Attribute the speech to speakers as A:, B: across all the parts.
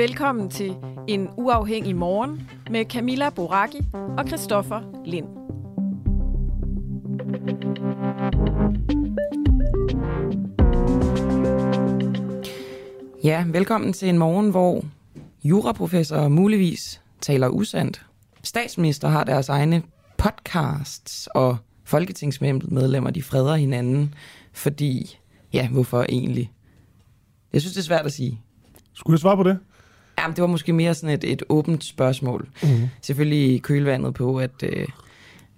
A: Velkommen til En Uafhængig Morgen med Camilla Boraki og Christoffer Lind.
B: Ja, velkommen til en morgen, hvor juraprofessor muligvis taler usandt. Statsminister har deres egne podcasts, og folketingsmedlemmer, de freder hinanden, fordi, ja, hvorfor egentlig? Jeg synes, det er svært at sige.
C: Skulle jeg svare på det?
B: Jamen, det var måske mere sådan et, et åbent spørgsmål. Mm-hmm. Selvfølgelig i kølvandet på, at, øh,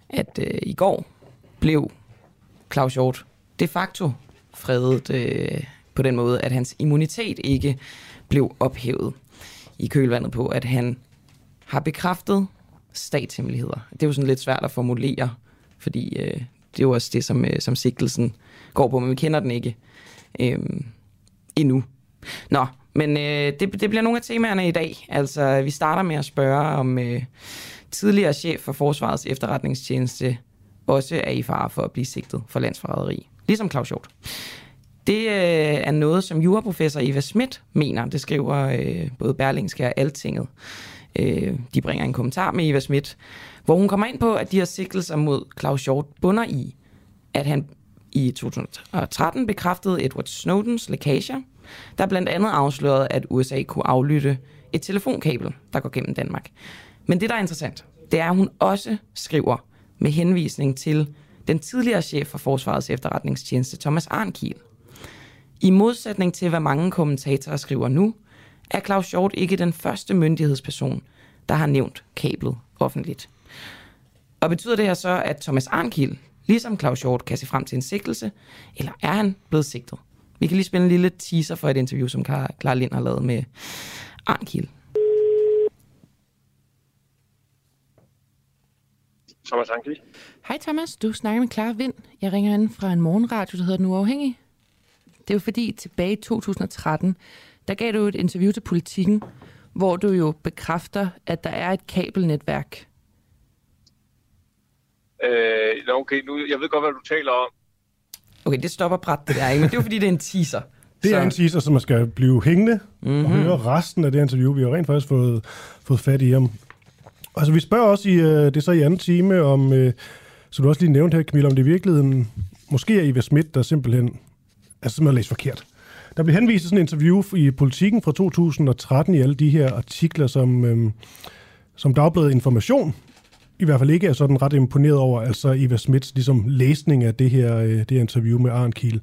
B: at øh, i går blev Claus Hjort de facto fredet øh, på den måde, at hans immunitet ikke blev ophævet i kølvandet på, at han har bekræftet statshemmeligheder. Det er jo sådan lidt svært at formulere, fordi øh, det er jo også det, som, øh, som sigtelsen går på, men vi kender den ikke øh, endnu. Nå, men øh, det, det bliver nogle af temaerne i dag. Altså, vi starter med at spørge, om øh, tidligere chef for Forsvarets efterretningstjeneste også er i fare for at blive sigtet for landsforræderi. Ligesom Claus Hjort. Det øh, er noget, som juraprofessor Eva Schmidt mener. Det skriver øh, både Berlingske og Altinget. Øh, de bringer en kommentar med Eva Schmidt, hvor hun kommer ind på, at de her sigtelser mod Claus Hjort bunder i, at han i 2013 bekræftede Edward Snowdens lækager, der blandt andet afslørede, at USA kunne aflytte et telefonkabel, der går gennem Danmark. Men det, der er interessant, det er, at hun også skriver med henvisning til den tidligere chef for Forsvarets efterretningstjeneste, Thomas Arnkiel. I modsætning til, hvad mange kommentatorer skriver nu, er Claus Hjort ikke den første myndighedsperson, der har nævnt kablet offentligt. Og betyder det her så, at Thomas Arnkiel, ligesom Claus Hjort, kan se frem til en sigtelse, eller er han blevet sigtet? Vi kan lige spille en lille teaser for et interview, som Clara Lind har lavet med Arnkiel.
D: Thomas Arnkiel.
E: Hej Thomas, du snakker med Clara Vind. Jeg ringer ind fra en morgenradio, der hedder Den Uafhængige. Det er jo fordi, tilbage i 2013, der gav du et interview til Politiken, hvor du jo bekræfter, at der er et kabelnetværk.
D: Øh, okay, nu, jeg ved godt, hvad du taler om.
B: Okay, det stopper bræt det der, ikke? men det er fordi, det er en teaser.
C: Det så... er en teaser, som man skal blive hængende mm-hmm. og høre resten af det interview. Vi har rent faktisk fået, fået fat i ham. Altså, vi spørger også i, uh, det er så i anden time, om, uh, som du også lige nævnte her, Camilla, om det i virkeligheden måske er Eva Schmidt, der simpelthen, altså simpelthen læst forkert. Der blev henvist sådan en interview i Politiken fra 2013 i alle de her artikler, som, øhm, som Dagbladet Information i hvert fald ikke er sådan ret imponeret over, altså Eva Smits ligesom læsning af det her, øh, det her interview med Arne Kiel.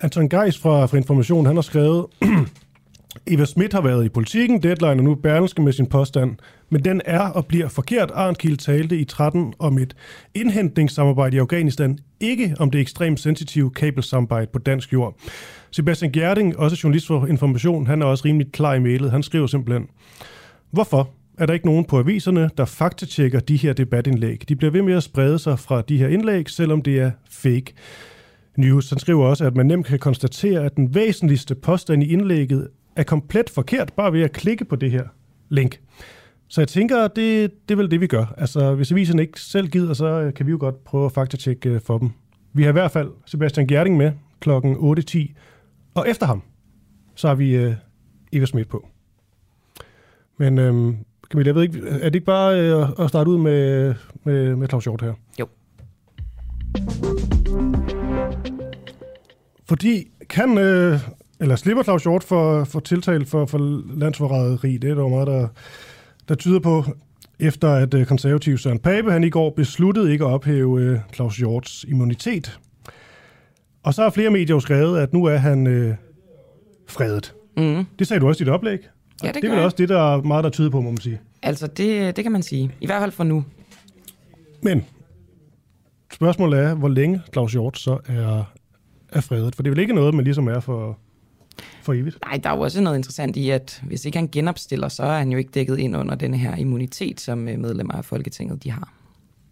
C: Anton Geis fra, fra Information, han har skrevet, Eva Schmidt har været i politikken, deadline og nu Berlingske med sin påstand, men den er og bliver forkert. Arndt Kiel talte i 13 om et indhentningssamarbejde i Afghanistan, ikke om det ekstremt sensitive kabelsamarbejde på dansk jord. Sebastian Gjerding, også journalist for Information, han er også rimelig klar i mailet. Han skriver simpelthen, Hvorfor er der ikke nogen på aviserne, der faktatjekker de her debatindlæg? De bliver ved med at sprede sig fra de her indlæg, selvom det er fake news. Han skriver også, at man nemt kan konstatere, at den væsentligste påstand i indlægget er komplet forkert, bare ved at klikke på det her link. Så jeg tænker, det, det er vel det, vi gør. Altså, hvis aviserne ikke selv gider, så kan vi jo godt prøve at faktatjekke øh, for dem. Vi har i hvert fald Sebastian Gjerding med klokken 8.10, og efter ham, så har vi øh, Eva Schmidt på. Men øhm, Camilla, jeg ved ikke, er det ikke bare øh, at starte ud med, med, med Claus Hjort her?
B: Jo.
C: Fordi kan, øh, eller slipper Claus Hjort for, for tiltale for, for landsforræderi. Det er der jo meget, der, der tyder på, efter at øh, konservativ Søren Pape, han i går besluttede ikke at ophæve øh, Claus Hjorts immunitet. Og så har flere medier jo skrevet, at nu er han øh, fredet.
B: Mm.
C: Det sagde du også i dit oplæg.
B: Ja, det
C: det er vel også det, der er meget, der tyder på, må man sige.
B: Altså, det, det kan man sige. I hvert fald for nu.
C: Men spørgsmålet er, hvor længe Claus Hjort så er, er fredet. For det er vel ikke noget, man ligesom er for, for evigt.
B: Nej, der er jo også noget interessant i, at hvis ikke han genopstiller, så er han jo ikke dækket ind under denne her immunitet, som øh, medlemmer af Folketinget de har.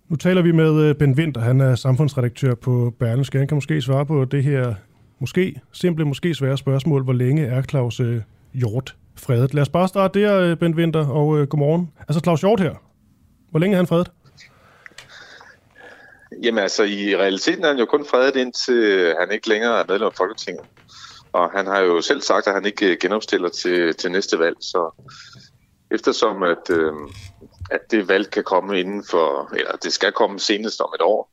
C: Nu taler vi med øh, Ben Winter, han er samfundsredaktør på Berlingske. Han kan måske svare på det her måske simple, måske svære spørgsmål. Hvor længe er Claus øh, Hjort fredet? Lad os bare starte der, øh, Ben Winter, og øh, godmorgen. Altså Claus Hjort her. Hvor længe er han fredet?
F: Jamen altså, i realiteten er han jo kun fredet indtil han ikke længere er medlem af Folketinget. Og han har jo selv sagt, at han ikke øh, genopstiller til, til næste valg, så eftersom at, øh, at det valg kan komme inden for, eller det skal komme senest om et år,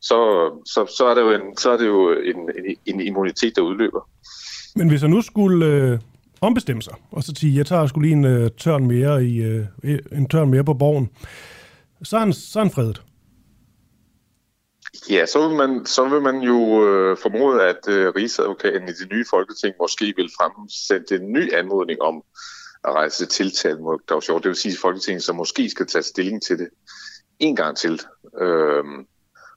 F: så, så, så er det jo, en, så er det jo en, en, en immunitet, der udløber.
C: Men hvis han nu skulle øh, ombestemme sig, og så sige, jeg tager sgu lige en øh, tørn mere i øh, e-, en tørn mere på borgen, så er han, så er han fredet.
F: Ja, så vil man, så vil man jo øh, formode, at øh, Rigsadvokaten i det nye folketing måske vil fremsende en ny anmodning om at rejse tiltale mod Claus Hjort. Det vil sige, at Folketinget så måske skal tage stilling til det en gang til. Øhm,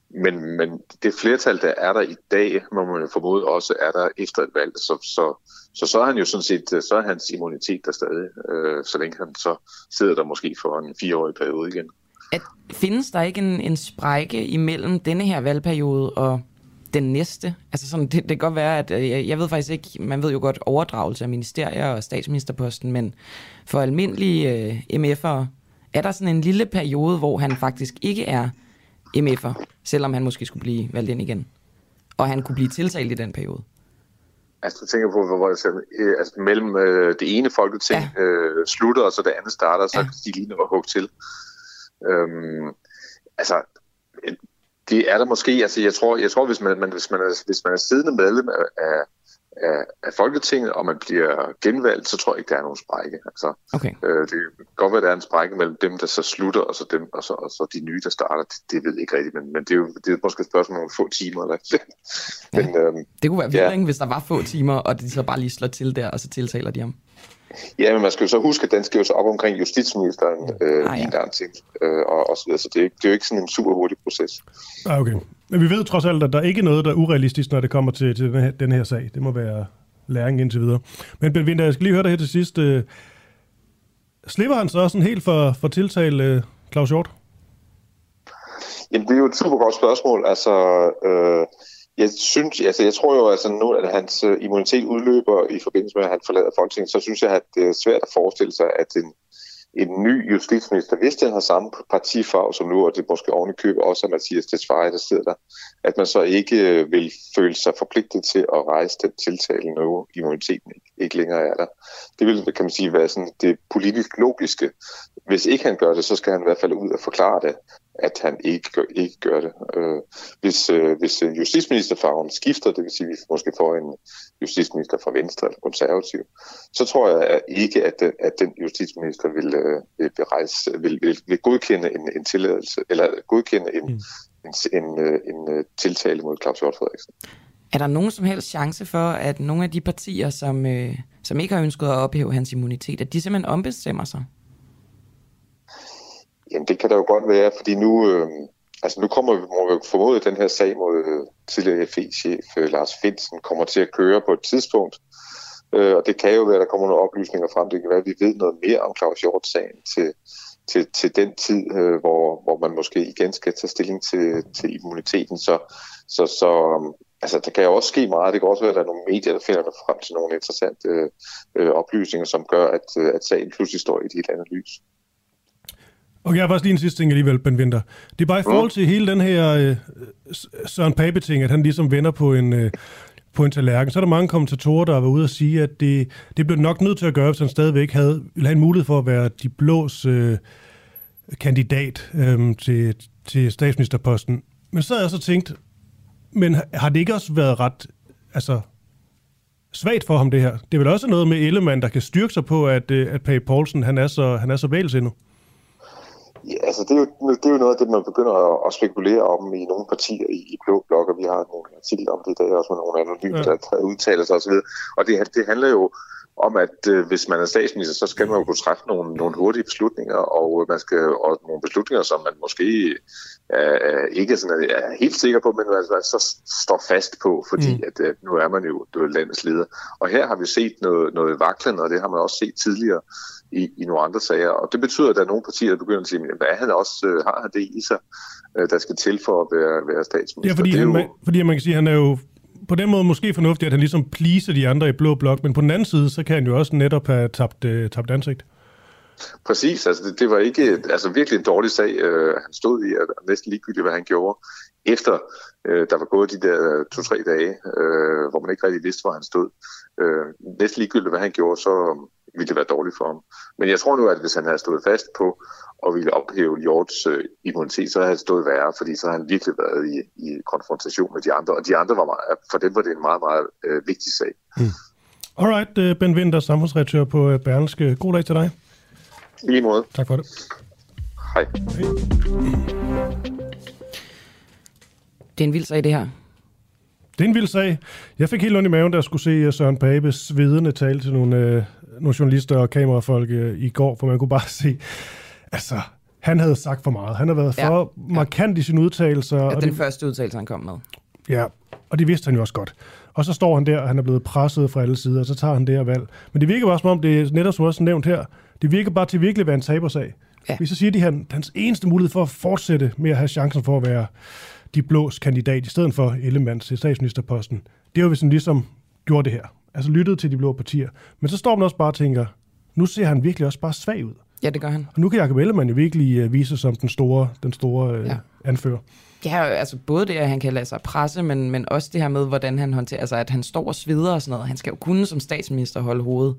F: men, men det flertal, der er der i dag, må man jo formode også er der efter et valg. Så, så, så, så er han jo sådan set, øh, så er hans immunitet der stadig, øh, så længe han så sidder der måske for en fireårig periode igen.
B: At, findes der ikke en, en sprække imellem denne her valgperiode og den næste? Altså sådan, det, det kan godt være, at øh, jeg, jeg ved faktisk ikke, man ved jo godt overdragelse af ministerier og statsministerposten, men for almindelige øh, MF'ere, er der sådan en lille periode, hvor han faktisk ikke er MF'er, selvom han måske skulle blive valgt ind igen? Og han kunne blive tiltalt i den periode?
F: Altså, jeg tænker på, hvor, altså, øh, altså, mellem øh, det ene folketing ja. øh, slutter, og så det andet starter, så
B: Ja.
F: de lige nå at hugge til. Øhm, altså, øh, det er der måske, altså jeg tror, jeg tror hvis, man, man, hvis, man er, hvis man er siddende medlem af, af, af, af Folketinget, og man bliver genvalgt, så tror jeg ikke, der er nogen sprække. Altså,
B: Okay.
F: øh, det kan godt være, at der er en sprække mellem dem, der så slutter, og så, dem, og så, og så de nye, der starter. Det, det ved jeg ikke rigtigt, men, men det er jo det er måske et spørgsmål om få timer. Eller, men, øhm,
B: Det kunne være vildt,
F: Ja.
B: hvis der var få timer, og de så bare lige slår til der, og så tiltaler de ham.
F: Ja, men man skal jo så huske, at den skal jo så op omkring justitsministeren øh,
B: Ah, ja.
F: en gang til, øh, og, og så videre. Så det er, det er jo ikke sådan en super hurtig proces.
C: Ah, okay. Men vi ved trods alt, at der er ikke noget, der er urealistisk, når det kommer til, til den, her, den her sag. Det må være læring indtil videre. Men Ben Winter, jeg skal lige høre dig her til sidst. Øh, slipper han så sådan helt for, for tiltale øh, Claus Hjort?
F: Jamen, det er jo et super godt spørgsmål. Altså, øh, jeg synes, altså, jeg tror jo, altså nu, at hans øh, immunitet udløber i forbindelse med, at han forlader Folketinget, så synes jeg, at det er svært at forestille sig, at en, en ny justitsminister, hvis den har samme partifarve som nu, og det måske oven i købet også er Mathias Tesfaye, der sidder der, at man så ikke øh, vil føle sig forpligtet til at rejse den tiltale, når immuniteten ikke længere er der. Det vil, kan man sige, være sådan det politisk logiske. Hvis ikke han gør det, så skal han i hvert fald ud og forklare det, at han ikke gør, ikke gør det. Øh, hvis, øh, hvis øh, justitsministerfarven skifter, det vil sige, at vi måske får en justitsminister fra Venstre eller konservativ, så tror jeg ikke, at den, at den justitsminister vil, øh, vil, berejse, vil, vil, vil godkende en, en tilladelse, eller godkende en, mm. en, en, øh, en, en tiltale mod Claus Hjort Frederiksen.
B: Er der nogen som helst chance for, at nogle af de partier, som, øh, som ikke har ønsket at ophæve hans immunitet, at de simpelthen ombestemmer sig?
F: Jamen, det kan der jo godt være, fordi nu, øh, altså nu kommer vi, må vi formode, at den her sag mod øh, tidligere FE-chef øh, Lars Finsen kommer til at køre på et tidspunkt. Øh, og det kan jo være, at der kommer nogle oplysninger frem. Det kan være, at vi ved noget mere om Claus Hjort-sagen til, til, til den tid, øh, hvor, hvor man måske igen skal tage stilling til, til immuniteten. Så, så, så øh, altså, der kan jo også ske meget. Det kan også være, at der er nogle medier, der finder frem til nogle interessante øh, øh, oplysninger, som gør, at, øh, at sagen pludselig står i et helt andet lys.
C: Og jeg har faktisk lige en sidste ting alligevel, Ben Winter. Det er bare i forhold til hele den her øh, Søren Pape-ting, at han ligesom vender på en, øh, på en tallerken. Så er der mange kommentatorer, der har været ude og sige, at det, det blev nok nødt til at gøre, hvis han stadigvæk havde, ville have en mulighed for at være de blås øh, kandidat øh, til, til statsministerposten. Men så havde jeg så tænkt, men har det ikke også været ret, altså, svagt for ham, det her. Det er vel også noget med Ellemann, der kan styrke sig på, at, øh, at Page Poulsen, han er så, han er så vælsindet.
F: Ja, altså det er, jo, det er jo noget af det, man begynder at, at spekulere om i nogle partier i, i Blå Blok, og vi har nogle artikler om det i dag, også med nogle anonyme, ja. der, der udtaler sig osv. Og det, det handler jo om, at øh, hvis man er statsminister, så skal man jo kunne træffe nogle, nogle hurtige beslutninger, og man skal og nogle beslutninger, som man måske øh, ikke sådan, er, er helt sikker på, men man så står fast på, fordi mm. at, øh, nu er man jo landets leder. Og her har vi set noget, noget vaklende, og det har man også set tidligere i, i nogle andre sager. Og det betyder, at der er nogle partier, der begynder at sige, at han også, øh, har det i sig, øh, der skal til for at være, være statsminister.
C: Ja, fordi,
F: det er
C: han,
F: jo,
C: man, fordi man kan sige, at han er jo på den måde måske fornuftigt, at han ligesom pleaser de andre i blå blok, men på den anden side, så kan han jo også netop have tabt, øh, tabt ansigt.
F: Præcis, altså det, det var ikke altså virkelig en dårlig sag, øh, han stod i, og næsten ligegyldigt, hvad han gjorde, efter øh, der var gået de der øh, to-tre dage, øh, hvor man ikke rigtig vidste, hvor han stod. Øh, næsten ligegyldigt, hvad han gjorde, så ville det være dårligt for ham. Men jeg tror nu, at hvis han havde stået fast på og ville ophæve Hjorts øh, immunitet, så havde han stået værre, fordi så har han virkelig været i, i konfrontation med de andre. Og de andre var meget, for dem var det en meget, meget øh, vigtig sag.
C: Hmm. Alright, uh, Ben Winter, samfundsredaktør på uh, Berlingske. God dag til dig.
F: I lige måde.
C: Tak for det.
F: Hej.
C: Hej.
B: Det er en vild sag, det her.
C: Det er en vild sag. Jeg fik helt ondt i maven, da jeg skulle se øh, Søren Pape svedende tale til nogle, øh, nogle journalister og kamerafolk øh, i går, for man kunne bare se, altså, han havde sagt for meget. Han har været for ja. markant i sine udtalelser.
B: Ja,
C: og
B: den
C: det,
B: første udtalelse, han kom med.
C: ja, og det vidste han jo også godt. Og så står han der, og han er blevet presset fra alle sider, og så tager han det her valg. Men det virker bare som om, det er netop som også nævnt her, det virker bare til virkelig at være en tabersag.
B: Ja.
C: Hvis så siger de, at han, hans eneste mulighed for at fortsætte med at have chancen for at være de blås kandidat, i stedet for Ellemanns til statsministerposten, det er jo, hvis han ligesom gjorde det her. Altså lyttede til de blå partier. Men så står man også bare og tænker, nu ser han virkelig også bare svag ud.
B: Ja, det gør han.
C: Og nu kan Jacob Ellemann jo virkelig uh, vise sig som den store, den store uh,
B: Ja.
C: anfører.
B: Ja, altså både det, at han kan lade sig presse, men, men også det her med, hvordan han håndterer, altså at han står og sveder og sådan noget. Han skal jo kunne som statsminister holde hovedet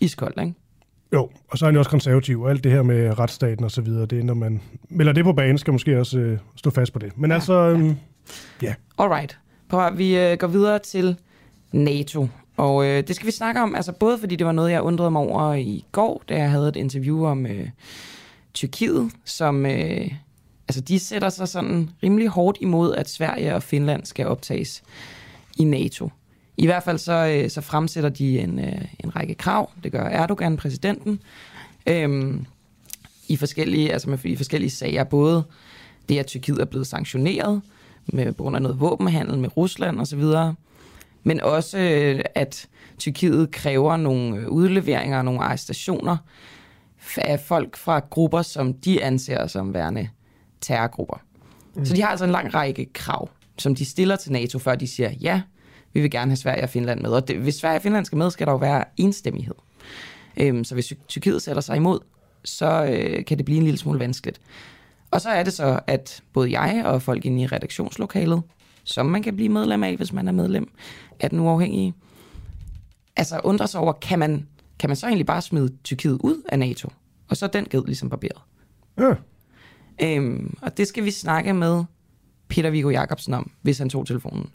B: iskoldt, ikke?
C: Jo, og så er han jo også konservativ, og alt det her med retsstaten og så videre, det er, når man melder det på banen, skal måske også uh, stå fast på det. Men ja. altså, um, ja.
B: Alright. Prøv at, vi øh, går videre til NATO. Og øh, det skal vi snakke om, altså både fordi det var noget, jeg undrede mig over i går, da jeg havde et interview om øh, Tyrkiet, som øh, altså de sætter sig sådan rimelig hårdt imod, at Sverige og Finland skal optages i NATO. I hvert fald så, øh, så fremsætter de en, øh, en række krav. Det gør Erdogan, præsidenten, øhm, i forskellige, altså med, i forskellige sager. Både det, at Tyrkiet er blevet sanktioneret med, på grund af noget våbenhandel med Rusland osv., men også, øh, at Tyrkiet kræver nogle øh, udleveringer og nogle arrestationer af folk fra grupper, som de anser som værende terrorgrupper. Mm. Så de har altså en lang række krav, som de stiller til NATO, før de siger, ja, vi vil gerne have Sverige og Finland med. Og det, hvis Sverige og Finland skal med, skal der jo være enstemmighed. Øhm, så hvis Tyrkiet sætter sig imod, så øh, kan det blive en lille smule vanskeligt. Og så er det så, at både jeg og folk inde i redaktionslokalet, som man kan blive medlem af, hvis man er medlem af den uafhængige, altså undrer sig over, kan man, kan man så egentlig bare smide Tyrkiet ud af NATO? Og så er den ged ligesom barberet.
C: ja.
B: Øhm, og det skal vi snakke med Peter Viggo Jacobsen om, hvis han tog telefonen.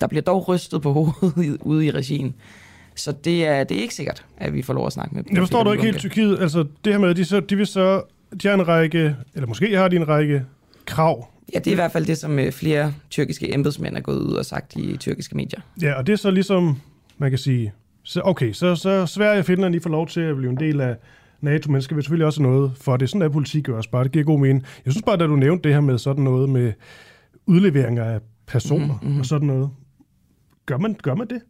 B: Der bliver dog rystet på hovedet ude i regien. Så det er, det er ikke sikkert, at vi får lov at snakke med
C: Jeg forstår du ikke helt. Tyrkiet. Altså, det her med, at de, så, de vil så... De har en række, eller måske har de en række krav.
B: Ja, det er i hvert fald det, som øh, flere tyrkiske embedsmænd er gået ud og sagt i tyrkiske medier.
C: Ja, og det er så ligesom, man kan sige... Så, okay, så, så Sverige og Finland, de får lov til at blive en del af NATO, men skal vi selvfølgelig også noget for det. Sådan er politik jo også bare. Det giver god mening. Jeg synes bare, da du nævnte det her med sådan noget med udleveringer af personer
B: Mhm,
C: mm-hmm. og sådan noget. Gør man, gør man det?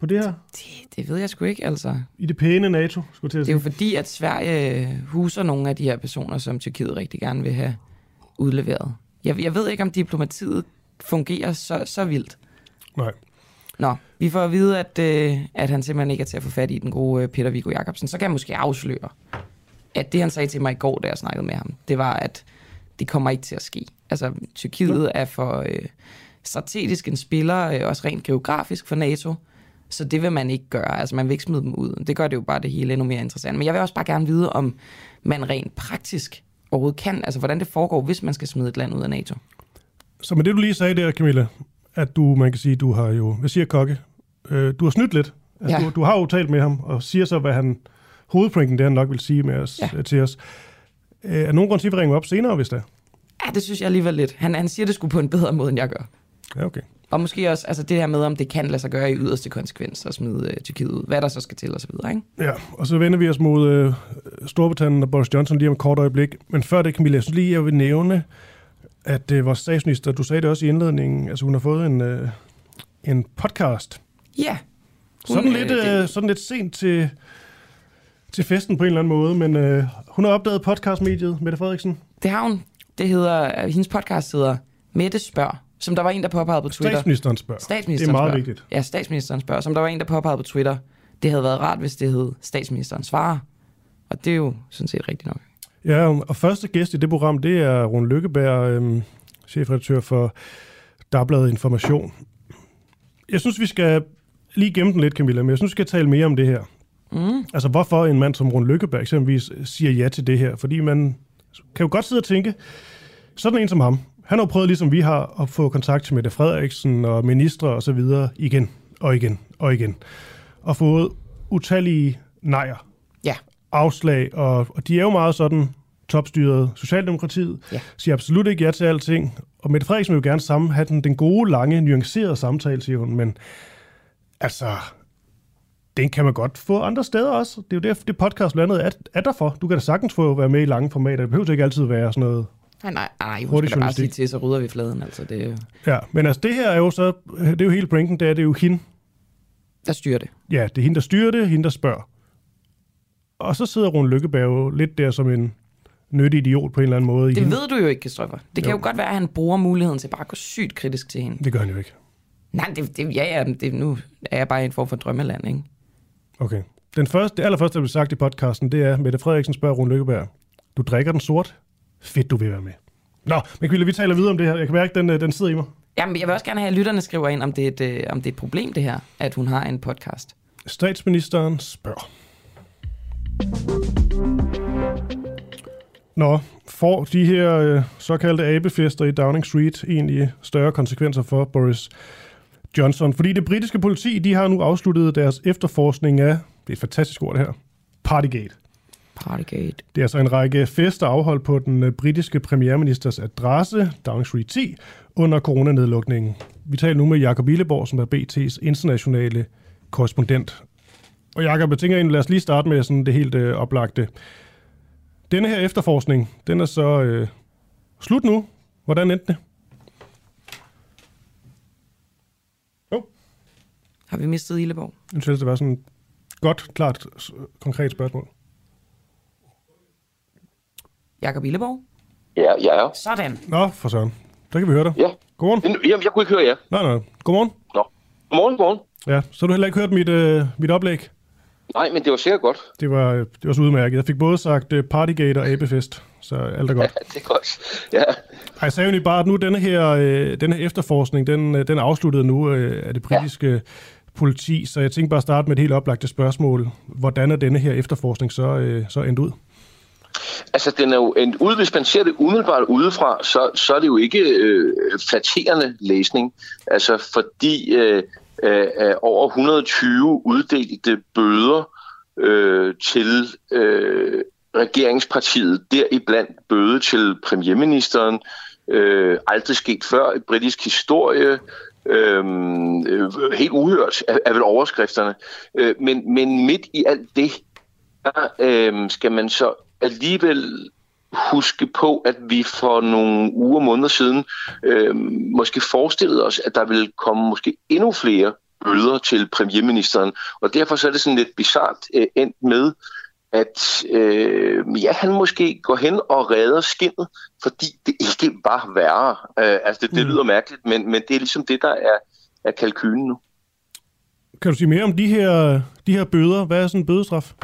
C: På det her?
B: Det, det ved jeg sgu ikke, altså.
C: I det pæne NATO, skulle til at
B: Det er jo
C: sige.
B: fordi, at Sverige huser nogle af de her personer, som Tyrkiet rigtig gerne vil have udleveret. Jeg, jeg ved ikke, om diplomatiet fungerer så, så vildt.
C: Nej.
B: Nå, vi får at vide, at, øh, at han simpelthen ikke er til at få fat i den gode øh, Peter Viggo Jacobsen. Så kan jeg måske afsløre, at det han sagde til mig i går, da jeg snakkede med ham, det var, at det kommer ikke til at ske. Altså, Tyrkiet er for øh, strategisk en spiller, øh, også rent geografisk for NATO, så det vil man ikke gøre. Altså, man vil ikke smide dem ud. Det gør det jo bare det hele endnu mere interessant. Men jeg vil også bare gerne vide, om man rent praktisk overhovedet kan, altså hvordan det foregår, hvis man skal smide et land ud af NATO.
C: Så med det, du lige sagde der, Camilla, at du, man kan sige, du har jo, hvad siger Kokke, øh, du har snydt lidt. Altså,
B: Ja.
C: du, du har jo talt med ham, og siger så, hvad han... Hovedpointen, det han nok vil sige med os,
B: Ja.
C: ja. til os. Øh, er nogen grund til, at vi ringer op senere, hvis det er?
B: Ja, det synes jeg alligevel lidt. Han, han siger det sgu på en bedre måde, end jeg gør.
C: Ja, okay.
B: Og måske også altså det her med, om det kan lade sig gøre i yderste konsekvens at smide øh, Tyrkiet ud. Hvad der så skal til og så videre, ikke?
C: Ja, og så vender vi os mod øh, Storbritannien og Boris Johnson lige om et kort øjeblik. Men før det, Camilla, jeg synes lige, jeg vil nævne, at øh, vores statsminister, du sagde det også i indledningen, altså hun har fået en, øh, en podcast.
B: Ja. Hun,
C: Sådan lidt,
B: øh, det-
C: øh, sådan lidt sent til, til festen på en eller anden måde, men øh, hun har opdaget podcastmediet, Mette Frederiksen.
B: Det har hun. Det hedder, øh, hendes podcast hedder Mette Spørg, som der var en, der påpegede på Twitter.
C: Statsministeren spørger.
B: Statsministeren
C: Det er meget
B: spørger.
C: vigtigt.
B: Ja, statsministeren spørger, som der var en, der påpegede på Twitter. Det havde været rart, hvis det hed statsministeren svarer. Og det er jo sådan set rigtigt nok.
C: Ja, og første gæst i det program, det er Rune Lykkeberg, øhm, chefredaktør for Dagbladet Information. Jeg synes, vi skal lige gemme den lidt, Camilla, men jeg synes, vi skal tale mere om det her.
B: Mm.
C: Altså, hvorfor en mand som Rune Lykkeberg eksempelvis siger ja til det her? Fordi man kan jo godt sidde og tænke, sådan en som ham, han har prøvet, ligesom vi har, at få kontakt til Mette Frederiksen og ministre og så videre igen og igen og igen. Og fået utallige nejer
B: Ja.
C: afslag, og, og de er jo meget sådan topstyret Socialdemokratiet,
B: Ja.
C: siger absolut ikke ja til alting, og Mette Frederiksen vil jo gerne sammen have den, den gode, lange, nuancerede samtale, siger hun, men altså, den kan man godt få andre steder også. Det er jo det, det podcast blandt andet er, er der for. Du kan da sagtens få være med i lange formater. Det behøver ikke altid være sådan noget.
B: Nej, nej, nej, hun
C: Hurtig
B: skal bare sige til, så rydder vi fladen. Altså, det, jo-
C: Ja, men altså det her er jo så, det er jo hele brinken, det er, det er jo hende,
B: der styrer det.
C: ja, det er hende, der styrer det, hende, der spørger. Og så sidder Rune Lykkeberg jo lidt der som en nyttig idiot på en eller anden måde. i
B: Det
C: hende.
B: ved du jo ikke, Kristoffer. Det kan
C: Jo.
B: jo godt være, at han bruger muligheden til bare at gå sygt kritisk til hende.
C: Det gør han jo ikke.
B: Nej, det, det, ja, ja, det, nu er jeg bare i en form for drømmeland, ikke?
C: Okay. Den første, det allerførste, der blev sagt i podcasten, det er, Mette Frederiksen spørger Rune Lykkeberg, du drikker den sort? Fedt, du vil være med. Nå, men Camilla, vi taler videre om det her. Jeg kan mærke, den, øh, den sidder i mig.
B: Jamen, jeg vil også gerne have, at lytterne skriver ind, om det, er et, øh, om det er et problem, det her, at hun har en podcast.
C: Statsministeren spørger. Nå, får de her øh, såkaldte abefester i Downing Street egentlig større konsekvenser for Boris Johnson? Fordi det britiske politi, de har nu afsluttet deres efterforskning af, det er et fantastisk ord det her, Partygate.
B: Partygate.
C: Det er altså en række fester afholdt på den øh, britiske premierministers adresse, Downing Street 10, under coronanedlukningen. Vi taler nu med Jakob Illeborg, som er BT's internationale korrespondent. Og Jakob, jeg tænker egentlig, lad os lige starte med sådan det helt øh, oplagte. Denne her efterforskning, den er så øh, slut nu. Hvordan endte det? Oh,
B: Har vi mistet Illeborg?
C: jeg synes, det var sådan et godt, klart, konkret spørgsmål.
B: Jakob Illeborg?
D: Ja, ja, ja.
B: Sådan.
C: Nå, for søren. Der kan vi høre dig.
D: Ja.
C: Godmorgen.
D: Men, jamen, jeg kunne ikke høre jer.
C: Nej, nej. Godmorgen.
D: Nå. Godmorgen, godmorgen.
C: Ja, så har du heller ikke hørt mit, øh, mit oplæg?
D: Nej, men det var sikkert godt.
C: Det var, øh, det var så udmærket. Jeg fik både sagt øh, Partygate og Abefest, så alt er godt.
D: Ja, det er godt. Ja.
C: Ej, jeg sagde jo bare, at nu denne her, øh, denne her efterforskning, den, øh, den er afsluttet nu øh, af det britiske ja. politi, så jeg tænkte bare at starte med et helt oplagte spørgsmål. Hvordan er denne her efterforskning så, øh, så endt ud?
D: Altså, den er jo en, ude, hvis man ser det umiddelbart udefra, så, så er det jo ikke øh, flatterende læsning. Altså, fordi øh, øh, over 120 uddelte bøder øh, til øh, regeringspartiet, deriblandt bøde til premierministeren, øh, aldrig sket før i britisk historie, øh, øh, helt uhørt er, er vel overskrifterne. Øh, men, men midt i alt det, der øh, skal man så alligevel huske på, at vi for nogle uger, måneder siden øh, måske forestillede os, at der ville komme måske endnu flere bøder til premierministeren. Og derfor så er det sådan lidt bizart øh, endt med, at øh, ja, han måske går hen og redder skinnet, fordi det ikke var værre. Øh, altså det, det lyder mærkeligt, men, men det er ligesom det, der er, er kalkylen nu.
C: Kan du sige mere om de her, de her bøder? Hvad er sådan en bødestraf?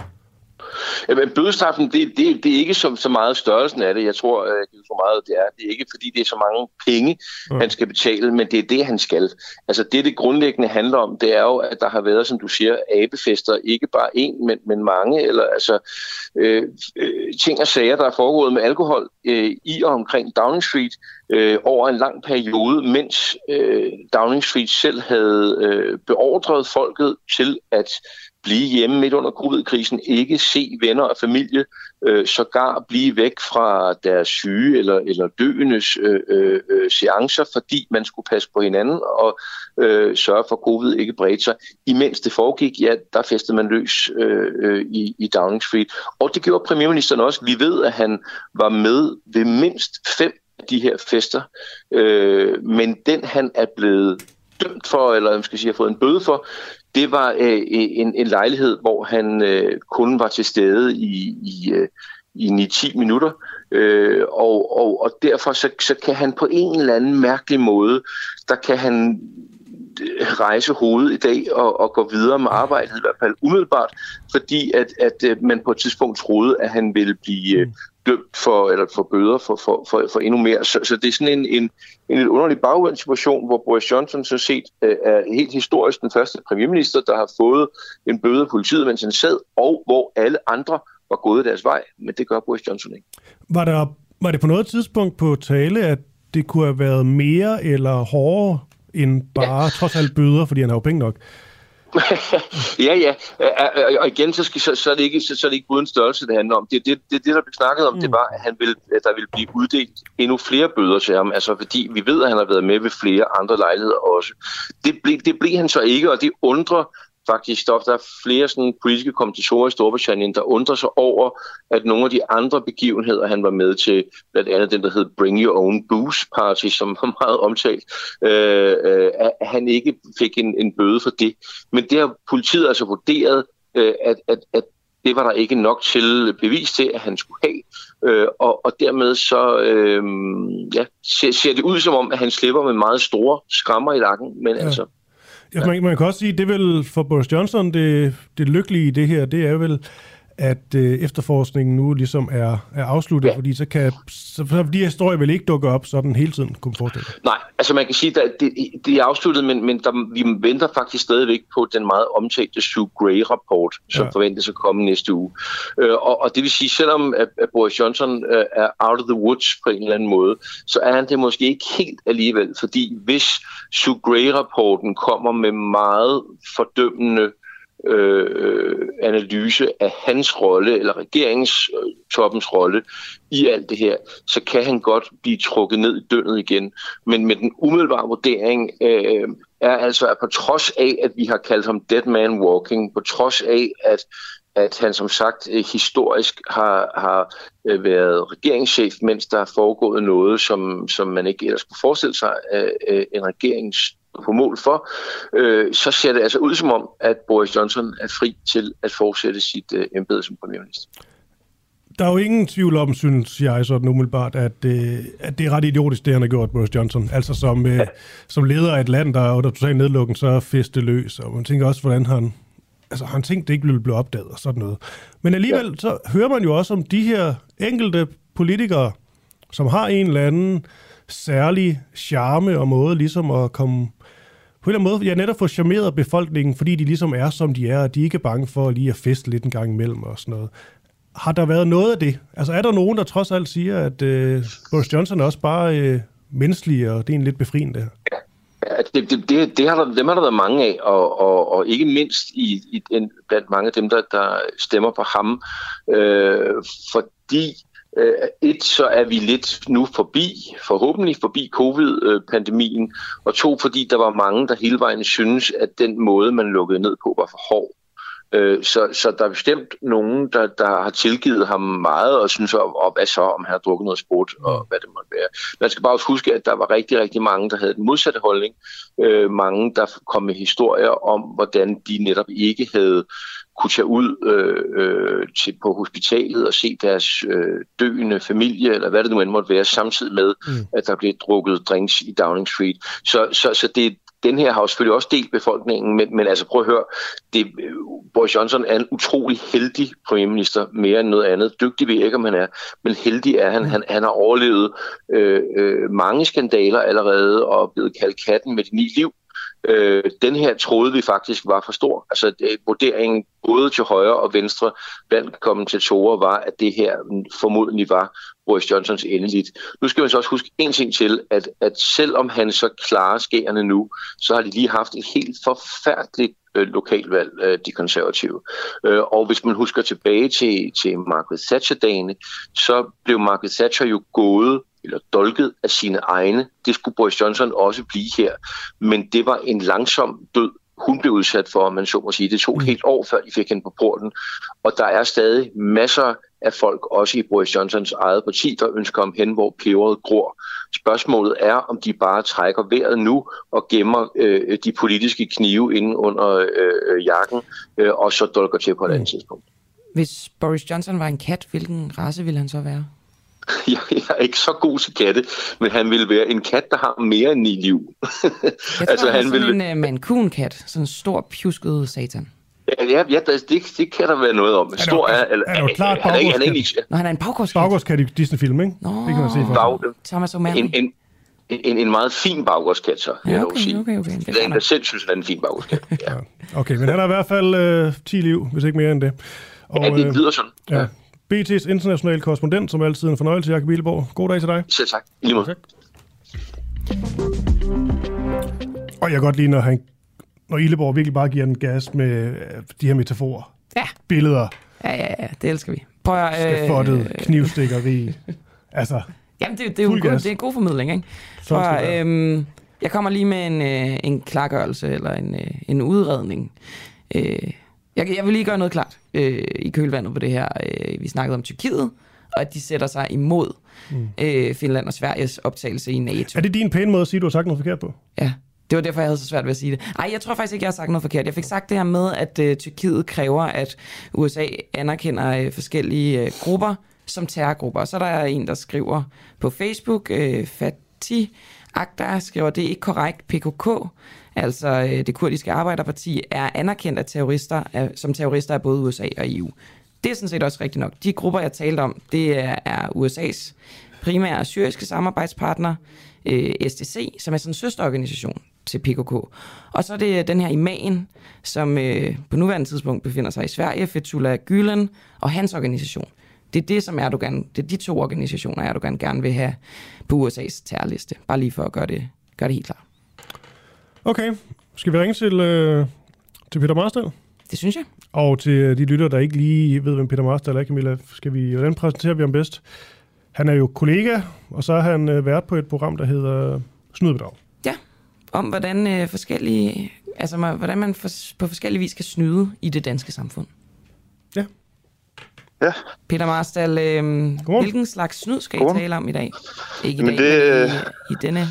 D: Jamen, bødestraffen, det, det, det er ikke så, så meget størrelsen af det. Jeg tror, det er så meget det er. Det er ikke, fordi det er så mange penge,
C: ja.
D: han skal betale, men det er det, han skal. Altså det, det grundlæggende handler om, det er jo, at der har været, som du siger, abefester. Ikke bare en, men, men mange. Eller altså øh, øh, ting og sager, der er foregået med alkohol øh, i og omkring Downing Street øh, over en lang periode, mens øh, Downing Street selv havde øh, beordret folket til at blive hjemme midt under covid-krisen, ikke se venner og familie, øh, sågar blive væk fra deres syge eller, eller døendes øh, øh, øh, seancer, fordi man skulle passe på hinanden og øh, sørge for, at covid ikke bredte sig. Imens det foregik, ja, der festede man løs øh, øh, i, i Downing Street. Og det gjorde premierministeren også. Vi ved, at han var med ved mindst fem af de her fester, øh, men den han er blevet dømt for, eller man skal sige, har fået en bøde for, det var øh, en, en lejlighed, hvor han øh, kun var til stede i, i, øh, i 9-10 minutter, øh, og, og, og derfor så, så kan han på en eller anden mærkelig måde, der kan han rejse hovedet i dag og, og gå videre med arbejdet, i hvert fald umiddelbart, fordi at, at øh, man på et tidspunkt troede, at han ville blive øh, dømt for, eller for bøder for, for, for, for endnu mere. Så, så det er sådan en, en, en lidt underlig bagvendt situation, hvor Boris Johnson så set øh, er helt historisk den første premierminister, der har fået en bøde af politiet, mens han sad, og hvor alle andre var gået deres vej. Men det gør Boris Johnson ikke.
C: Var, der, var det på noget tidspunkt på tale, at det kunne have været mere eller hårdere end bare ja. trods alt bøder, fordi han har jo penge nok?
D: ja, ja. Og igen, så, skal, så, så, er det ikke, så, så er det ikke uden størrelse, det handler om. Det, det, det, det der blev snakket om, mm. det var, at, han ville, at der ville blive uddelt endnu flere bøder til ham. Altså, fordi vi ved, at han har været med ved flere andre lejligheder også. Det blev, det blev han så ikke, og det undrer faktisk stof. Der er flere sådan, politiske kommentatorer i Storbritannien, der undrer sig over, at nogle af de andre begivenheder, han var med til, blandt andet den, der hed Bring Your Own Booze Party, som var meget omtalt, øh, øh, at han ikke fik en, en bøde for det. Men det har politiet altså vurderet, øh, at, at, at det var der ikke nok til bevis til, at han skulle have. Øh, og, og dermed så øh, ja, ser, ser det ud som om, at han slipper med meget store skrammer i lakken. Men ja. altså,
C: man, man kan også sige, det er vel for Boris Johnson, det, det lykkelige i det her, det er vel, at øh, efterforskningen nu ligesom er, er afsluttet, ja. fordi så kan så, så de historier vel ikke dukke op sådan hele tiden, kunne forestille
D: Nej, altså man kan sige, at det, det er afsluttet, men, men der, vi venter faktisk stadigvæk på den meget omtalte Sue Gray-rapport, som ja. forventes at komme næste uge. Øh, og, og det vil sige, selvom at, at Boris Johnson øh, er out of the woods på en eller anden måde, så er han det måske ikke helt alligevel, fordi hvis Sue Gray-rapporten kommer med meget fordømmende Øh, øh, analyse af hans rolle, eller regeringstoppens øh, rolle i alt det her, så kan han godt blive trukket ned i døgnet igen. Men med den umiddelbare vurdering øh, er altså, at på trods af, at vi har kaldt ham dead man walking, på trods af, at at han som sagt øh, historisk har, har været regeringschef, mens der er foregået noget, som, som man ikke ellers kunne forestille sig, at en regerings på mål for, øh, så ser det altså ud som om, at Boris Johnson er fri til at fortsætte sit øh, embede som premierminister.
C: Der er jo ingen tvivl om, synes jeg sådan umiddelbart, at, øh, at det er ret idiotisk, det han har gjort, Boris Johnson. Altså som, øh, ja. som leder af et land, der er under total nedlukken, så er feste løs. Og man tænker også, hvordan han... Altså, han tænkte, det ikke ville blive opdaget og sådan noget. Men alligevel, ja. så hører man jo også om de her enkelte politikere, som har en eller anden særlig charme og måde ligesom at komme på en eller anden måde, jeg netop får charmeret befolkningen, fordi de ligesom er, som de er, og de er ikke bange for lige at feste lidt en gang imellem og sådan noget. Har der været noget af det? Altså er der nogen, der trods alt siger, at øh, Boris Johnson er også bare øh, menneskelig, og det er en lidt befriende?
D: Ja, det, det, det, det har der, dem har der været mange af, og, og, og ikke mindst i, i en, blandt mange af dem, der, der stemmer på ham, øh, fordi Øh, et, så er vi lidt nu forbi, forhåbentlig forbi covid-pandemien, og to, fordi der var mange, der hele vejen synes, at den måde, man lukkede ned på, var for hård. Øh, så, så der er bestemt nogen, der, der har tilgivet ham meget, og synes, og, og hvad så, om han har drukket noget sport, og hvad det måtte være. Man skal bare også huske, at der var rigtig, rigtig mange, der havde den modsatte holdning. Øh, mange, der kom med historier om, hvordan de netop ikke havde kunne tage ud øh, øh, til, på hospitalet og se deres øh, døende familie, eller hvad det nu end måtte være, samtidig med, mm. at der blev drukket drinks i Downing Street. Så, så, så det, den her har jo selvfølgelig også delt befolkningen, men, men altså prøv at høre, det, Boris Johnson er en utrolig heldig premierminister, mere end noget andet. Dygtig ved ikke, om han er, men heldig er han. Han, han har overlevet øh, øh, mange skandaler allerede og blevet kaldt katten med de ni liv. Øh, den her troede vi faktisk var for stor. Altså det, vurderingen både til højre og venstre blandt kommentatorer var, at det her formodentlig var Boris Johnsons endeligt. Nu skal man så også huske en ting til, at, at selvom han så klarer skærende nu, så har de lige haft et helt forfærdeligt øh, lokalvalg, øh, de konservative. Øh, og hvis man husker tilbage til, til Margaret Thatcher-dagene, så blev Margaret Thatcher jo gået eller dolket af sine egne. Det skulle Boris Johnson også blive her. Men det var en langsom død, hun blev udsat for, man så må sige. Det tog et helt år, før de fik hende på porten. Og der er stadig masser af folk, også i Boris Johnsons eget parti, der ønsker om hen, hvor peberet gror. Spørgsmålet er, om de bare trækker vejret nu og gemmer øh, de politiske knive inde under øh, jakken, øh, og så dolker til på et andet tidspunkt.
B: Hvis Boris Johnson var en kat, hvilken race ville han så være?
D: Jeg, jeg er ikke så god til katte, men han vil være en kat, der har mere end ni liv.
B: Jeg tror, altså, han, han vil... en uh, mancun-kat. Sådan en stor, pjusket satan.
D: Ja, ja, ja det, det kan der være noget om. Stor
C: er, er, er, er, klart
D: han, er, ikke, han er ikke...
B: Nå, han er en baggårdskat.
C: Baggårdskat i Disney-film, ikke?
B: Nå,
C: det kan man se for.
D: Bag,
B: Thomas
D: en, en, en, en meget fin baggårdskat, så,
B: ja, okay, sige. okay, okay.
D: Det er en, der selv synes, han er en fin baggårdskat. Ja.
C: okay, men han har i hvert fald øh, 10 liv, hvis ikke mere end det.
D: Og, ja, det lyder sådan. Ja.
C: BT's internationale korrespondent, som altid en fornøjelse, Jakob Bileborg. God dag til dig.
D: Selv tak. I lige måde.
C: Og jeg kan godt lide, når, han, når Illeborg virkelig bare giver den gas med øh, de her metaforer.
B: Ja.
C: Billeder.
B: Ja, ja, ja. Det elsker vi. Prøv at...
C: Skafottet, øh, knivstikkeri. altså,
B: Jamen, det, det, er jo god, det er en god formidling, ikke? Prøv, øhm, jeg kommer lige med en, øh, en klargørelse eller en, øh, en udredning. Øh, jeg, jeg vil lige gøre noget klart øh, i kølvandet på det her. Øh, vi snakkede om Tyrkiet, og at de sætter sig imod mm. øh, Finland og Sveriges optagelse i NATO.
C: Er det din pæne måde at sige, at du har sagt noget forkert på?
B: Ja, det var derfor, jeg havde så svært ved at sige det. Nej, jeg tror faktisk ikke, jeg har sagt noget forkert. Jeg fik sagt det her med, at øh, Tyrkiet kræver, at USA anerkender øh, forskellige øh, grupper som terrorgrupper. Så der er en, der skriver på Facebook, øh, Fatih Agda skriver, det er ikke korrekt. PKK altså øh, det kurdiske arbejderparti, er anerkendt af terrorister, som terrorister af både USA og EU. Det er sådan set også rigtigt nok. De grupper, jeg talte om, det er, er USA's primære syriske samarbejdspartner, øh, SDC, som er sådan en søsterorganisation til PKK. Og så er det øh, den her imam, som øh, på nuværende tidspunkt befinder sig i Sverige, Fethullah Gülen, og hans organisation. Det er det, som Erdogan, det er de to organisationer, Erdogan gerne vil have på USA's terrorliste. Bare lige for at gøre det, gøre det helt klart.
C: Okay, skal vi ringe til, øh, til Peter Marstal?
B: Det synes jeg.
C: Og til øh, de lytter, der ikke lige ved, hvem Peter Marstal er, Camilla, skal vi, hvordan præsenterer vi ham bedst? Han er jo kollega, og så er han øh, vært på et program, der hedder Snydebedrag.
B: Ja, om hvordan øh, forskellige, altså hvordan man for, på forskellige vis kan snyde i det danske samfund.
C: Ja.
D: Ja.
B: Peter Marstal, øh, hvilken slags snyd skal I tale om i dag? Ikke i
F: men
B: dag,
F: det,
B: men i, i denne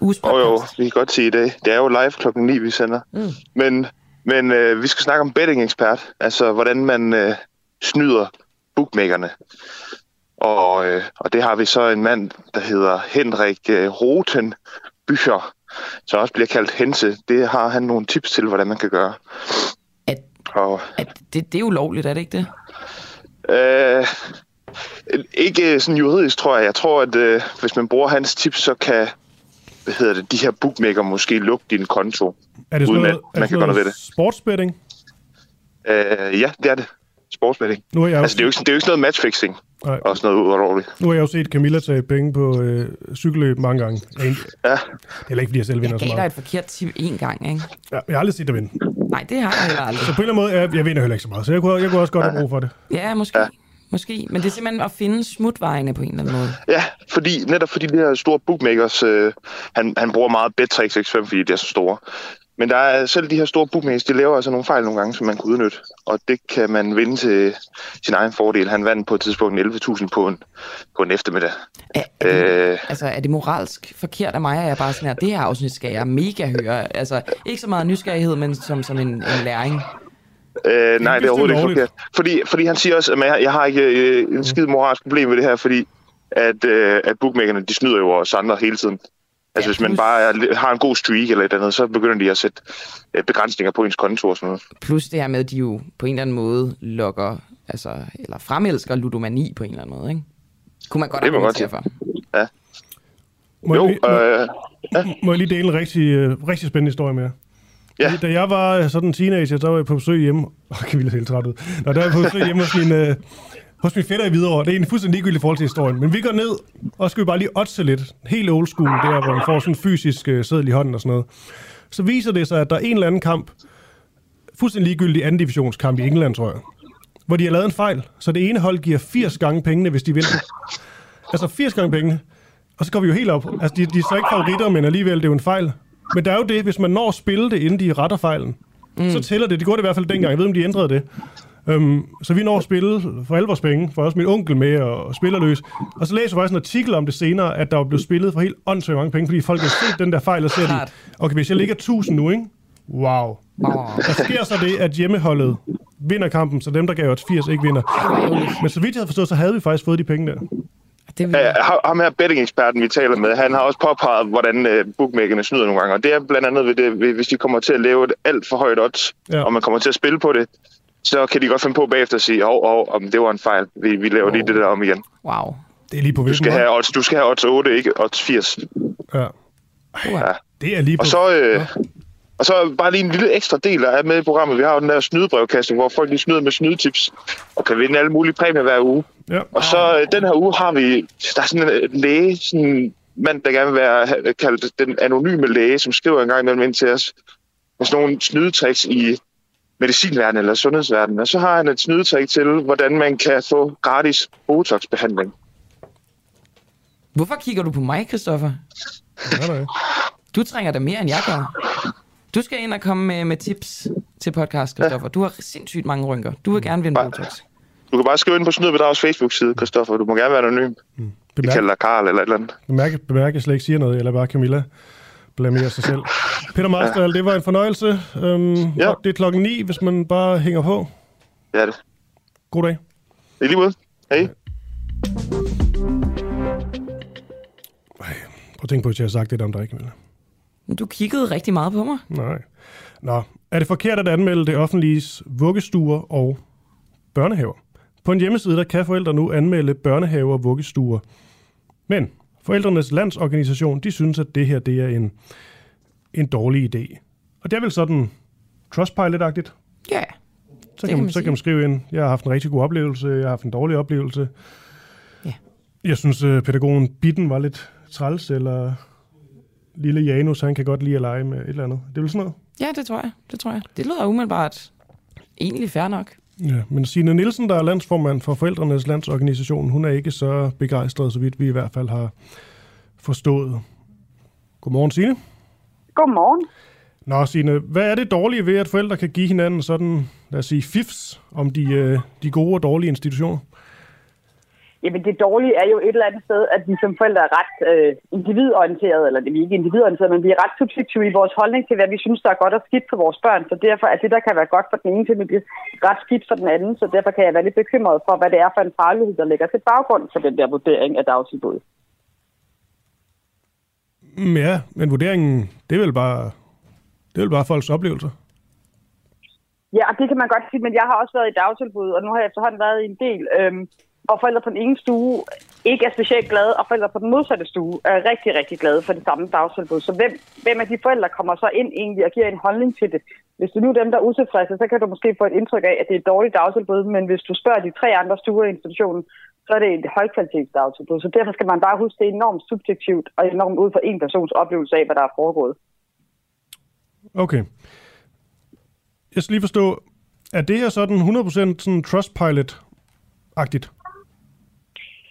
F: uges podcast. Jo, jo, vi kan godt sige i dag. Det er jo live klokken 9, vi sender. Mm. Men, men øh, vi skal snakke om betting-ekspert. Altså, hvordan man øh, snyder bookmakerne. Og, øh, og det har vi så en mand, der hedder Henrik øh, Roten Bücher, som også bliver kaldt Hense. Det har han nogle tips til, hvordan man kan gøre.
B: At, og, at det, det er ulovligt, er det ikke det?
F: Øh, ikke sådan juridisk, tror jeg. Jeg tror, at øh, hvis man bruger hans tips, så kan hvad hedder det, de her bookmaker måske lukke din konto.
C: Er det sådan noget, at man kan gøre noget ved det. sportsbetting?
F: Øh, ja, det er det. Sportsbetting. Nu er jeg altså, det, er jo ikke, det er jo ikke sådan noget matchfixing. Nej. Og sådan noget ulovligt.
C: Nu har jeg jo set Camilla tage penge på øh, cykelløb mange gange. Ja. Det er ikke, fordi jeg selv vinder
B: så meget. Jeg gav dig et forkert tip én gang, ikke?
C: Ja, jeg har aldrig set dig vinde.
B: Nej, det har jeg heller aldrig.
C: Så på en eller anden måde, jeg, jeg vinder heller ikke så meget. Så jeg kunne, jeg kunne også godt have brug for det.
B: Ja, måske. Ja. Måske, men det er simpelthen at finde smutvejene på en eller anden måde.
F: Ja, fordi, netop fordi de her store bookmakers, øh, han, han bruger meget Bettrix X5, fordi de er så store. Men der er selv de her store bookmakers, de laver altså nogle fejl nogle gange, som man kan udnytte. Og det kan man vinde til sin egen fordel. Han vandt på et tidspunkt 11.000 på en, på en eftermiddag.
B: Er, er, det, øh, altså, er det moralsk forkert af mig, at jeg bare sådan her, det her afsnit skal jeg mega høre? Altså, ikke så meget nysgerrighed, men som sådan en, en læring.
F: Øh, nej, det er overhovedet ikke forkert. Fordi, fordi han siger også, at jeg, jeg har ikke øh, en skid moralsk problem med det her, fordi at, øh, at bookmakerne, de snyder jo os andre hele tiden. Altså ja, hvis man bare er, har en god streak eller et andet, så begynder de at sætte øh, begrænsninger på ens konto og sådan noget.
B: Plus det her med, at de jo på en eller anden måde lokker, altså, eller fremelsker ludomani på en eller anden måde, ikke? Kunne man godt
F: det må godt
B: for.
F: Ja. Må jo, øh,
C: Ja. Må jeg lige dele en rigtig, øh, rigtig spændende historie med jer?
F: Ja.
C: Da jeg var sådan en teenager, så var jeg på besøg hjemme. Åh, oh, Camilla ser helt træt ud. Nå, der var jeg på besøg hjemme hos min, øh, hos min fætter i Hvidovre. Det er egentlig fuldstændig ligegyldigt i forhold til historien. Men vi går ned, og skal vi bare lige oddse lidt. Helt old school, der hvor man får sådan en fysisk øh, seddel i hånden og sådan noget. Så viser det sig, at der er en eller anden kamp, fuldstændig ligegyldig anden divisionskamp i England, tror jeg, hvor de har lavet en fejl. Så det ene hold giver 80 gange pengene, hvis de vinder. Altså 80 gange pengene. Og så går vi jo helt op. Altså, de, de er så ikke favoritter, men alligevel, det er jo en fejl. Men der er jo det, hvis man når at spille det, inden de retter fejlen, mm. så tæller det. Det gjorde det i hvert fald dengang. Jeg ved, om de ændrede det. Um, så vi når at spille for alle vores penge, for også min onkel med og spiller løs. Og så læser jeg faktisk en artikel om det senere, at der var blevet spillet for helt åndssvagt mange penge, fordi folk har set den der fejl, og ser de, okay, hvis jeg ligger 1000 nu, ikke? Wow. Der sker så det, at hjemmeholdet vinder kampen, så dem, der gav os 80, ikke vinder. Men så vidt jeg havde forstået, så havde vi faktisk fået de penge der.
B: Det vil...
F: Ja, ham her betting-eksperten, vi taler med, han har også påpeget, hvordan uh, bookmakerne snyder nogle gange. Og det er blandt andet, ved det, hvis de kommer til at lave et alt for højt odds,
C: ja.
F: og man kommer til at spille på det, så kan de godt finde på bagefter at sige, åh, åh, om det var en fejl. Vi, vi laver lige det der om igen.
B: Wow.
C: Det er lige på
F: Du skal have odds, du skal have odds 8, ikke odds 80.
C: Ja.
B: Wow.
C: Det er lige på...
F: Og så, øh, og så bare lige en lille ekstra del, der er med i programmet. Vi har jo den der snydebrevkasse, hvor folk lige snyder med snydetips og kan vinde alle mulige præmier hver uge.
C: Ja.
F: Og så øh, den her uge har vi, der er sådan en øh, læge, sådan mand, der gerne vil være kaldt den anonyme læge, som skriver en gang imellem ind til os med sådan nogle snydetricks i medicinverdenen eller sundhedsverdenen. Og så har han et snydetrick til, hvordan man kan få gratis botoxbehandling.
B: Hvorfor kigger du på mig, Christoffer?
C: Ja.
B: Du trænger da mere, end jeg gør. Du skal ind og komme med, med tips til podcast, Christoffer. Du har sindssygt mange rynker. Du vil gerne vinde Botox.
F: Du kan bare skrive ind på Snydebedrags Facebook-side, Christoffer. Du må gerne være anonym. Vi
C: Bemærk,
F: kalder dig Karl eller et eller andet.
C: bemærk, bemærk, jeg slet ikke siger noget, eller bare Camilla blamerer sig selv. Peter Marstal, det var en fornøjelse. Um,
F: Ja.
C: Det er klokken 9, hvis man bare hænger på.
F: Det er det.
C: God dag.
F: I lige måde. Hej.
C: Prøv at tænke på, at jeg har sagt det om dig, Camilla.
B: Du kiggede rigtig meget på mig.
C: Nej. Nå, er det forkert at anmelde det offentliges vuggestuer og børnehaver? På en hjemmeside, der kan forældre nu anmelde børnehaver og vuggestuer. Men Forældrenes Landsorganisation, de synes, at det her det er en, en dårlig idé. Og det er vel sådan Trustpilot-agtigt.
B: Ja.
C: Så kan, man,
B: man
C: så kan man skrive ind, jeg har haft en rigtig god oplevelse, jeg har haft en dårlig oplevelse.
B: Ja.
C: Jeg synes, øh, pædagogen Bitten var lidt træls, eller lille Janus, han kan godt lide at lege med et eller andet. Det er vel sådan noget?
B: Ja, det tror jeg. Det tror jeg. Det lyder umiddelbart egentlig fair nok.
C: Ja, men Signe Nielsen, der er landsformand for Forældrenes Landsorganisation, hun er ikke så begejstret, så vidt vi i hvert fald har forstået. Godmorgen, Signe.
G: Godmorgen.
C: Nå, Signe, hvad er det dårlige ved, at forældre kan give hinanden sådan, lad os sige, fifs om de, øh, de gode og dårlige institutioner?
G: Jamen det dårlige er jo et eller andet sted, at vi som forældre er ret øh, individorienterede, eller det er vi ikke individorienterede, men vi er ret subjektive i vores holdning til, hvad vi synes, der er godt og skidt for vores børn. Så derfor er det, der kan være godt for den ene, til blive ret skidt for den anden. Så derfor kan jeg være lidt bekymret for, hvad det er for en faglighed, der ligger til baggrund for den der vurdering af dagtilbud.
C: Mm, ja, men vurderingen, det er vel bare, det er vel bare folks oplevelser.
G: Ja, og det kan man godt sige, men jeg har også været i dagtilbud, og nu har jeg efterhånden været i en del, øhm, og forældre på den ene stue ikke er specielt glade, og forældre på den modsatte stue er rigtig, rigtig glade for det samme dagtilbud. Så hvem, hvem af de forældre kommer så ind egentlig og giver en holdning til det? Hvis du nu er dem, der er utilfredse, så kan du måske få et indtryk af, at det er et dårligt dagtilbud, men hvis du spørger de tre andre stuer i institutionen, så er det et højkvalitetsdagtilbud. Så derfor skal man bare huske, det er enormt subjektivt og enormt ud fra en persons oplevelse af, hvad der er foregået.
C: Okay. Jeg skal lige forstå, er det her sådan 100% sådan Trustpilot-agtigt?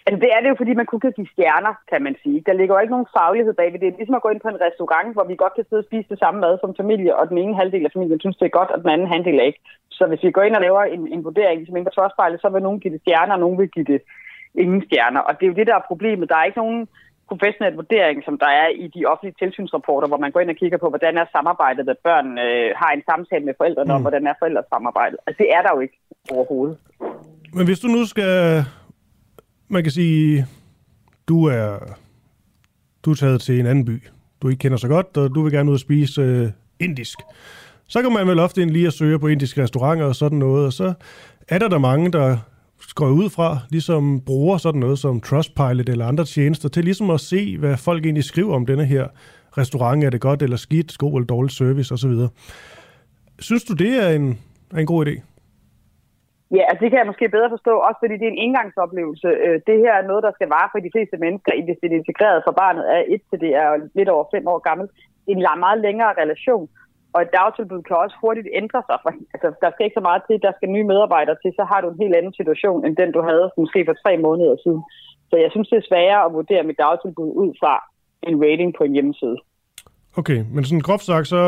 G: Altså, det er det jo, fordi man kun kan give stjerner, kan man sige. Der ligger jo ikke nogen faglighed bagved. Det er ligesom at gå ind på en restaurant, hvor vi godt kan sidde og spise det samme mad som familie, og den ene halvdel af familien synes, det er godt, og den anden halvdel er ikke. Så hvis vi går ind og laver en, en vurdering, ligesom inden for Trustpilot, så vil nogen give det stjerner, og nogen vil give det ingen stjerner. Og det er jo det, der er problemet. Der er ikke nogen professionel vurdering, som der er i de offentlige tilsynsrapporter, hvor man går ind og kigger på, hvordan er samarbejdet, at børn øh, har en samtale med forældrene, mm. og hvordan er forældres samarbejde. Altså, det er der jo ikke overhovedet.
C: Men hvis du nu skal, man kan sige, du er, du er taget til en anden by, du ikke kender så godt, og du vil gerne ud og spise øh, indisk, så kan man vel ofte ind lige at søge på indiske restauranter og sådan noget, og så er der der mange, der går ud fra, ligesom bruger sådan noget som Trustpilot eller andre tjenester, til ligesom at se, hvad folk egentlig skriver om denne her restaurant, er det godt eller skidt, god eller dårlig service? Osv. Synes du, det er en, er en god idé?
G: Ja, altså det kan jeg måske bedre forstå, også fordi det er en engangsoplevelse. Øh, det her er noget, der skal vare for de fleste mennesker, hvis det er integreret for barnet er et til det er lidt over fem år gammelt. Det er en meget længere relation, og et dagtilbud kan også hurtigt ændre sig. For, altså, der skal ikke så meget til, der skal nye medarbejdere til, så har du en helt anden situation, end den du havde måske for tre måneder siden. Så jeg synes, det er sværere at vurdere mit dagtilbud ud fra en rating på en hjemmeside.
C: Okay, men sådan groft sagt, så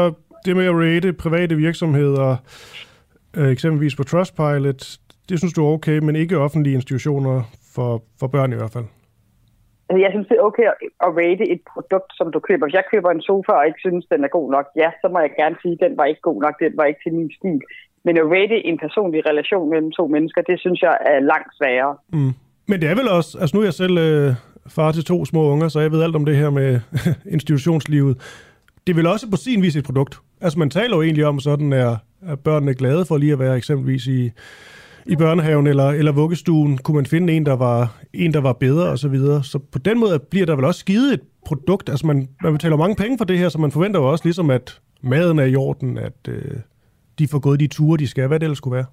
C: det med at rate private virksomheder, øh, eksempelvis på Trustpilot, det synes du er okay, men ikke offentlige institutioner for, for børn i hvert fald?
G: Altså, jeg synes, det er okay at rate et produkt, som du køber. Hvis jeg køber en sofa og ikke synes, den er god nok, ja, så må jeg gerne sige, at den var ikke god nok, den var ikke til min stil. Men at rate en personlig relation mellem to mennesker, det synes jeg er langt sværere.
C: Mm. Men det er vel også, altså nu er jeg selv øh, far til to små unger, så jeg ved alt om det her med institutionslivet. Det er vel også på sin vis et produkt. Altså man taler jo egentlig om, sådan er, er børnene glade for lige at være eksempelvis i, i børnehaven eller, eller vuggestuen. Kunne man finde en, der var, en, der var bedre og så videre. Så på den måde bliver der vel også givet et produkt. Altså man, man betaler mange penge for det her, så man forventer jo også ligesom, at maden er i orden, at øh, de får gået de ture, de skal. Hvad det ellers skulle være?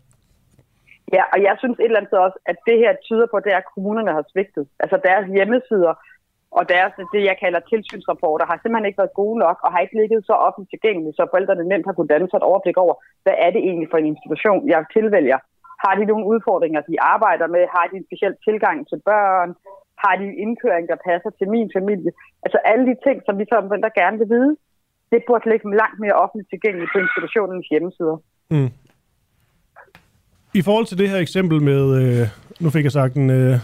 G: Ja, og jeg synes et eller andet også, at det her tyder på, det er, at kommunerne har svigtet. Altså deres hjemmesider og deres, det jeg kalder tilsynsrapporter, har simpelthen ikke været gode nok, og har ikke ligget så offentligt tilgængeligt, så forældrene nemt har kunnet danne sig et overblik over, hvad er det egentlig for en institution, jeg tilvælger. Har de nogle udfordringer, de arbejder med? Har de en speciel tilgang til børn? Har de en indkøring, der passer til min familie? Altså alle de ting, som vi som forældre gerne vil vide, det burde ligge langt mere offentligt tilgængeligt på institutionens hjemmesider. Mm.
C: I forhold til det her eksempel med, øh, nu fik jeg sagt en, øh,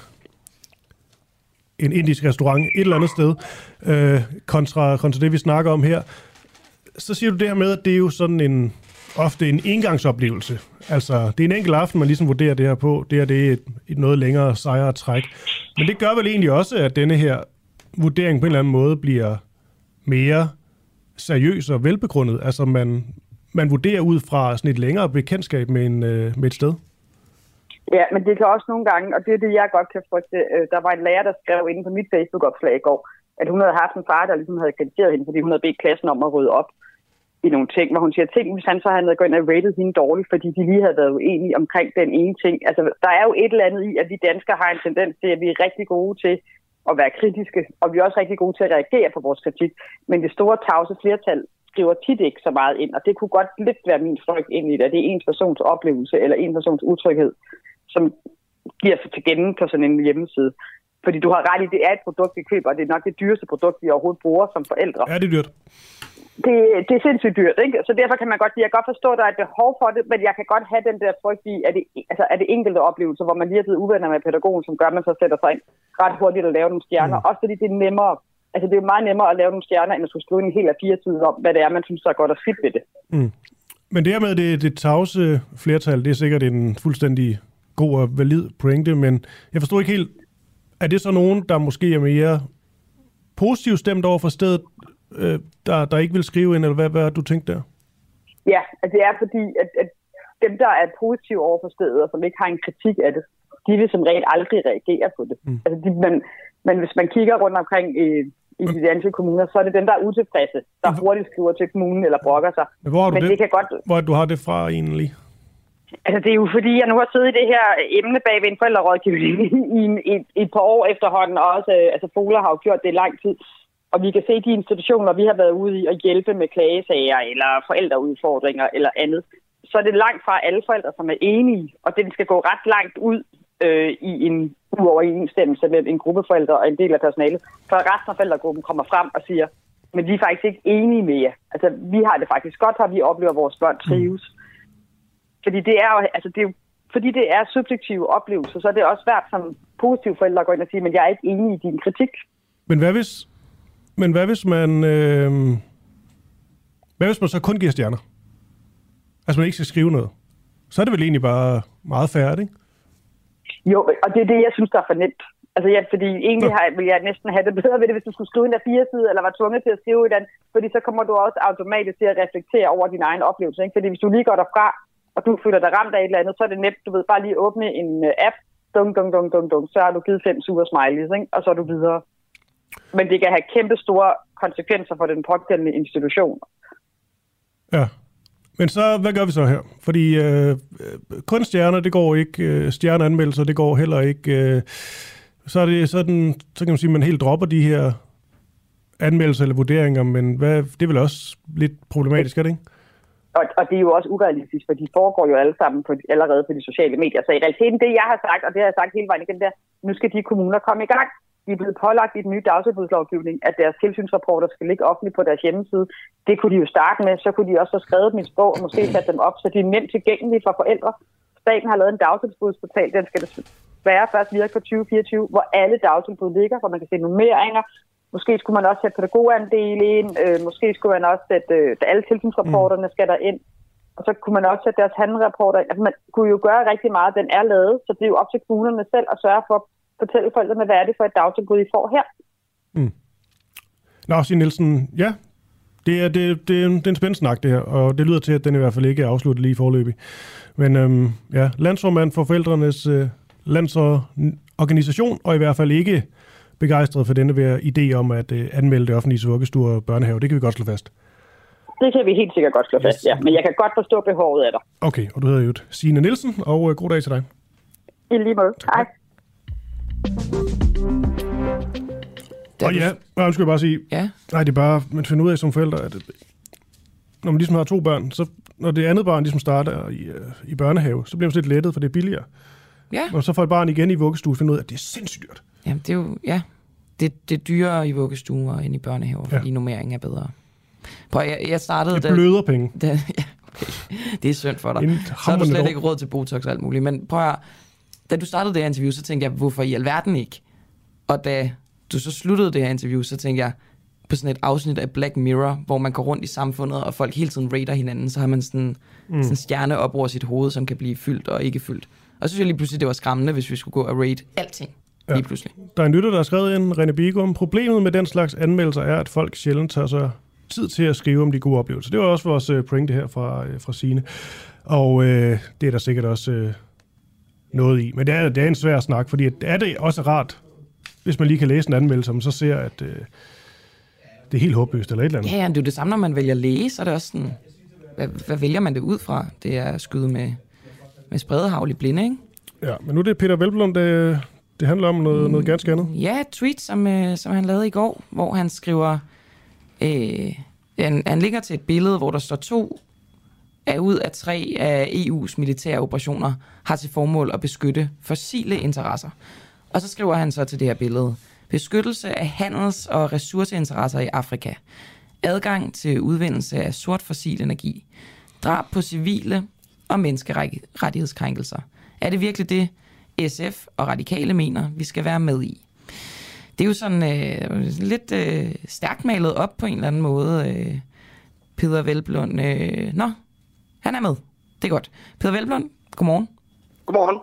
C: en indisk restaurant et eller andet sted, øh, kontra, kontra det, vi snakker om her, så siger du det her med, at det er jo sådan en ofte en engangsoplevelse. Altså, det er en enkelt aften, man ligesom vurderer det her på. Det er det et, et noget længere sejre træk. Men det gør vel egentlig også, at denne her vurdering på en eller anden måde bliver mere seriøs og velbegrundet. Altså, man, man vurderer ud fra sådan et længere bekendtskab med, en, øh, med et sted?
G: Ja, men det kan også nogle gange, og det er det, jeg godt kan frygte. Øh, der var en lærer, der skrev inde på mit Facebook-opslag i går, at hun havde haft en far, der ligesom havde kritiseret hende, fordi hun havde bedt klassen om at rydde op i nogle ting, hvor hun siger, ting, hvis han så havde gået ind og rated hende dårligt, fordi de lige havde været uenige omkring den ene ting. Altså, der er jo et eller andet i, at vi danskere har en tendens til, at vi er rigtig gode til at være kritiske, og vi er også rigtig gode til at reagere på vores kritik. Men det store tavse flertal skriver tit ikke så meget ind, og det kunne godt lidt være min frygt ind i det, at det er en persons oplevelse eller en persons utryghed, som giver sig til genne på sådan en hjemmeside. Fordi du har ret i, det er et produkt, vi køber, og det er nok det dyreste produkt, vi overhovedet bruger som forældre.
C: Ja, det er dyrt.
G: Det, det er sindssygt dyrt, ikke? Så derfor kan man godt, jeg kan godt forstå, at der er et behov for det, men jeg kan godt have den der frygt i, at det, altså, er det enkelte oplevelser, hvor man lige er blevet uvenner med pædagogen, som gør, at man så sætter sig ind ret hurtigt at lave nogle stjerner. Mm. Også fordi det er nemmere altså det er jo meget nemmere at lave nogle stjerner, end at skulle skrive en hel af fire tider om, hvad det er, man synes, der er godt og skidt ved det. Mm.
C: Men det her med det, det tavse flertal, det er sikkert en fuldstændig god og valid pointe, men jeg forstår ikke helt, er det så nogen, der måske er mere positivt stemt over for stedet, øh, der, der ikke vil skrive ind, eller hvad, hvad du tænkt der?
G: Ja, altså det er fordi, at, at dem, der er positive over for stedet, og som ikke har en kritik af det, de vil som regel aldrig reagere på det. Mm. Altså de, man, men hvis man kigger rundt omkring i, i de danske kommuner, så er det dem, der er utilfredse, der hurtigt skriver til kommunen eller brokker sig.
C: Men hvor har du, Men det? det kan godt... hvor du har det fra egentlig?
G: Altså, det er jo fordi, jeg nu har siddet i det her emne bag ved en forældrerådgivning i, i, i et par år efterhånden, og også, øh, altså, Fola har jo gjort det i lang tid. Og vi kan se de institutioner, vi har været ude i at hjælpe med klagesager eller forældreudfordringer eller andet, så er det langt fra alle forældre, som er enige, og det skal gå ret langt ud øh, i en uoverensstemmelse mellem en gruppe forældre og en del af personalet, for resten af forældregruppen kommer frem og siger, men vi er faktisk ikke enige med jer. Altså, vi har det faktisk godt her, vi oplever, at vores børn trives. Mm. Fordi det er jo, altså det er jo, fordi det er subjektive oplevelser, så er det også svært som positiv forældre at gå ind og sige, men jeg er ikke enig i din kritik.
C: Men hvad hvis, men hvad hvis man, øh, hvad hvis man så kun giver stjerner? Altså man ikke skal skrive noget. Så er det vel egentlig bare meget færdigt, ikke?
G: Jo, og det er det, jeg synes, der er for nemt. Altså, ja, fordi egentlig har, vil jeg næsten have det bedre ved det, hvis du skulle skrive en der fire side, eller var tvunget til at skrive i den, fordi så kommer du også automatisk til at reflektere over din egen oplevelse. Ikke? Fordi hvis du lige går derfra, og du føler dig ramt af et eller andet, så er det nemt, du ved, bare lige åbne en øh, app, dum, dum, dum, dum, dum, så har du givet fem sure smileys, ikke? og så er du videre. Men det kan have kæmpe store konsekvenser for den pågældende institution.
C: Ja. Men så, hvad gør vi så her? Fordi øh, øh, kun stjerner, det går ikke. Øh, stjerneanmeldelser, det går heller ikke. Øh, så er det sådan, så kan man sige, at man helt dropper de her anmeldelser eller vurderinger, men hvad, det er vel også lidt problematisk, er det ikke?
G: Og, og det er jo også urealistisk, for de foregår jo alle sammen på, allerede på de sociale medier. Så i realiteten, det jeg har sagt, og det har jeg sagt hele vejen igen, der, nu skal de kommuner komme i gang. De er blevet pålagt i den nye dagtilbudslovgivning, at deres tilsynsrapporter skal ligge offentligt på deres hjemmeside. Det kunne de jo starte med, så kunne de også have skrevet dem i sprog og måske sat dem op, så de er nemt tilgængelige for forældre. Staten har lavet en dagtilbudsportal, den skal desværre først virke på 2024, hvor alle dagtilbud ligger, hvor man kan se nummeringer, Måske skulle man også sætte pædagogandel ind, øh, måske skulle man også sætte øh, alle tilsynsrapporterne skal der ind, og så kunne man også sætte deres handlerapporter Altså man kunne jo gøre rigtig meget, den er lavet, så det er jo op til kommunerne selv at sørge for at fortælle forældrene, hvad er det for et dagtilbud, I får her.
C: Mm. Signe Nielsen, ja, det er, det, det, er en, det er en spændende snak, det her, og det lyder til, at den i hvert fald ikke er afsluttet lige forløbig. Men øhm, ja, landsformand for forældrenes øh, landsorganisation, og i hvert fald ikke begejstret for denne ved idé om at øh, anmelde det offentlige vuggestue og børnehave. Det kan vi godt slå fast.
G: Det kan vi helt sikkert godt slå fast, ja. Men jeg kan godt forstå behovet af dig.
C: Okay, og du hedder jo Signe Nielsen, og øh, god dag til dig.
G: I lige måde. Hej.
C: Og ja, og skal jeg bare sige,
B: ja.
C: nej, det er bare, man finder ud af som forældre, at når man ligesom har to børn, så når det andet barn ligesom starter i, øh, i børnehave, så bliver man lidt lettet, for det er billigere.
B: Ja.
C: Og så får et barn igen i vuggestue, finder ud af, at det er sindssygt dyrt.
B: Jamen, det er jo, ja, det, det er dyrere i vuggestuer end i børnehaver, ja. fordi nummeringen er bedre. Prøv, jeg, jeg startede...
C: Det bløder da, penge.
B: Da, ja, okay. Det er synd for dig. Så har du slet ikke råd til Botox og alt muligt. Men prøv at, da du startede det her interview, så tænkte jeg, hvorfor i alverden ikke? Og da du så sluttede det her interview, så tænkte jeg, på sådan et afsnit af Black Mirror, hvor man går rundt i samfundet, og folk hele tiden rater hinanden, så har man sådan, mm. sådan en stjerne op over sit hoved, som kan blive fyldt og ikke fyldt. Og så synes jeg lige pludselig, det var skræmmende, hvis vi skulle gå og rate alting ja. lige pludselig.
C: Der er en lytter, der har skrevet en René Bigum. Problemet med den slags anmeldelser er, at folk sjældent tager sig tid til at skrive om de gode oplevelser. Det var også vores uh, pointe her fra, uh, fra Sine. Og uh, det er der sikkert også uh, noget i. Men det er, det er en svær snak, fordi er det også rart, hvis man lige kan læse en anmeldelse, og så ser, at uh, det er helt håbløst eller et eller andet.
B: Ja, ja, det er det samme, når man vælger læse, så er det også sådan, hvad, hvad vælger man det ud fra? Det er at skyde med, med spredehavl i blinde, ikke?
C: Ja, men nu er det Peter Velblom, det, det handler om noget, noget ganske andet.
B: Ja, et tweet, som, øh, som han lavede i går, hvor han skriver, øh, han, han ligger til et billede, hvor der står to af ud af tre af EU's militære operationer har til formål at beskytte fossile interesser. Og så skriver han så til det her billede, beskyttelse af handels- og ressourceinteresser i Afrika, adgang til udvindelse af sort fossil energi, drab på civile og menneskerettighedskrænkelser. Er det virkelig det, SF og radikale mener, vi skal være med i? Det er jo sådan øh, lidt øh, stærkt malet op på en eller anden måde. Øh, Peter Velblund. Øh, nå, han er med. Det er godt. Peter Velblund, godmorgen.
H: Godmorgen.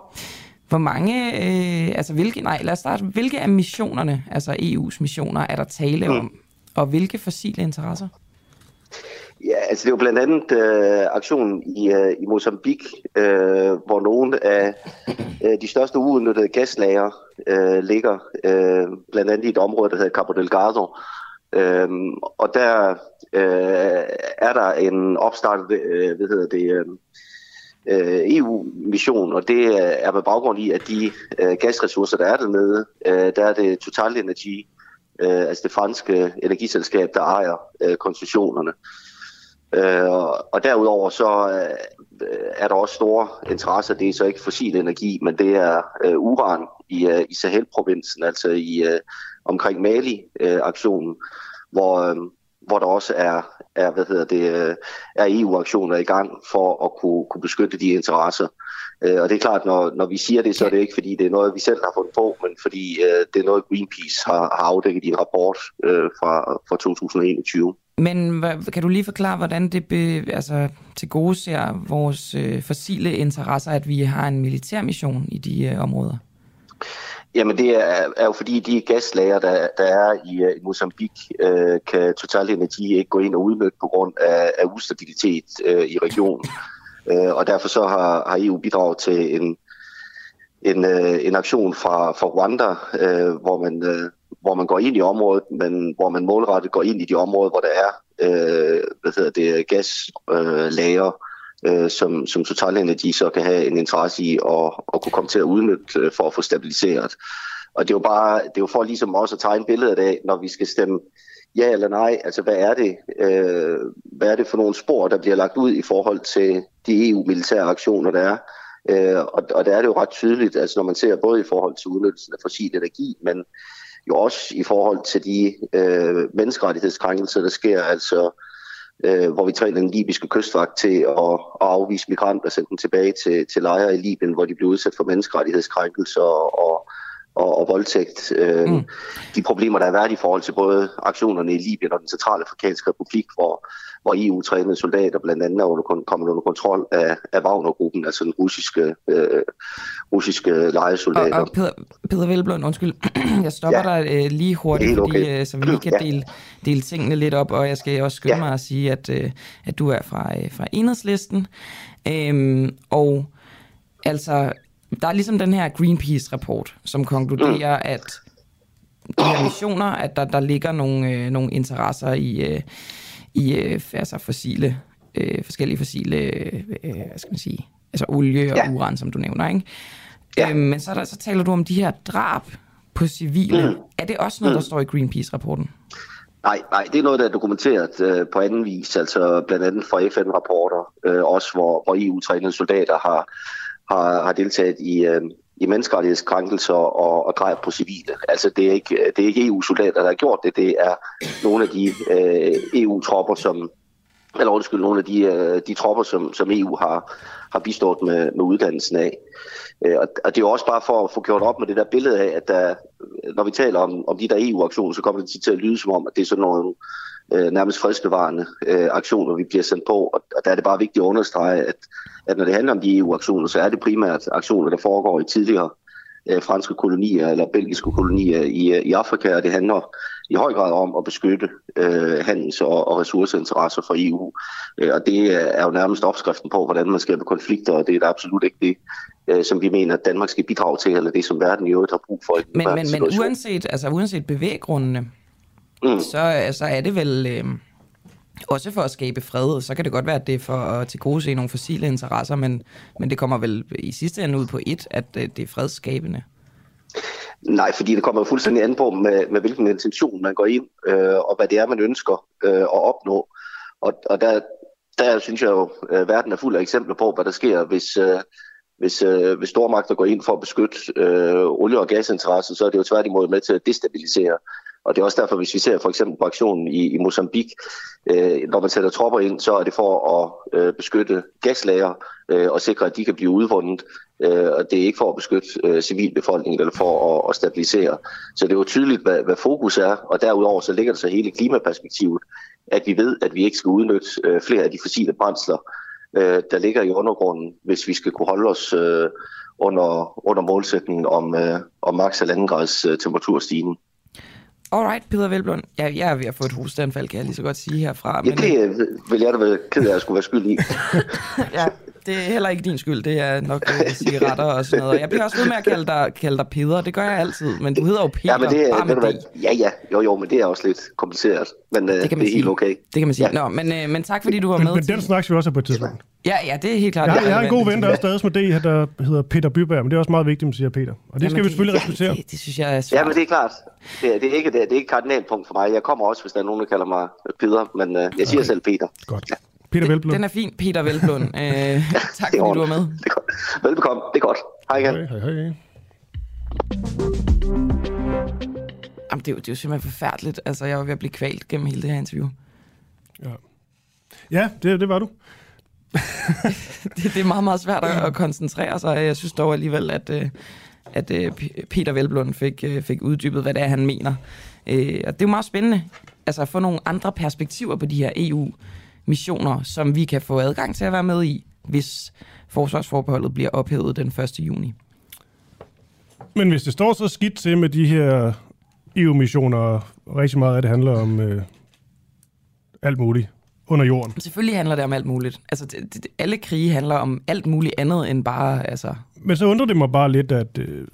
B: Hvor mange, øh, altså hvilke, nej lad os starte, hvilke af missionerne, altså EU's missioner, er der tale mm. om? Og hvilke fossile interesser?
H: Ja, altså det er jo blandt andet øh, aktionen i, øh, i Mozambique, øh, hvor nogle af øh, de største uudnyttede gaslager øh, ligger, øh, blandt andet i et område, der hedder Cabo Delgado. Øh, og der øh, er der en opstartet, øh, hvad hedder det, øh, øh EU-mission, og det er med baggrund i, at de øh, gasressourcer, der er dernede, øh, der er det Total Energy, øh, altså det franske energiselskab, der ejer øh, koncessionerne. Øh, og derudover så øh, er der også store interesser. Det er så ikke fossil energi, men det er øh, uran i, øh, i Sahel-provinsen, altså i øh, omkring Mali-aktionen, hvor, øh, hvor der også er, er, hvad hedder det, er EU-aktioner i gang for at kunne, kunne beskytte de interesser. Og det er klart, når, når vi siger det, så er det ikke fordi, det er noget, vi selv har fundet på, men fordi øh, det er noget, Greenpeace har, har afdækket i en rapport øh, fra, fra 2021.
B: Men hvad, kan du lige forklare, hvordan det be, altså, til gode ser vores øh, fossile interesser, at vi har en militærmission i de øh, områder?
H: Jamen det er, er jo fordi de gaslager, der, der er i, øh, i Mozambique, øh, kan Total Energi ikke gå ind og udnytte på grund af, af ustabilitet øh, i regionen. Øh, og derfor så har, har EU bidraget til en, en, øh, en aktion fra, fra Rwanda, øh, hvor man øh, hvor man går ind i området, men hvor man målrettet går ind i de områder, hvor der er øh, hvad hedder det, gaslager, øh, lager, øh, som, som Total Energy så kan have en interesse i at, at kunne komme til at udnytte øh, for at få stabiliseret. Og det er jo bare, det er jo for ligesom også at tegne billedet af, når vi skal stemme ja eller nej, altså hvad er det, øh, hvad er det for nogle spor, der bliver lagt ud i forhold til de EU-militære aktioner, der er. Øh, og, og der er det jo ret tydeligt, altså når man ser både i forhold til udnyttelsen af fossil energi, men jo også i forhold til de øh, menneskerettighedskrænkelser, der sker, altså øh, hvor vi træner den libyske kystvagt til at, at afvise migranter og sende dem tilbage til, til lejre i Libyen, hvor de blev udsat for menneskerettighedskrænkelser og, og, og voldtægt. Øh, mm. De problemer, der har været i forhold til både aktionerne i Libyen og den centrale afrikanske republik, hvor, hvor EU-trænede soldater blandt andet er under, kommet under kontrol af, af Wagner-gruppen, altså den russiske, øh, russiske lejesoldater.
B: Og, og Peter, Peter Velblom, undskyld, jeg stopper ja. dig øh, lige hurtigt, okay. fordi, øh, så vi kan ja. dele, dele tingene lidt op, og jeg skal også skynde ja. mig at sige, at, øh, at du er fra, øh, fra enhedslisten. Øhm, og altså, der er ligesom den her Greenpeace-rapport, som konkluderer, mm. at de her missioner, at der, der ligger nogle, øh, nogle interesser i, øh, i øh, altså fossile, øh, forskellige fossile, øh, hvad skal man sige, altså olie og ja. uran, som du nævner, ikke? Ja. Øhm, men så, der, så taler du om de her drab på civile. Mm. Er det også noget, der mm. står i Greenpeace-rapporten?
H: Nej, nej, det er noget, der er dokumenteret øh, på anden vis, altså blandt andet fra FN-rapporter, øh, også hvor, hvor EU-trænede soldater har, har, har deltaget i, øh, i menneskerettighedskrænkelser og, og dræb på civile. Altså det er ikke, det er ikke EU-soldater, der har gjort det, det er nogle af de øh, EU-tropper, som eller undskyld, nogle af de, øh, de tropper, som, som EU har, har bistået med, med uddannelsen af. Øh, og, og det er jo også bare for at få gjort op med det der billede af, at der, når vi taler om, om de der EU-aktioner, så kommer det til at lyde som om, at det er sådan nogle øh, nærmest fredsbevarende øh, aktioner, vi bliver sendt på. Og, og der er det bare vigtigt at understrege, at, at når det handler om de EU-aktioner, så er det primært aktioner, der foregår i tidligere øh, franske kolonier eller belgiske kolonier i, i Afrika, og det handler i høj grad om at beskytte øh, handels- og, og ressourceinteresser for EU. Øh, og det er jo nærmest opskriften på, hvordan man skaber konflikter, og det er da absolut ikke det, øh, som vi mener, at Danmark skal bidrage til, eller det, som verden i øvrigt har brug for.
B: Men, men, men uanset, altså, uanset bevæggrundene, mm. så, så er det vel... Øh også for at skabe fred, så kan det godt være, at det er for at tilgodese nogle fossile interesser, men, men det kommer vel i sidste ende ud på et, at øh, det er fredsskabende.
H: Nej, fordi det kommer fuldstændig an på, med, med hvilken intention man går ind, øh, og hvad det er, man ønsker øh, at opnå. Og, og der, der synes jeg jo, at øh, verden er fuld af eksempler på, hvad der sker, hvis, øh, hvis, øh, hvis stormagter går ind for at beskytte øh, olie- og gasinteresser, så er det jo tværtimod med til at destabilisere og det er også derfor, hvis vi ser for eksempel på aktionen i, i Mozambique, øh, når man sætter tropper ind, så er det for at øh, beskytte gaslager øh, og sikre, at de kan blive udvundet. Øh, og det er ikke for at beskytte øh, civilbefolkningen eller for at, at stabilisere. Så det er jo tydeligt, hvad, hvad fokus er, og derudover så ligger der så hele klimaperspektivet, at vi ved, at vi ikke skal udnytte øh, flere af de fossile brændsler, øh, der ligger i undergrunden, hvis vi skal kunne holde os øh, under, under målsætningen om, øh, om maks. 1,5 grads øh, temperaturstigning.
B: Alright, Peter Velblom. Jeg, jeg er ved at få et hosteanfald, kan jeg lige så godt sige herfra.
H: Ja, men, det øh, vil jeg da være ked af, at jeg skulle være skyld i.
B: ja, det er heller ikke din skyld. Det er nok uh, cigaretter og sådan noget. Jeg bliver også ved med at kalde dig, kalde dig Peter. Det gør jeg altid. Men du hedder jo Peter.
H: Ja, men det, bare med det. Ja, ja. Jo, jo, men det er også lidt kompliceret. Men det, kan man det er sige. helt okay.
B: Det kan man sige. Ja. Nå, men, uh, men tak fordi du var med. Men,
C: men den snakker vi også på et tidspunkt.
B: Ja, ja, det er helt klart.
C: Jeg, jeg har en god ven, der er stadig med det, der hedder Peter Byberg, men det er også meget vigtigt, at man siger Peter. Og det Jamen, skal vi selvfølgelig det, respektere.
B: Det, det, synes jeg er svært.
H: Ja, men det er klart. Det er, det er ikke det, er, det er ikke kardinalpunkt for mig. Jeg kommer også, hvis der er nogen, der kalder mig Peter, men uh, jeg siger okay. selv Peter.
C: Godt. Ja. Peter Velblom.
B: Den er fin, Peter Velblom. uh, tak fordi du var med. Det er
H: godt. Velbekomme. Det er godt. Hej igen. Hej, hej, hej. Jamen,
B: det, er jo, det er jo simpelthen forfærdeligt. Altså, jeg var ved at blive kvalt gennem hele det her interview.
C: Ja, ja det, det var du.
B: Det, det er meget, meget svært at koncentrere sig. Jeg synes dog alligevel, at, øh, at øh, Peter Velblund fik, øh, fik uddybet, hvad det er, han mener. Og det er jo meget spændende altså at få nogle andre perspektiver på de her EU-missioner, som vi kan få adgang til at være med i, hvis forsvarsforbeholdet bliver ophævet den 1. juni.
C: Men hvis det står så skidt til med de her EU-missioner, rigtig meget af det handler om øh, alt muligt, under jorden.
B: Selvfølgelig handler det om alt muligt. Altså, det, det, alle krige handler om alt muligt andet end bare... Altså...
C: Men så undrer det mig bare lidt, at, øh,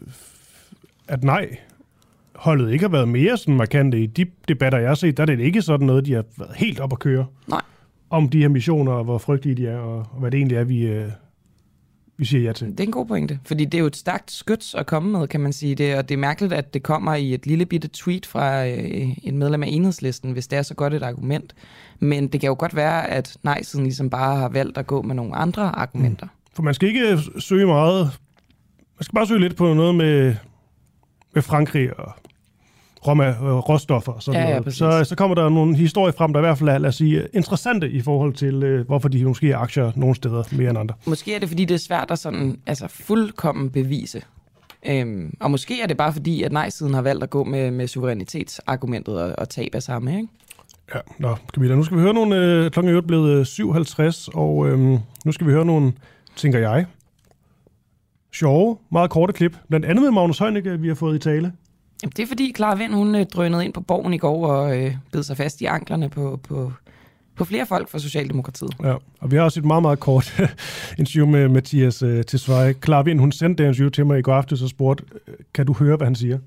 C: at nej, holdet ikke har været mere sådan markante i de debatter, jeg har set, der er det ikke sådan noget, de har været helt op at køre.
B: Nej.
C: Om de her missioner, og hvor frygtelige de er, og, og hvad det egentlig er, vi, øh, vi siger ja til.
B: Det er en god pointe, fordi det er jo et stærkt skyts at komme med, kan man sige det, og det er mærkeligt, at det kommer i et lille bitte tweet fra øh, en medlem af enhedslisten, hvis det er så godt et argument. Men det kan jo godt være, at nej-siden ligesom bare har valgt at gå med nogle andre argumenter. Mm.
C: For man skal ikke søge meget, man skal bare søge lidt på noget med, med Frankrig og Roma, øh, råstoffer og sådan
B: Ja, ja,
C: noget. så, så kommer der nogle historier frem, der i hvert fald er, lad os sige, interessante i forhold til, øh, hvorfor de måske er aktier nogle steder mere end andre.
B: Måske er det, fordi det er svært at sådan, altså fuldkommen bevise. Øhm, og måske er det bare fordi, at nej-siden har valgt at gå med, med suverænitetsargumentet og, og tab af samme, ikke?
C: Ja, nå, Camilla, nu skal vi høre nogle, øh, klokken er blevet øh, 57, og øh, nu skal vi høre nogle, tænker jeg, sjove, meget korte klip. Blandt andet med Magnus Heunicke, vi har fået i tale.
B: Jamen, det er fordi Clara Vind, hun øh, drønede ind på borgen i går og øh, bed sig fast i anklerne på, på, på flere folk fra Socialdemokratiet.
C: Ja, og vi har også et meget, meget kort interview med Mathias øh, Tesfaye. Clara Vind, hun sendte det interview til mig i går aftes og spurgte, øh, kan du høre, hvad han siger?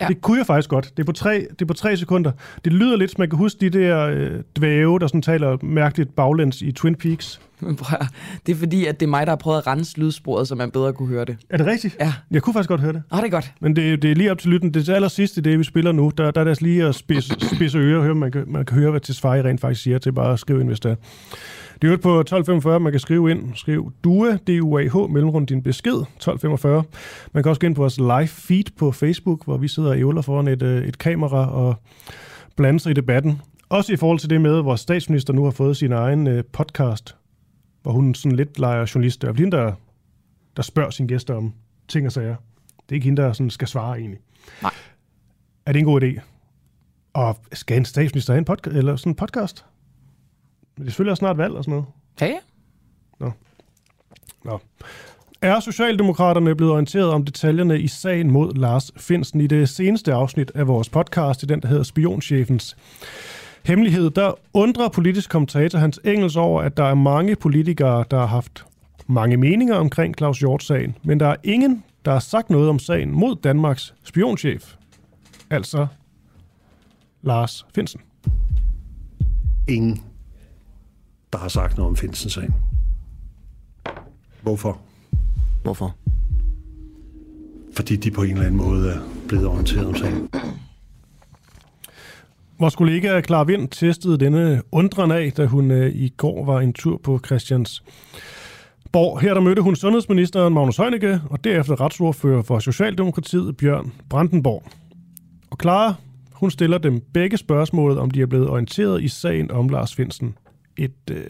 B: Ja.
C: Det kunne jeg faktisk godt. Det er, på tre, det er på tre sekunder. Det lyder lidt, som man kan huske de der øh, dvæve, der sådan taler mærkeligt baglæns i Twin Peaks.
B: Men prøv, at- det er fordi, at det er mig, der har prøvet at rense lydsporet, så man bedre kunne høre det.
C: Er det rigtigt?
B: Ja.
C: Jeg kunne faktisk godt høre det.
B: Åh, det er godt.
C: Men det, det er lige op til lytten. Det er til allersidst i det, vi spiller nu. Der, der er det altså lige at spidse, spidse ører og høre, man kan, man kan høre, hvad Tesfaye rent faktisk siger, til bare at skrive ind, hvis det er. Det er jo på 1245, man kan skrive ind. Skriv DUA, D-U-A-H, mellemrum din besked, 1245. Man kan også gå ind på vores live feed på Facebook, hvor vi sidder og ævler foran et, øh, et kamera og blander sig i debatten. Også i forhold til det med, hvor statsminister nu har fået sin egen øh, podcast, hvor hun sådan lidt leger journalist. Det er hende, der, der spørger sine gæster om ting og sager. Det er ikke hende, der sådan skal svare egentlig.
B: Nej.
C: Er det en god idé? Og skal en statsminister have en podcast, eller sådan en podcast? Men det er selvfølgelig også snart valg og sådan noget.
B: Ja, ja.
C: Nå. Er Socialdemokraterne blevet orienteret om detaljerne i sagen mod Lars Finsen i det seneste afsnit af vores podcast, i den der hedder Spionchefens Hemmelighed? Der undrer politisk kommentator Hans Engels over, at der er mange politikere, der har haft mange meninger omkring Claus Hjort-sagen, men der er ingen, der har sagt noget om sagen mod Danmarks spionchef, altså Lars Finsen.
I: ingen, der har sagt noget om Finsen-sagen. Hvorfor?
J: Hvorfor?
I: Fordi de på en eller anden måde er blevet orienteret om sagen.
C: Vores kollega Clara Vind testede denne undren af, da hun øh, i går var en tur på Christians Borg. Her der mødte hun sundhedsministeren Magnus Heunicke, og derefter retsordfører for Socialdemokratiet Bjørn Brandenborg. Og Clara, hun stiller dem begge spørgsmålet, om de er blevet orienteret i sagen om Lars Finsen. Et, øh,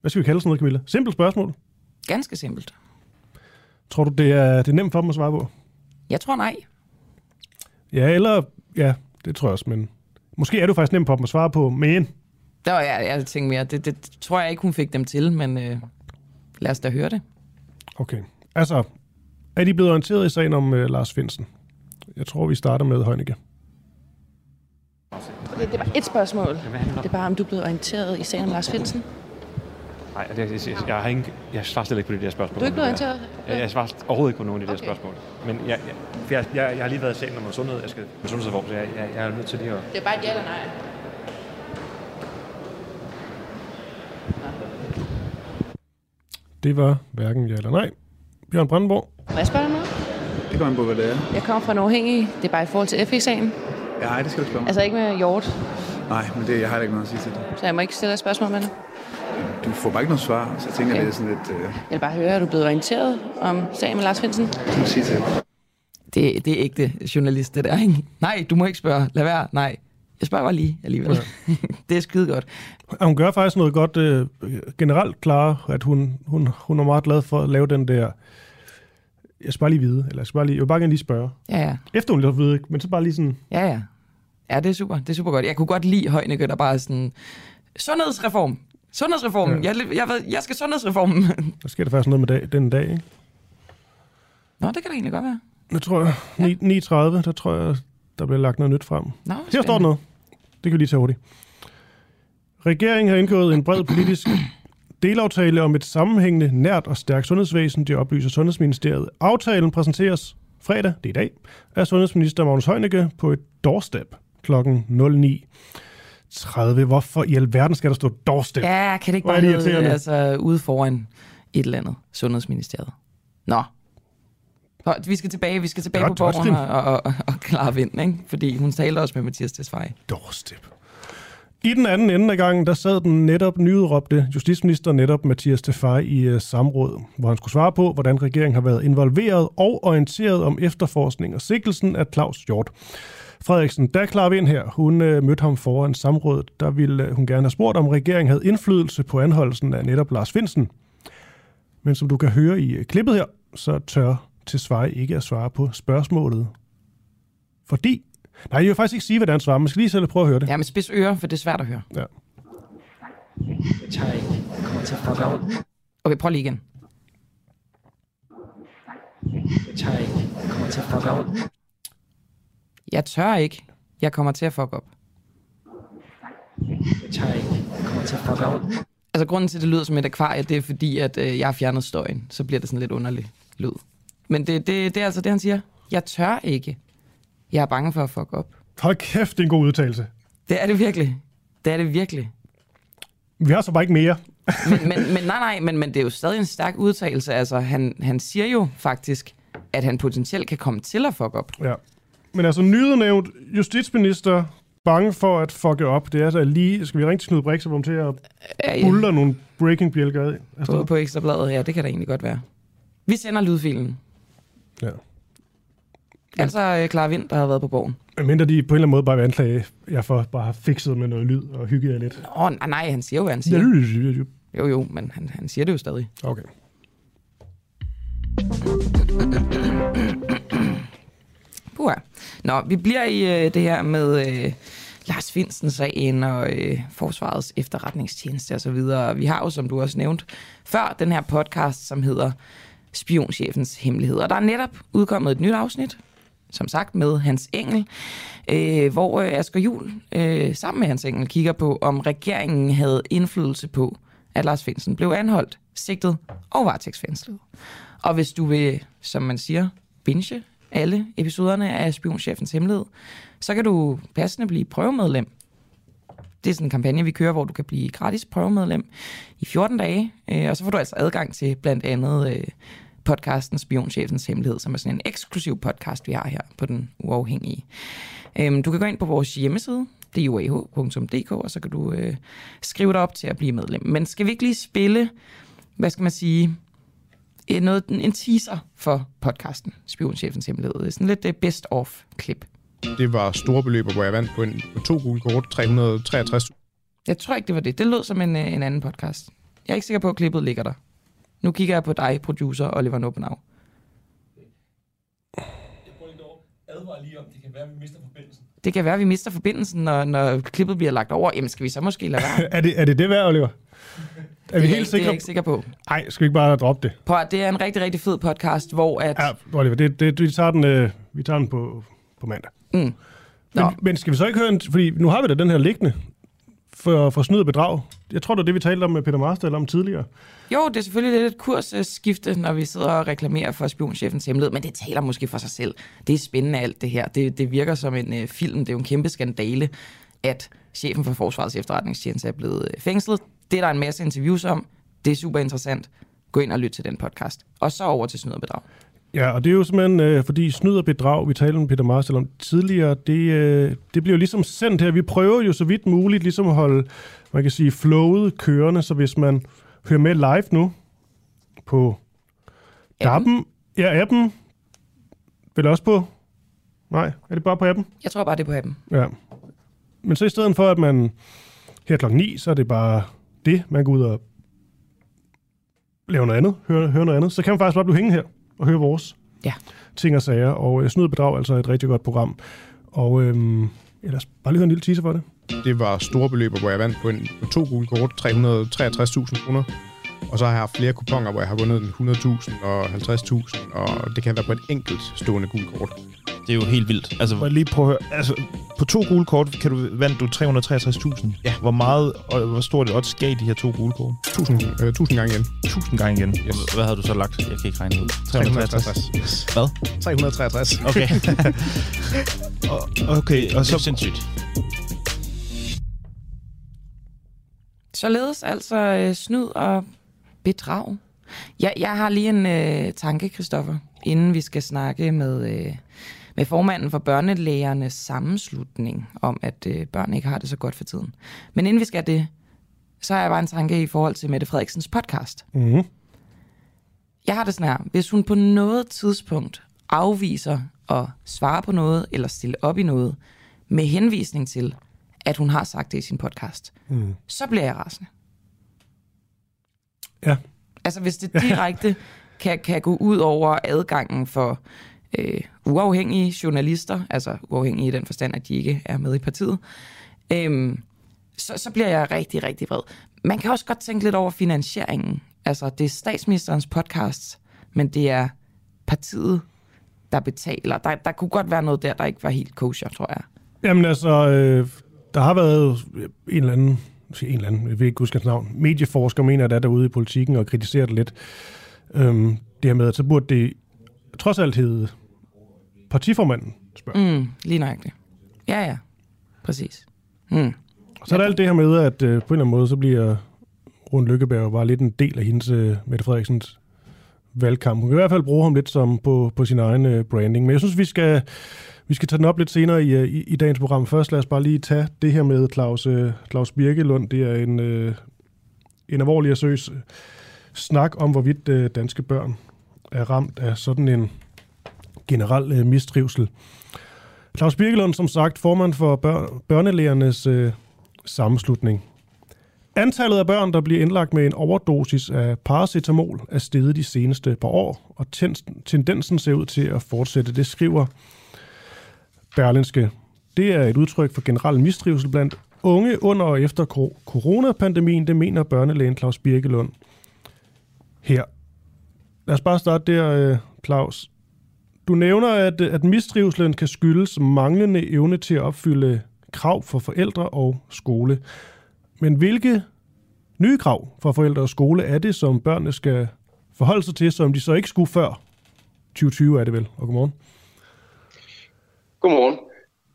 C: hvad skal vi kalde sådan noget, Camilla? Simpelt spørgsmål.
B: Ganske simpelt.
C: Tror du, det er, det er nemt for dem at svare på?
B: Jeg tror nej.
C: Ja, eller... Ja, det tror jeg også, men... Måske er det faktisk nemt for dem at svare på, men...
B: Der var jeg, jeg tænkte mere, det, det tror jeg ikke, hun fik dem til, men øh, lad os da høre det.
C: Okay. Altså, er de blevet orienteret i sagen om uh, Lars Finsen? Jeg tror, vi starter med Heunicke.
E: Okay, det er bare et spørgsmål. Det er bare, om du er blevet orienteret i sagen om Lars Finsen.
K: Nej, det, jeg, jeg, jeg, har ikke, jeg svarer slet ikke på de der spørgsmål.
E: Du er ikke blevet orienteret?
K: Jeg, jeg svarer overhovedet ikke på nogen af de der
E: Okay.
K: spørgsmål. Men jeg, jeg, for jeg, jeg, jeg har lige været i sagen om sundhed. Jeg skal med sundhedsreform, så jeg, jeg, jeg er nødt til lige at...
E: Det er bare et ja eller nej.
C: Det var hverken ja eller nej. Bjørn Brandenborg.
E: Må jeg spørge dig noget?
L: Det går an på, hvad det er.
E: Jeg kommer fra en. Det er bare i forhold til FE-sagen.
L: Ja, nej, det skal du spørge mig.
E: Altså ikke med Hjort.
L: Nej, men det, jeg har da ikke noget at sige til det.
E: Så jeg må ikke stille dig spørgsmål med det.
L: Du får bare ikke noget svar, så jeg tænker,
E: Okay.
L: det er sådan lidt... Øh,
E: Jeg vil bare høre, er du blevet orienteret om sagen med Lars Finsen?
L: skal man sige til det?
B: Det, det er ægte journalist, det der, ikke? Nej, du må ikke spørge. Lad være. Nej. Jeg spørger bare lige alligevel. Ja. det er skide godt.
C: Hun gør faktisk noget godt øh, generelt klar, at hun, hun, hun er meget glad for at lave den der... Jeg skal bare lige vide, eller jeg skal bare lige, jeg vil bare gerne lige spørge.
B: Ja, ja.
C: Efter hun lige har vide, men så bare lige sådan...
B: Ja, ja. Ja, det er super. Det er super godt. Jeg kunne godt lide Højnække, der bare er sådan... Sundhedsreform. Sundhedsreformen. Ja. Jeg, jeg, ved, jeg skal sundhedsreformen.
C: Der sker der faktisk noget med dag, den dag, ikke?
B: Nå, det kan da egentlig godt være.
C: Jeg tror, jeg, 9, 9.30, der tror jeg, der bliver lagt noget nyt frem.
B: Nå,
C: Her står der noget. Det kan vi lige tage hurtigt. Regeringen har indgået en bred politisk delaftale om et sammenhængende, nært og stærkt sundhedsvæsen, det oplyser Sundhedsministeriet. Aftalen præsenteres fredag, det er i dag, er sundhedsminister Magnus Heunicke på et doorstep kl. 09.30. Hvorfor i alverden skal der stå doorstep?
B: Ja, kan det ikke
C: Hvor
B: bare
C: det
B: hedde, altså, ude foran et eller andet sundhedsministeriet? Nå. Vi skal tilbage, vi skal tilbage
C: Godt,
B: på borgen og, og, og, og klare vind, ikke? Fordi hun talte også med Mathias Tesfaye.
C: Doorstep. I den anden ende af gangen, der sad den netop nyudråbte justitsminister netop Mathias Tefaj i uh, samråd, hvor han skulle svare på, hvordan regeringen har været involveret og orienteret om efterforskning og sikkelsen af Claus Hjort. Frederiksen, der er klar vind her. Hun uh, mødte ham foran samrådet. Der ville uh, hun gerne have spurgt, om regeringen havde indflydelse på anholdelsen af netop Lars Finsen. Men som du kan høre i uh, klippet her, så tør Tesfaye ikke at svare på spørgsmålet. Fordi Nej, jeg vil faktisk ikke sige, hvad han svarer. Man skal lige selv prøve at høre det.
B: Ja, med spids ører, for det er svært at høre.
C: Ja.
M: Jeg tager ikke. Jeg kommer til at fuck op.
B: Okay, prøv lige igen.
M: Jeg tager ikke. Jeg kommer til at fuck op.
B: Jeg tør ikke. Jeg kommer til at fuck op.
M: Jeg tager ikke. Jeg kommer til at fuck op.
B: Altså, grunden til, at det lyder som et akvarie, det er fordi, at øh, jeg har fjernet støjen. Så bliver det sådan lidt underlig lyd. Men det, det, det er altså det, han siger. Jeg tør ikke. Jeg er bange for at fuck op.
C: Hold kæft, det er en god udtalelse.
B: Det er det virkelig. Det er det virkelig.
C: Vi har så bare ikke mere.
B: Men, men, men nej, nej, men, men det er jo stadig en stærk udtalelse. Altså, han, han siger jo faktisk, at han potentielt kan komme til at fuck op.
C: Ja. Men altså, nydenævnt justitsminister bange for at fucke op. Det er altså lige... Skal vi ringe til Knud Brix, hvor til at
B: Ja, ja.
C: bulle nogle breaking bjælker af? Altså,
B: På, på ekstrabladet, ja, det kan da egentlig godt være. Vi sender lydfilen.
C: Ja.
B: Altså Clara Vind, der har været på borgen.
C: Mindre de på en eller anden måde bare vil anklage jer for bare have fikset med noget lyd og hygge jer lidt.
B: Åh, oh, nej, nej, han siger jo, hvad han siger. Jo, jo, men han, han siger det jo stadig.
C: Okay.
B: Uha. Nå, vi bliver i øh, det her med øh, Lars Finsen-sagen og øh, Forsvarets efterretningstjeneste osv. Vi har jo, som du også nævnt, før den her podcast, som hedder Spionchefens Hemmeligheder. Der er netop udkommet et nyt afsnit, som sagt med Hans Engel, øh, hvor øh, Asger Jul øh, sammen med Hans Engel kigger på, om regeringen havde indflydelse på, at Lars Finsen blev anholdt, sigtet og varetægtsfængslet. Og hvis du vil, som man siger, binge alle episoderne af Spionchefens Hemmelighed, så kan du passende blive prøvemedlem. Det er sådan en kampagne, vi kører, hvor du kan blive gratis prøvemedlem i 14 dage, øh, og så får du altså adgang til blandt andet øh, podcasten Spionchefens Hemmelighed, som er sådan en eksklusiv podcast, vi har her på Den Uafhængige. Øhm, du kan gå ind på vores hjemmeside, duah.dk, og så kan du øh, skrive dig op til at blive medlem. Men skal vi ikke lige spille, hvad skal man sige, noget, en teaser for podcasten Spionchefens Hemmelighed? Det er sådan lidt det best of klip.
N: Det var store beløber, hvor jeg vandt på, en, på to gule kort, 363.
B: Jeg tror ikke, det var det. Det lød som en, øh, en anden podcast. Jeg er ikke sikker på, at klippet ligger der. Nu kigger jeg på dig, producer Oliver Noppenau.
K: advarer lige om, det kan være, at vi mister forbindelsen.
B: Det kan være, at vi mister forbindelsen, når, når klippet bliver lagt over. Jamen, skal vi så måske lade være?
C: er, det, er det det værd, Oliver? Er vi
B: det,
C: helt
B: er, det er
C: sikre?
B: jeg ikke sikker på.
C: Nej, skal vi ikke bare droppe det?
B: At, det er en rigtig, rigtig fed podcast, hvor at...
C: Ja, Oliver, det, det, vi tager den, øh, vi tager den på, på mandag.
B: Mm.
C: Men, men skal vi så ikke høre en... Fordi nu har vi da den her liggende for, for snyd og bedrag. Jeg tror, det er det, vi talte om med Peter Marstal om tidligere.
B: Jo, det er selvfølgelig lidt et kursskifte, når vi sidder og reklamerer for spionchefens hemmelighed, men det taler måske for sig selv. Det er spændende alt det her. Det, det virker som en øh, film. Det er jo en kæmpe skandale, at chefen for Forsvarets efterretningstjeneste er blevet øh, fængslet. Det er der en masse interviews om. Det er super interessant. Gå ind og lyt til den podcast. Og så over til snyd og bedrag.
C: Ja, og det er jo simpelthen, øh, fordi snyd og bedrag, vi talte med Peter Marstal om tidligere, det, øh, det bliver jo ligesom sendt her. Vi prøver jo så vidt muligt ligesom at holde, man kan sige, flowet kørende, så hvis man hører med live nu på appen, ja, appen, vel også på, nej, er det bare på appen?
B: Jeg tror bare, det er på appen.
C: Ja. Men så i stedet for, at man her klokken 9, så er det bare det, man går ud og laver noget andet, hører, hører noget andet, så kan man faktisk bare blive hængende her og høre vores
B: ja.
C: ting og sager. Og øh, Snyd Bedrag er altså et rigtig godt program. Og øhm, ellers bare lige høre en lille teaser for det.
N: Det var store beløber, hvor jeg vandt på, en, på to gule kort, 363.000 kroner. Og så har jeg haft flere kuponer, hvor jeg har vundet 100.000 og 50.000, og det kan være på et enkelt stående gule kort.
O: Det er jo helt vildt. Altså,
P: Må jeg lige prøve at høre. Altså, på to gule kort kan du, vandt du 363.000.
O: Ja.
P: Hvor meget og hvor stort et odds gav de her to gule kort?
N: 1000, øh, 1000 gange igen.
P: 1000 gange igen.
O: yes. hvad havde du så lagt? Jeg kan ikke regne ud.
P: 363.
N: Yes.
O: Hvad?
N: 363.
O: Okay.
P: Og- okay, og
O: det er
P: så...
O: sindssygt.
B: Således altså øh, snyd og bedrag. Jeg, jeg har lige en øh, tanke, Christoffer, inden vi skal snakke med, øh, med formanden for børnelægernes sammenslutning om, at øh, børn ikke har det så godt for tiden. Men inden vi skal det, så har jeg bare en tanke i forhold til Mette Frederiksens podcast.
C: Mm-hmm.
B: Jeg har det sådan her. Hvis hun på noget tidspunkt afviser at svare på noget, eller stille op i noget, med henvisning til, at hun har sagt det i sin podcast,
C: Mm.
B: så bliver jeg rasende.
C: Ja.
B: Altså hvis det direkte kan, kan gå ud over adgangen for øh, uafhængige journalister, altså uafhængige i den forstand, at de ikke er med i partiet, øhm, så, så bliver jeg rigtig, rigtig vred. Man kan også godt tænke lidt over finansieringen. Altså det er statsministerens podcast, men det er partiet, der betaler. Der, der kunne godt være noget der, der ikke var helt kosher, tror jeg.
C: Jamen altså, øh, der har været en eller anden, siger en eller anden, jeg vil ikke huske hans navn, medieforsker mener, der er derude i politikken og kritiserer det lidt. Øhm, det her med, at så burde det trods alt hedde partiformanden.
B: Mm, lige nøjagtigt. Ja, ja. Præcis. Mm.
C: Og så er der alt det her med, at øh, på en eller anden måde, så bliver Rune Lykkeberg bare lidt en del af hendes, øh, Mette Frederiksens valgkamp. Hun kan i hvert fald bruge ham lidt som på, på sin egen øh, branding. Men jeg synes, vi skal, vi skal tage den op lidt senere i, øh, i, i dagens program. Først lad os bare lige tage det her med Claus, øh, Claus Birkelund. Det er en, øh, en alvorlig og søs øh, snak om, hvorvidt øh, danske børn er ramt af sådan en generel øh, mistrivsel. Claus Birkelund, som sagt, formand for bør- børnelægernes øh, sammenslutning. Antallet af børn, der bliver indlagt med en overdosis af paracetamol, er steget de seneste par år, og tendensen ser ud til at fortsætte. Det skriver Berlinske. Det er et udtryk for generel mistrivsel blandt unge under og efter coronapandemien, det mener børnelægen Claus Birkelund her. Lad os bare starte der, øh, Claus. Du nævner, at, at mistrivselen kan skyldes manglende evne til at opfylde krav for forældre og skole. Men hvilke nye krav for forældre og skole er det, som børnene skal forholde sig til, som de så ikke skulle før 2020 er det vel? Og godmorgen.
Q: Godmorgen.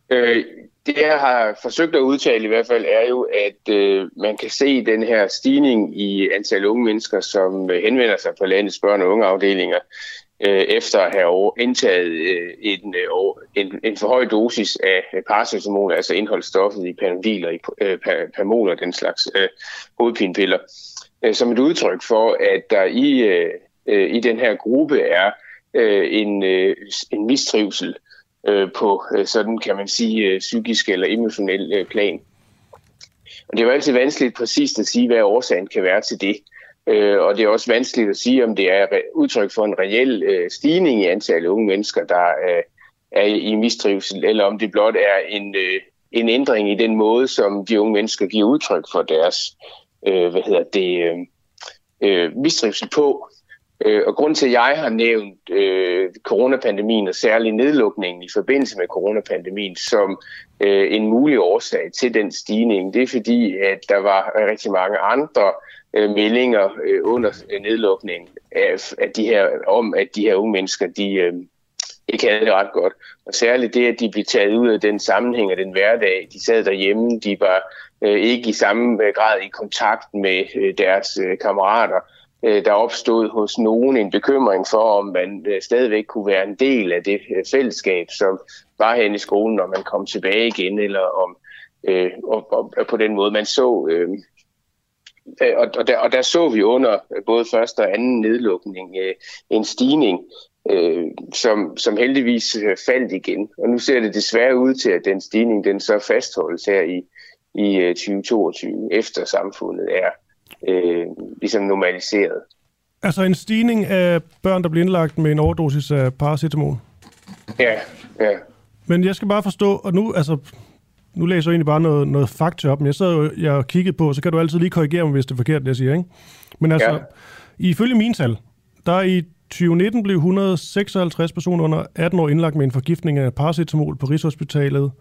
Q: Øh, det jeg har forsøgt at udtale i hvert fald er jo, at øh, man kan se den her stigning i antal unge mennesker, som øh, henvender sig på landets børn- og ungeafdelinger, øh, efter at have indtaget øh, en, øh, en, en for høj dosis af paracetamol, altså indholdsstoffet i Panodil og i øh, og den slags øh, hovedpinepiller, øh, som et udtryk for, at der i, øh, øh i den her gruppe er øh, en, øh, en mistrivsel øh, på øh, sådan kan man sige øh, psykisk eller emotionel øh, plan. Og det er jo altid vanskeligt præcist at sige, hvad årsagen kan være til det. Øh, Øh, og det er også vanskeligt at sige, om det er udtryk for en reel øh, stigning i antallet af unge mennesker, der øh, er i mistrivsel, eller om det blot er en, øh, en ændring i den måde, som de unge mennesker giver udtryk for deres øh, hvad hedder det, øh, øh, mistrivsel på. Øh, og grund til, at jeg har nævnt øh, coronapandemien og særlig nedlukningen i forbindelse med coronapandemien som øh, en mulig årsag til den stigning, det er fordi, at der var rigtig mange andre øh, Øh, meldinger øh, under øh, nedlukningen af, af de her, om, at de her unge mennesker, de øh, ikke havde det ret godt. Og særligt det, at de blev taget ud af den sammenhæng og den hverdag. De sad derhjemme, de var øh, ikke i samme øh, grad i kontakt med øh, deres øh, kammerater. Øh, der opstod hos nogen en bekymring for, om man øh, stadigvæk kunne være en del af det øh, fællesskab, som var hen i skolen, når man kom tilbage igen, eller om øh, og, og, og på den måde man så. Øh, og, og, der, og der så vi under både første og anden nedlukning øh, en stigning, øh, som, som heldigvis øh, faldt igen. Og nu ser det desværre ud til, at den stigning den så fastholdes her i, i øh, 2022, efter samfundet er øh, ligesom normaliseret.
C: Altså en stigning af børn, der bliver indlagt med en overdosis af paracetamol.
Q: Ja, ja.
C: Men jeg skal bare forstå, og nu, altså, nu læser jeg egentlig bare noget, noget fakta op, men jeg sad jo jeg kigget på, så kan du altid lige korrigere mig, hvis det er forkert, det jeg siger, ikke? Men altså,
Q: Ja.
C: ifølge mine tal, der i 2019 blev 156 personer under 18 år indlagt med en forgiftning af paracetamol på Rigshospitalet.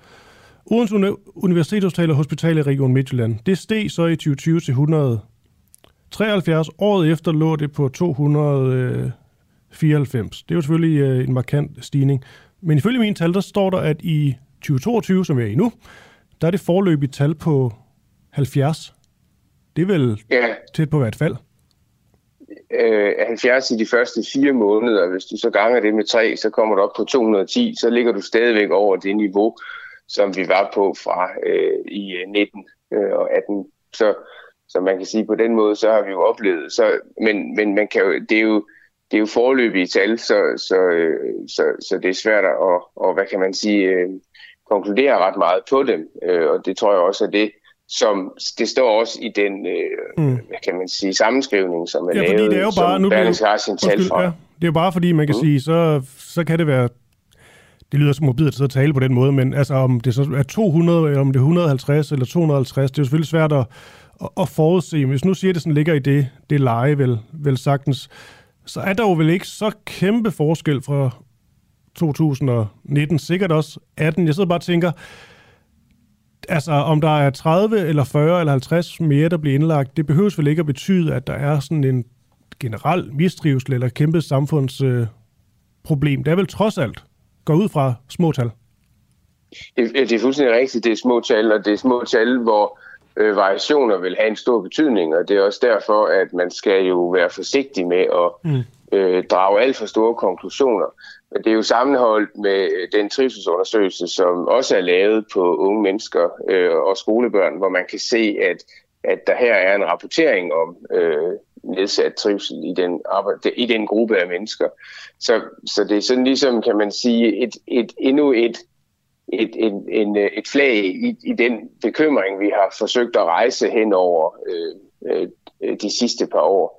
C: Odense Uni- Universitetshospital og Hospital i Region Midtjylland. Det steg så i 2020 til 173. Året efter lå det på 294. Det er jo selvfølgelig øh, en markant stigning. Men ifølge mine tal, der står der, at i 2022, som vi er i nu, der er det forløbige tal på 70. Det er vel
Q: Ja.
C: tæt på hvert fald.
Q: øh, 70 i de første fire måneder. Hvis du så ganger det med 3, så kommer du op på 210. Så ligger du stadigvæk over det niveau, som vi var på fra øh, i øh, 19 øh, og 18. Så, så man kan sige, på den måde, så har vi jo oplevet. Så, men men man kan jo, det er jo det er jo forløbige tal, så, så, øh, så, så det er svært at, og, og, hvad kan man sige, øh, konkludere ret meget på dem. Øh, og det tror jeg også er det, som det står også i den, øh,
C: Mm.
Q: hvad kan man sige, sammenskrivning, som er
C: Ja,
Q: lavet,
C: fordi det er jo bare...
Q: som
C: Nu
Q: Berlingske har sin tal fra.
C: ja, det er jo bare fordi, man kan
Q: Mm.
C: sige, så, så kan det være... Det lyder som morbidt at sidde og tale på den måde, men altså om det så er 200, eller om det er 150 eller 250, det er jo selvfølgelig svært at, at, at forudse. Men hvis nu siger, at det sådan ligger i det, det leje, vel, vel sagtens, så er der jo vel ikke så kæmpe forskel fra 2019, sikkert også 18. Jeg sidder bare og tænker, altså om der er 30 eller 40 eller 50 mere, der bliver indlagt, det behøves vel ikke at betyde, at der er sådan en generel mistrivsel eller kæmpe samfundsproblem. Øh, det er vel trods alt, går ud fra små tal.
Q: Det, det er fuldstændig rigtigt, det er små tal, og det er små tal, hvor øh, variationer vil have en stor betydning, og det er også derfor, at man skal jo være forsigtig med at
C: Mm.
Q: øh, drage alt for store konklusioner. Men det er jo sammenholdt med øh, den trivselsundersøgelse, som også er lavet på unge mennesker øh, og skolebørn, hvor man kan se, at, at der her er en rapportering om øh, nedsat trivsel i den, arbejde, i den gruppe af mennesker. Så, så det er sådan ligesom, kan man sige, et, et, endnu et, et, en, en, øh, et flag i, i den bekymring, vi har forsøgt at rejse hen over øh, øh, de sidste par år.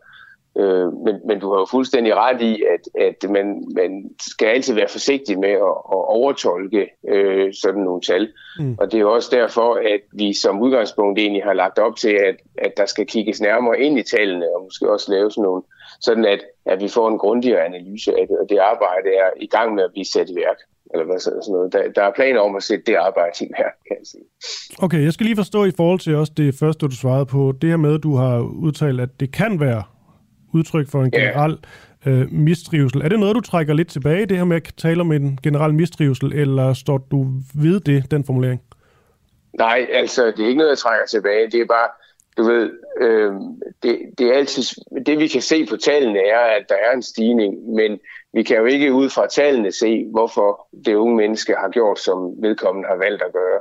Q: Øh, men, men du har jo fuldstændig ret i, at, at man, man skal altid være forsigtig med at, at overtolke øh, sådan nogle tal.
C: Mm.
Q: Og det er jo også derfor, at vi som udgangspunkt egentlig har lagt op til, at, at der skal kigges nærmere ind i tallene, og måske også lave sådan nogle, sådan at, at vi får en grundigere analyse af det, og det arbejde er i gang med at blive sat i værk. Eller hvad sådan noget. Der, der er planer om at sætte det arbejde i værk, kan jeg sige.
C: Okay, jeg skal lige forstå i forhold til også det første, du svarede på, det her med, at du har udtalt, at det kan være udtryk for en generel øh, mistrivsel. Er det noget, du trækker lidt tilbage, det her med at tale om en generel mistrivsel, eller står du ved det, den formulering?
Q: Nej, altså, det er ikke noget, jeg trækker tilbage. Det er bare, du ved, øh, det, det er altid, det vi kan se på tallene er, at der er en stigning, men vi kan jo ikke ud fra tallene se, hvorfor det unge menneske har gjort, som vedkommende har valgt at gøre.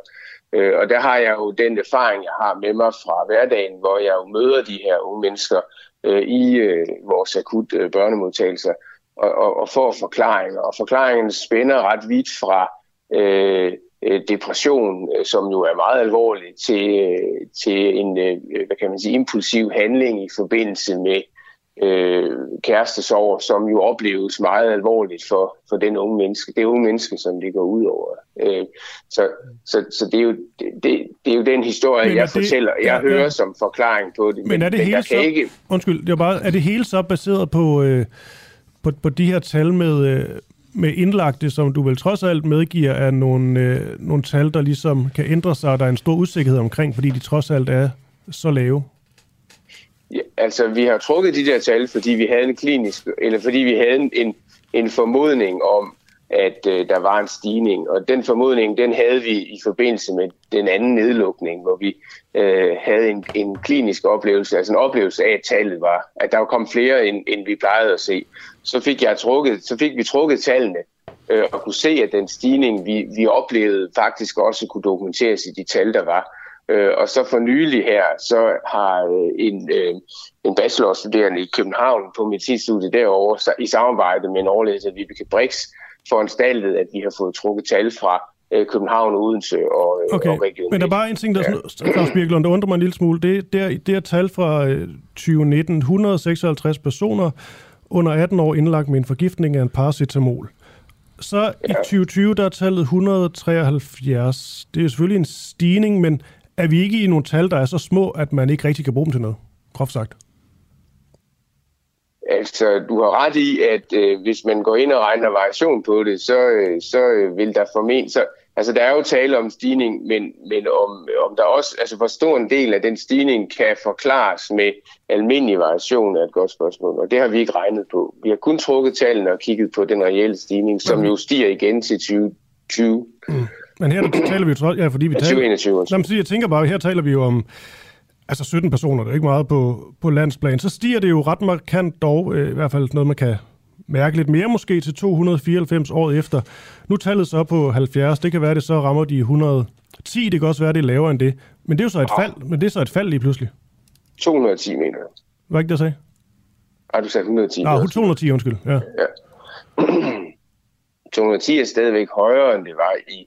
Q: Øh, og der har jeg jo den erfaring, jeg har med mig fra hverdagen, hvor jeg jo møder de her unge mennesker øh, i øh, vores akut øh, børnemodtagelser og, og, og får forklaringer. Og forklaringen spænder ret vidt fra øh, øh depression, øh, som jo er meget alvorlig, til, øh, til en øh, hvad kan man sige, impulsiv handling i forbindelse med øh, kærestesorg, som jo opleves meget alvorligt for, for den unge menneske, det unge menneske, som det går ud over. Øh, så, så, så det, er jo, det, det, er jo den historie,
C: Men
Q: jeg
C: det-
Q: fortæller, jeg
C: ja,
Q: hører
C: ja.
Q: som forklaring på det.
C: Men er det
Q: men
C: hele så...
Q: ikke,
C: Undskyld, det er, bare, er det hele så baseret på, øh, på, på de her tal med, øh, med indlagte, som du vel trods alt medgiver, er nogle, øh, nogle tal, der ligesom kan ændre sig, og der er en stor usikkerhed omkring, fordi de trods alt er så lave?
Q: Ja, altså, vi har trukket de der tal, fordi vi havde en klinisk, eller fordi vi havde en, en, en formodning om, at øh, der var en stigning. Og den formodning, den havde vi i forbindelse med den anden nedlukning, hvor vi øh, havde en, en klinisk oplevelse, altså en oplevelse af, at tallet var, at der kom flere, end, end vi plejede at se. Så fik, jeg trukket, så fik vi trukket tallene, øh, og kunne se, at den stigning, vi, vi oplevede, faktisk også kunne dokumenteres i de tal, der var. Øh, og så for nylig her, så har øh, en, øh, en bachelorstuderende i København på medicinstudiet derovre, så, i samarbejde med en overlæser, Vibeke Brix, foranstaltet, at vi har fået trukket tal fra øh, København, Odense og, øh,
C: Okay,
Q: og Region
C: men der er bare en ting, der ja. Claus Birkelund, der undrer mig en lille smule. Det, det, er, det er tal fra øh, 2019. 156 personer under 18 år indlagt med en forgiftning af en paracetamol. Så ja. i 2020, der er tallet 173. Det er selvfølgelig en stigning, men er vi ikke i nogle tal, der er så små, at man ikke rigtig kan bruge dem til noget? Groft sagt.
Q: altså, du har ret i, at øh, hvis man går ind og regner variation på det, så, øh, så øh, vil der formentlig... Så, altså, der er jo tale om stigning, men, men om, om der også... Altså, hvor stor en del af den stigning kan forklares med almindelig variation er et godt spørgsmål, og det har vi ikke regnet på. Vi har kun trukket tallene og kigget på den reelle stigning, som jo stiger igen til 2020. Mm.
C: Men her taler vi jo trods, ja, fordi vi taler...
Q: 2021.
C: Jamen, jeg tænker bare, her taler vi jo om altså 17 personer, det er ikke meget på, på landsplan. Så stiger det jo ret markant dog, øh, i hvert fald noget, man kan mærke lidt mere måske til 294 år efter. Nu tallet så på 70, det kan være, det så rammer de 110, det kan også være, det er lavere end det. Men det er jo så et fald, men det er så et fald lige pludselig.
Q: 210, mener jeg.
C: Hvad ikke det, jeg sagde?
Q: Har du sagde 110?
C: Nej, 210, undskyld. Ja.
Q: ja. 210 er stadigvæk højere, end det var i,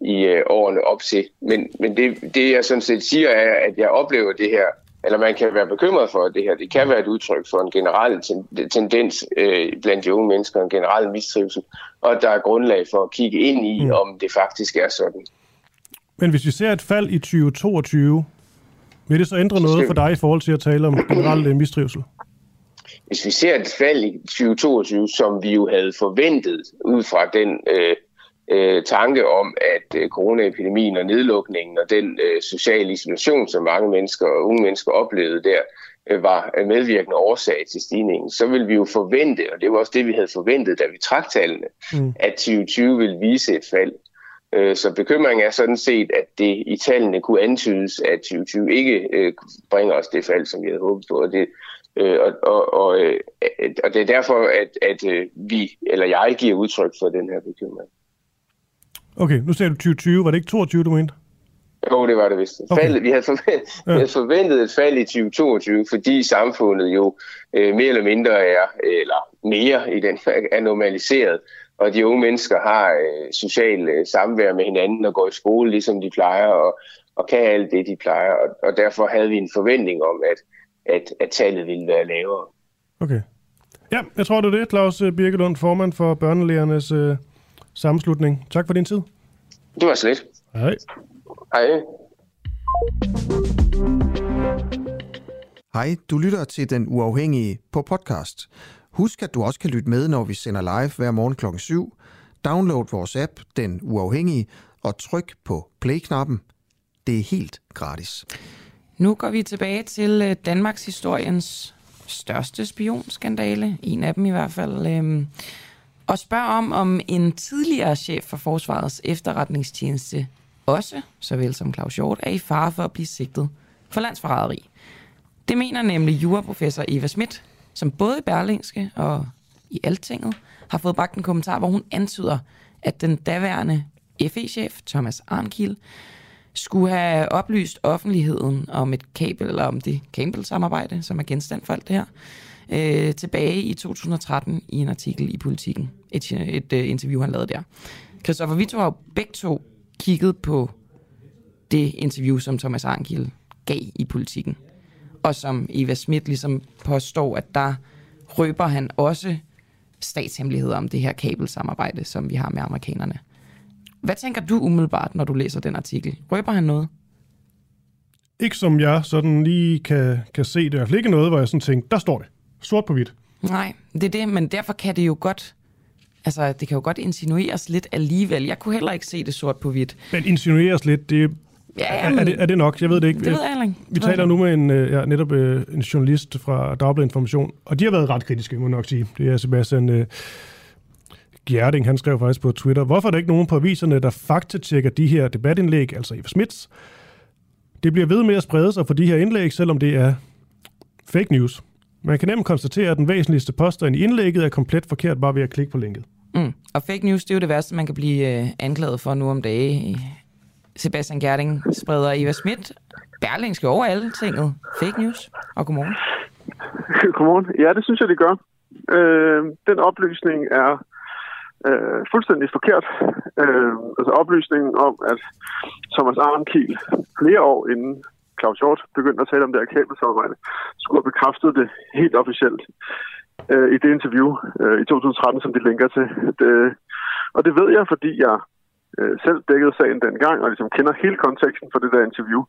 Q: i øh, årene op til. Men, men det, det, jeg sådan set siger, er, at jeg oplever det her, eller man kan være bekymret for, at det her det kan være et udtryk for en generel ten, tendens øh, blandt de unge mennesker, en generel mistrivsel, og at der er grundlag for at kigge ind i, mm. om det faktisk er sådan.
C: Men hvis vi ser et fald i 2022, vil det så ændre noget for dig i forhold til at tale om generel øh, mistrivsel?
Q: Hvis vi ser et fald i 2022, som vi jo havde forventet ud fra den øh, øh, tanke om, at øh, coronaepidemien og nedlukningen og den øh, sociale isolation, som mange mennesker og unge mennesker oplevede der, øh, var medvirkende årsag til stigningen, så vil vi jo forvente, og det var også det, vi havde forventet, da vi trak tallene, mm. at 2020 vil vise et fald. Øh, så bekymringen er sådan set, at det i tallene kunne antydes, at 2020 ikke øh, bringer os det fald, som vi havde håbet på. Og det, øh, og, og, og, øh, og det er derfor, at, at øh, vi, eller jeg, giver udtryk for den her bekymring.
C: Okay, nu sagde du 2020. Var det ikke 22, du mente?
Q: Jo, det var det vist. Okay. Faldet, vi, havde forventet, ja. vi havde forventet et fald i 2022, fordi samfundet jo øh, mere eller mindre er, eller mere i den er normaliseret, og de unge mennesker har øh, social øh, samvær med hinanden og går i skole, ligesom de plejer, og, og kan alt det, de plejer. Og, og derfor havde vi en forventning om, at, at, at tallet ville være lavere.
C: Okay. Ja, jeg tror, det er det, Claus Birkelund, formand for Børnelægernes øh, sammenslutning. Tak for din tid.
Q: Det var slet.
C: Hej.
Q: Hej.
J: Hej, du lytter til Den Uafhængige på podcast. Husk, at du også kan lytte med, når vi sender live hver morgen kl. 7. Download vores app, Den Uafhængige, og tryk på play-knappen. Det er helt gratis.
B: Nu går vi tilbage til øh, Danmarks historiens største spionskandale. En af dem i hvert fald. Øhm, og spørger om, om en tidligere chef for Forsvarets efterretningstjeneste også, såvel som Claus Hjort, er i fare for at blive sigtet for landsforræderi. Det mener nemlig juraprofessor Eva Schmidt, som både i Berlingske og i Altinget har fået bragt en kommentar, hvor hun antyder, at den daværende FE-chef, Thomas Arnkiel, skulle have oplyst offentligheden om et kabel, eller om det Campbell-samarbejde, som er genstand for alt det her, øh, tilbage i 2013 i en artikel i Politiken. Et, et, et interview, han lavede der. Christoffer, vi to jo begge to kigget på det interview, som Thomas Arnkiel gav i Politiken. Og som Eva Schmidt ligesom påstår, at der røber han også statshemmeligheder om det her kabelsamarbejde, som vi har med amerikanerne. Hvad tænker du umiddelbart, når du læser den artikel? Røber han noget?
C: Ikke som jeg sådan lige kan, kan se det. I hvert fald ikke noget, hvor jeg sådan tænker, der står det. Sort på hvidt.
B: Nej, det er det, men derfor kan det jo godt... Altså, det kan jo godt insinueres lidt alligevel. Jeg kunne heller ikke se det sort på hvidt.
C: Men insinueres lidt, det,
B: Ja,
C: er, er, det, er det nok? Jeg ved det ikke.
B: Det ved jeg ikke.
C: Vi taler nu med en, ja, netop en journalist fra Dagbladet Information, og de har været ret kritiske, må jeg nok sige. Det er Sebastian uh, Gjerding, han skrev faktisk på Twitter, hvorfor er der ikke nogen på aviserne, der faktatjekker de her debatindlæg, altså Eva Smits? Det bliver ved med at sprede sig for de her indlæg, selvom det er fake news. Man kan nemt konstatere, at den væsentligste påstand i indlægget er komplet forkert bare ved at klikke på linket.
B: Mm. Og fake news, det er jo det værste, man kan blive øh, anklaget for nu om dage. Sebastian Gerding spreder Eva Schmidt, Berlingske over alle tinget. Fake news. Og godmorgen.
R: godmorgen. Ja, det synes jeg, det gør. Øh, den oplysning er øh, fuldstændig forkert. Øh, altså oplysningen om, at Thomas Arnkiel flere år inden Claus Hjort begyndte at tale om det her kabelsamarbejde, skulle have bekræftet det helt officielt øh, i det interview øh, i 2013, som de linker til. Det, og det ved jeg, fordi jeg øh, selv dækkede sagen dengang, og ligesom kender hele konteksten for det der interview.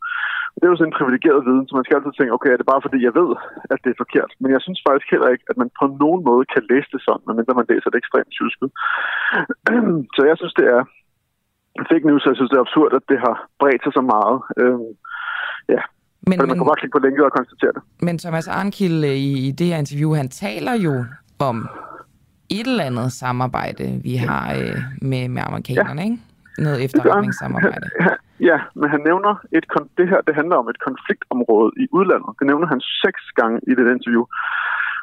R: Det er jo sådan en privilegeret viden, så man skal altid tænke, okay, er det bare fordi, jeg ved, at det er forkert? Men jeg synes faktisk heller ikke, at man på nogen måde kan læse det sådan, medmindre man læser det ekstremt tysket. så jeg synes, det er fake news, og jeg synes, det er absurd, at det har bredt sig så meget. Øhm, ja, men, men, man kan bare klikke på linket og konstatere det.
B: Men Thomas Arnkild øh, i, i det her interview, han taler jo om et eller andet samarbejde, vi har øh, med, med amerikanerne, ja. ikke? Noget efterretningssamarbejde.
R: Ja, men han nævner, et det her det handler om et konfliktområde i udlandet. Det nævner han seks gange i det interview.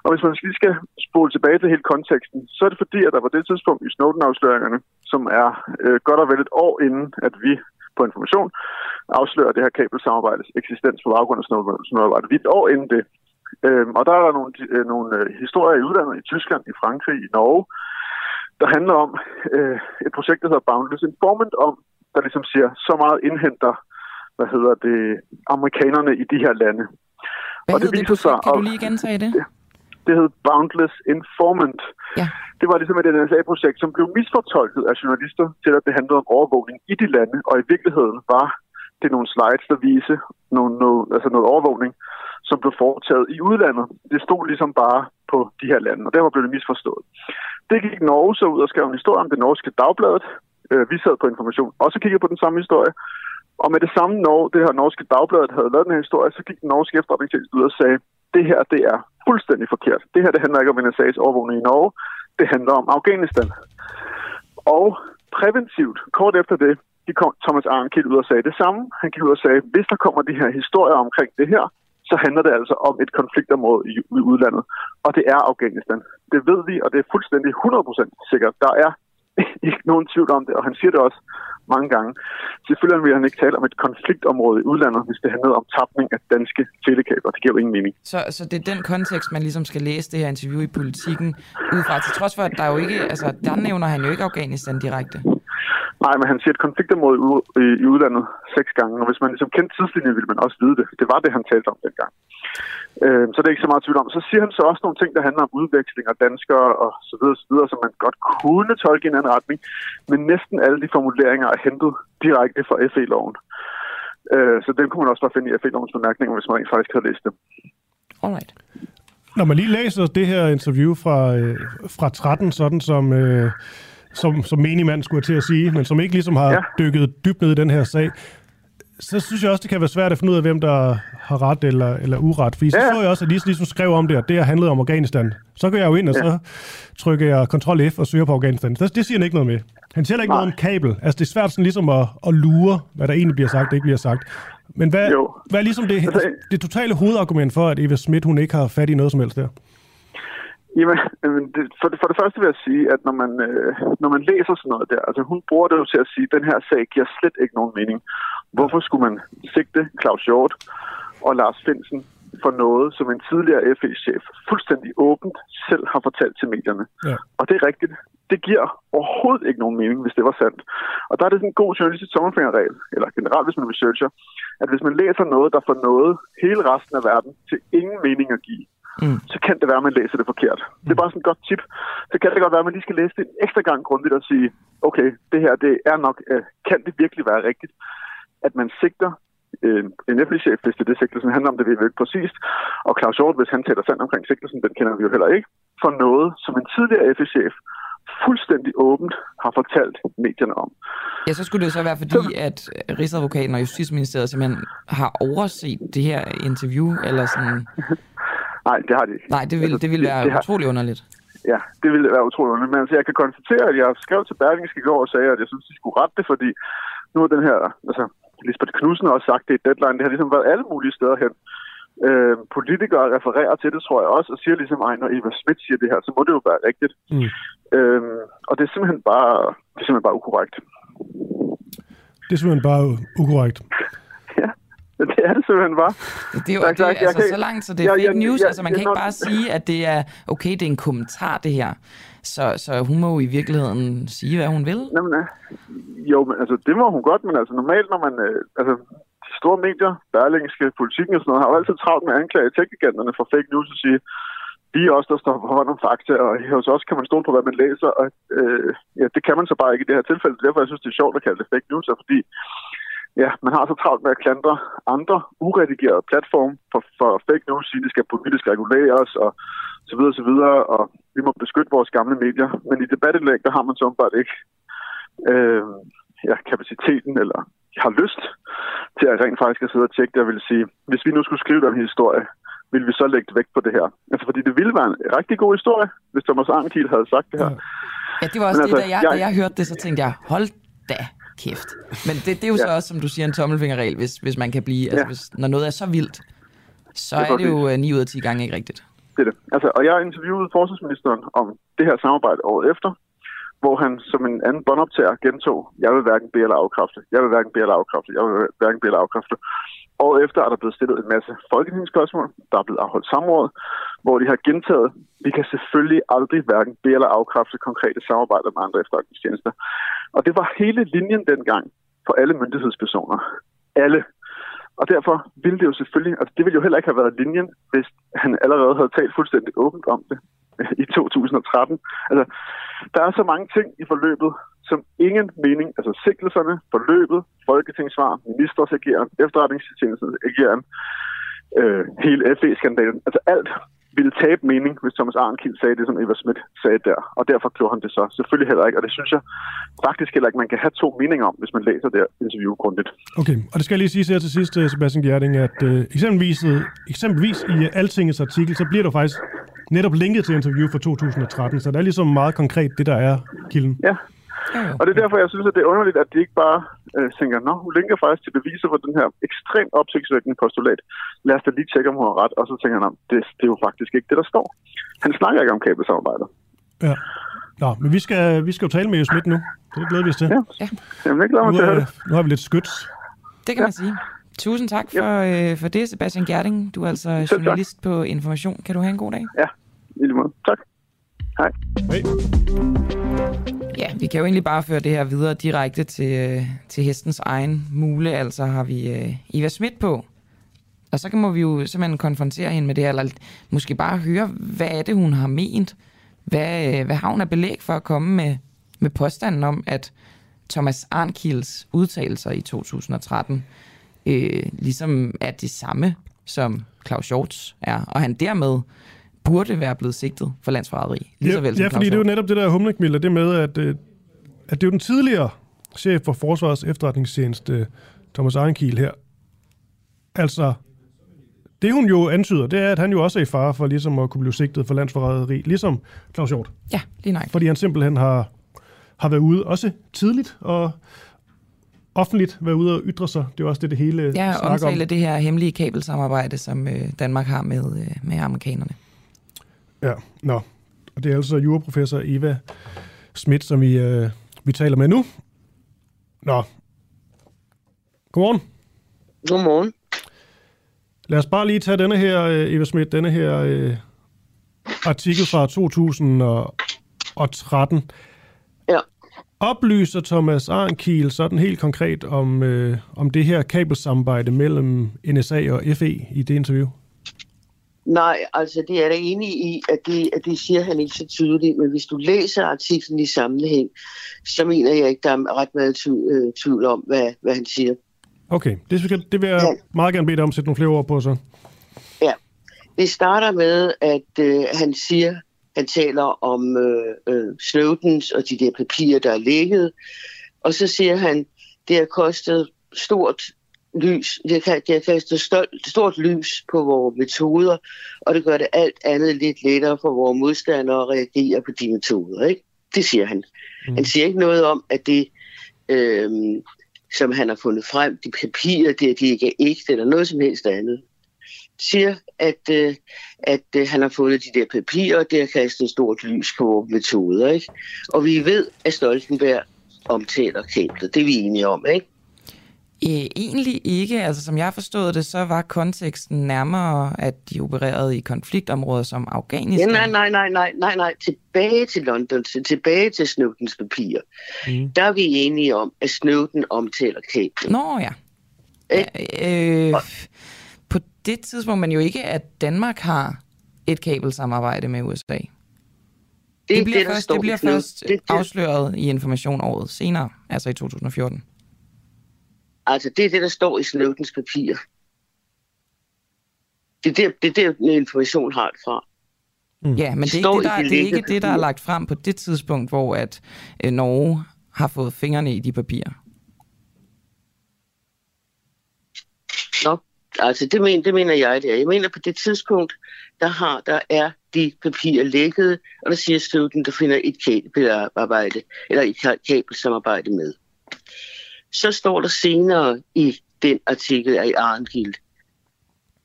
R: Og hvis man lige skal spole tilbage til hele konteksten, så er det fordi, at der var det tidspunkt i Snowden-afsløringerne, som er øh, godt og vel et år inden, at vi på information afslører det her kabelsamarbejdes eksistens på baggrund af Snowden-samarbejdet. Vi er et år inden det. Øhm, og der er der nogle, øh, nogle øh, historier i udlandet, i Tyskland, i Frankrig, i Norge, der handler om øh, et projekt, der hedder Boundless Informant, om, der ligesom siger, så meget indhenter, hvad hedder det, amerikanerne i de her lande.
B: Hvad og det, det projekt? Sig, kan du lige gentage det? det?
R: Det hed Boundless Informant.
B: Ja.
R: Det var ligesom et NSA-projekt, som blev misfortolket af journalister til, at det handlede om overvågning i de lande, og i virkeligheden var det nogle slides, der vise nogle, noget, altså noget overvågning, som blev foretaget i udlandet. Det stod ligesom bare på de her lande, og derfor blev det misforstået. Det gik Norge så ud og skrev en historie om det norske dagbladet. Øh, vi sad på information, også kiggede på den samme historie. Og med det samme Norge, det her norske dagbladet havde lavet den her historie, så gik den norske efterretningstjeneste ud og sagde, det her det er fuldstændig forkert. Det her det handler ikke om NSA's overvågning i Norge. Det handler om Afghanistan. Og præventivt, kort efter det, de kom Thomas Arnkild ud og sagde det samme. Han gik ud og sagde, hvis der kommer de her historier omkring det her, så handler det altså om et konfliktområde i, i udlandet. Og det er Afghanistan. Det ved vi, og det er fuldstændig 100% sikkert. Der er ikke nogen tvivl om det, og han siger det også mange gange. Selvfølgelig vil han ikke tale om et konfliktområde i udlandet, hvis det handler om tapning af danske telekabler. Det giver jo ingen mening.
B: Så, så det er den kontekst, man ligesom skal læse det her interview i politikken ud fra, til trods for, at der jo ikke, altså der nævner han jo ikke Afghanistan direkte.
R: Nej, men han siger et konfliktområde i, i udlandet seks gange, og hvis man ligesom kendte tidslinjen, ville man også vide det. Det var det, han talte om dengang. Øh, så det er ikke så meget tvivl om. Så siger han så også nogle ting, der handler om udveksling af danskere og så videre, så videre, som man godt kunne tolke i en anden retning. Men næsten alle de formuleringer er hentet direkte fra FE-loven. Øh, så dem kunne man også bare finde i FE-lovens bemærkninger, hvis man rent faktisk havde læst dem.
B: Alright.
C: Når man lige læser det her interview fra, øh, fra 13, sådan som... Øh som, som menigmand skulle jeg til at sige, men som ikke ligesom har ja. dykket dybt ned i den her sag, så synes jeg også, det kan være svært at finde ud af, hvem der har ret eller, eller uret. Fordi ja. så så jeg også, at Lise ligesom skrev om det, og det har handlet om Afghanistan. Så går jeg jo ind, og ja. så trykker jeg Ctrl F og søger på Afghanistan. Det, det siger han ikke noget med. Han siger ikke Nej. noget om kabel. Altså, det er svært sådan ligesom at, at lure, hvad der egentlig bliver sagt, det ikke bliver sagt. Men hvad, hvad er ligesom det, altså, det totale hovedargument for, at Eva Schmidt, hun ikke har fat i noget som helst der?
R: Jamen, for, det, for det første vil jeg sige, at når man, øh, når man læser sådan noget der, altså hun bruger det jo til at sige, at den her sag giver slet ikke nogen mening. Hvorfor skulle man sigte Claus Hjort og Lars Finsen for noget, som en tidligere FE-chef fuldstændig åbent selv har fortalt til medierne? Ja. Og det er rigtigt. Det giver overhovedet ikke nogen mening, hvis det var sandt. Og der er det sådan en god journalistisk tommelfingerregel, eller generelt hvis man researcher, at hvis man læser noget, der får noget hele resten af verden til ingen mening at give, mm. så kan det være, at man læser det forkert. Mm. Det er bare sådan et godt tip. Så kan det godt være, at man lige skal læse det en ekstra gang grundigt og sige, okay, det her, det er nok, øh, kan det virkelig være rigtigt, at man sigter øh, en FB-chef, hvis det er det, sigtelsen handler om, det ved vi ikke præcist. Og Claus Hjort, hvis han taler sandt omkring sigtelsen, den kender vi jo heller ikke, for noget, som en tidligere FB-chef fuldstændig åbent har fortalt medierne om.
B: Ja, så skulle det så være fordi, så... at Rigsadvokaten og Justitsministeriet simpelthen har overset det her interview, eller sådan...
R: Nej, det har de ikke.
B: Nej, det ville, det ville være det, det har... utrolig underligt.
R: Ja, det ville være utrolig underligt. Men altså, jeg kan konstatere, at jeg skrev til Berlingske i går og sagde, at jeg synes, de skulle rette det, fordi nu er den her, altså, Lisbeth Knudsen har også sagt det i deadline, det har ligesom været alle mulige steder hen. Øh, politikere refererer til det, tror jeg også, og siger ligesom, at når Eva Schmidt siger det her, så må det jo være rigtigt. Mm. Øh, og det er simpelthen bare, det er simpelthen bare ukorrekt.
C: Det er simpelthen bare ukorrekt.
R: Det er det simpelthen bare.
B: Det er jo det, sagt, altså, kan, så langt, så det er ja, fake news. Ja, altså, man kan ikke bare sige, at det er, okay, det er en kommentar, det her. Så, så hun må jo i virkeligheden sige, hvad hun vil.
R: Jamen, jo, men altså, det må hun godt, men altså normalt, når man... Øh, altså, de store medier, berlingske, politikken og sådan noget, har jo altid travlt med at anklage tech for fake news og sige, vi er også der står på hånd om fakta, og hos os kan man stole på, hvad man læser, og øh, ja, det kan man så bare ikke i det her tilfælde. Derfor jeg synes, det er sjovt at kalde det fake news, fordi ja, man har så travlt med at klandre andre uredigerede platforme for, for fake news, sige, det skal politisk reguleres, og så videre, så videre, og vi må beskytte vores gamle medier. Men i debatindlæg, der har man så bare ikke øh, ja, kapaciteten eller har lyst til at rent faktisk at sidde og tjekke det. Jeg vil sige, hvis vi nu skulle skrive den historie, ville vi så lægge vægt på det her? Altså, fordi det ville være en rigtig god historie, hvis Thomas Arnkiel havde sagt det her.
B: Ja, det var også
R: Men
B: det,
R: altså,
B: da jeg,
R: jeg-
B: da jeg hørte det, så tænkte jeg, hold da kæft. Men det, det er jo så også, som du siger, en tommelfingerregel, hvis, hvis man kan blive, altså
R: Ja.
B: hvis, når noget er så vildt, så
R: Det er
B: er det jo
R: præcis.
B: øh, 9 ud af 10 gange ikke rigtigt.
R: Det er det. Altså, og jeg interviewede forsvarsministeren om det her samarbejde året efter, hvor han som en anden båndoptager gentog, jeg vil hverken bede eller afkræfte, jeg vil hverken bede eller afkræfte, jeg vil hverken bede eller afkræfte. Og efter er der blevet stillet en masse folketingsspørgsmål, der er blevet afholdt samråd, hvor de har gentaget, vi kan selvfølgelig aldrig hverken bede eller afkræfte konkrete samarbejder med andre efterretningstjenester. Og det var hele linjen dengang for alle myndighedspersoner. Alle. Og derfor ville det jo selvfølgelig, altså det ville jo heller ikke have været linjen, hvis han allerede havde talt fuldstændig åbent om det i 2013. Altså, der er så mange ting i forløbet, som ingen mening, altså sigtelserne, forløbet, folketingssvar, ministers ageren, efterretningstjenestens ageren, øh, hele FE-skandalen, altså alt ville tabe mening, hvis Thomas Arnkild sagde det, som Eva Schmidt sagde der. Og derfor gjorde han det så. Selvfølgelig heller ikke, og det synes jeg faktisk heller ikke, man kan have to meninger om, hvis man læser det interview grundigt.
C: Okay, og det skal jeg lige sige her til sidst, øh, Sebastian Gjerding, at øh, eksempelvis, øh, eksempelvis i Altingets artikel, så bliver der faktisk netop linket til interview fra 2013, så det er ligesom meget konkret, det der er kilden.
R: Ja, og det er derfor, jeg synes, at det er underligt, at de ikke bare øh, tænker, nå, hun linker faktisk til beviser for den her ekstremt opsigtsvækkende postulat. Lad os da lige tjekke, om hun har ret. Og så tænker han, "Nå, det, det er jo faktisk ikke det, der står. Han snakker ikke om kabelsamarbejdet.
C: Ja. Nå, men vi skal, vi skal jo tale med Jo Schmidt nu. Det glæder vi os til.
R: Ja.
B: Ja.
R: Jamen, jeg glæder mig
C: Nu,
R: til at høre det.
C: nu har vi lidt skyts.
B: Det kan ja. man sige. Tusind tak for, øh, for det, Sebastian Gerding. Du er altså journalist på Information. Kan du have en god dag?
R: Ja, i lige måde. Tak. Hej.
C: Hej.
B: Ja, vi kan jo egentlig bare føre det her videre direkte til, øh, til hestens egen mule. Altså har vi øh, Eva Schmidt på. Og så kan må vi jo simpelthen konfrontere hende med det her, eller måske bare høre, hvad er det, hun har ment? Hvad, øh, hvad har hun af belæg for at komme med, med påstanden om, at Thomas Arnkils udtalelser i 2013 øh, ligesom er det samme, som Claus Hjorts er, og han dermed burde være blevet sigtet for landsforræderi. Lige
C: Ja,
B: vel som
C: ja,
B: Claus
C: fordi det er jo netop det der humlegmilder, det med, at, øh, at det er jo den tidligere chef for Forsvarets efterretningstjeneste, Thomas Arnkiel her. Altså, det hun jo antyder, det er, at han jo også er i fare for ligesom at kunne blive sigtet for landsforræderi, ligesom Claus Hjort.
B: Ja, lige nej.
C: Fordi han simpelthen har, har været ude, også tidligt, og offentligt været ude og ytre sig. Det er jo også det, det hele
B: Ja,
C: snakker om.
B: omtale det her hemmelige kabelsamarbejde, som øh, Danmark har med, øh, med amerikanerne.
C: Ja, nå. Og det er altså juraprofessor Eva Schmidt, som vi, øh, vi taler med nu. Nå. Godmorgen.
S: Godmorgen.
C: Lad os bare lige tage denne her, øh, Eva Schmidt, denne her øh, artikel fra 2013. Oplyser Thomas Arnkiel sådan helt konkret om, øh, om det her kabelsamarbejde mellem NSA og FE i det interview?
S: Nej, altså det er der enig i, at det, at det siger han ikke så tydeligt, men hvis du læser artiklen i sammenhæng, så mener jeg ikke, der er ret meget tvivl, øh, tvivl om, hvad, hvad han siger.
C: Okay, det, det vil jeg ja. meget gerne bede dig om at sætte nogle flere ord på så.
S: Ja, det starter med, at øh, han siger, han taler om øh, øh, Snowdens og de der papirer, der er ligget, og så siger han, det har kostet stort lys, det har, det har kastet stort, stort lys på vores metoder, og det gør det alt andet lidt lettere for vores modstandere at reagere på de metoder. Ikke? Det siger han. Mm. Han siger ikke noget om, at det, øh, som han har fundet frem, de papirer, det de ikke er ægte, eller noget som helst andet siger, at, øh, at øh, han har fundet de der papirer, og det har kastet stort lys på vores metoder. Ikke? Og vi ved, at Stoltenberg omtaler kablet. Det er vi enige om, ikke?
B: Øh, egentlig ikke. Altså, som jeg forstået det, så var konteksten nærmere, at de opererede i konfliktområder som
S: Ja,
B: Afghanistan.
S: nej, nej, nej, nej, nej, nej. Tilbage til London, til, tilbage til Snowdens papirer. Mm. Der er vi enige om, at Snowden omtaler kablet.
B: Nå ja. ja øh, på det tidspunkt, men jo ikke, at Danmark har et kabelsamarbejde med USA. Det,
S: Det er
B: det bliver,
S: det, der
B: først,
S: står
B: det
S: i
B: bliver først
S: Det er det.
B: afsløret i information året senere, altså i 2014.
S: Altså, det er det, der står i Snowdens papir. Det er der, det er der den information har det fra.
B: Mm. Ja, men det er,
S: står
B: ikke det, der,
S: de
B: det er ikke det, der er
S: papirer.
B: lagt frem på det tidspunkt, hvor at øh, Norge har fået fingrene i de papirer.
S: Nå, altså det, men, det mener jeg, det er. Jeg mener, på det tidspunkt, der, har, der er de papirer lækket, og der siger Snowden, der finder et kabelarbejde, eller et ka- kabelsamarbejde med. Så står der senere i den artikel af Arngild,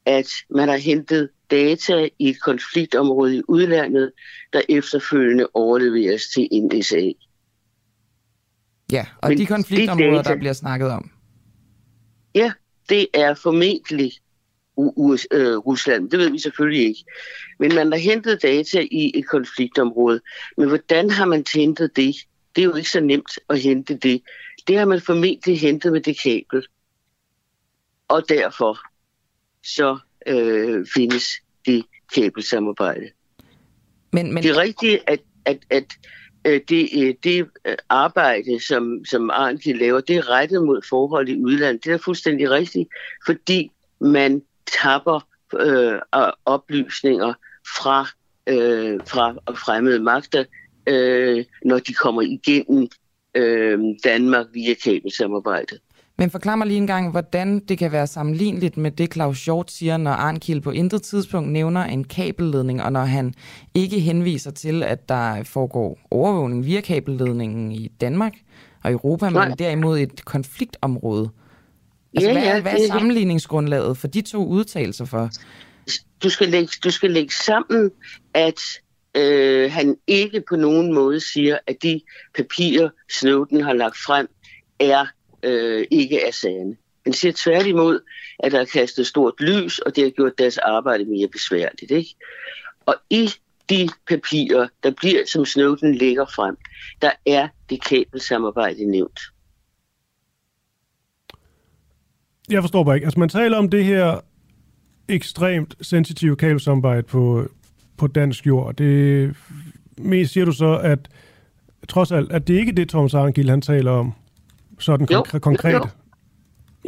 S: at man har hentet data i et konfliktområde i udlandet, der efterfølgende overleveres til NSA.
B: Ja, og
S: Men
B: de konfliktområder,
S: data-
B: der bliver snakket om.
S: Ja, det er formentlig øh, Rusland. Det ved vi selvfølgelig ikke. Men man har hentet data i et konfliktområde. Men hvordan har man hentet det? Det er jo ikke så nemt at hente det. Det har man formentlig hentet med det kabel. Og derfor så øh, findes det kabelsamarbejde.
B: Men, men...
S: Det er rigtigt, at, at, at Øh, det, øh, det øh, arbejde, som, som Arndt laver, det er rettet mod forhold i udlandet. Det er fuldstændig rigtigt, fordi man tapper øh, oplysninger fra, øh, fra fremmede magter, øh, når de kommer igennem øh, Danmark via kabelsamarbejdet.
B: Men forklar mig lige en gang, hvordan det kan være sammenligneligt med det, Claus Hjort siger, når Arnkild på intet tidspunkt nævner en kabelledning, og når han ikke henviser til, at der foregår overvågning via kabelledningen i Danmark og Europa,
S: Nej.
B: men derimod et konfliktområde. Altså,
S: Ja,
B: hvad, er,
S: ja,
B: hvad er sammenligningsgrundlaget for de to udtalelser for?
S: du skal lægge, du skal lægge sammen, at øh, han ikke på nogen måde siger, at de papirer, Snowden har lagt frem, er øh, ikke er sande. Han siger tværtimod, at der er kastet stort lys, og det har gjort deres arbejde mere besværligt. Ikke? Og i de papirer, der bliver, som Snowden lægger frem, der er det kabelsamarbejde nævnt.
C: Jeg forstår bare ikke. Altså, man taler om det her ekstremt sensitive kabelsamarbejde på, på dansk jord. Det mest siger du så, at trods alt, at det ikke er det, Thomas Arngild, han taler om, sådan
S: Jo,
C: konkre- konkret.
S: jo,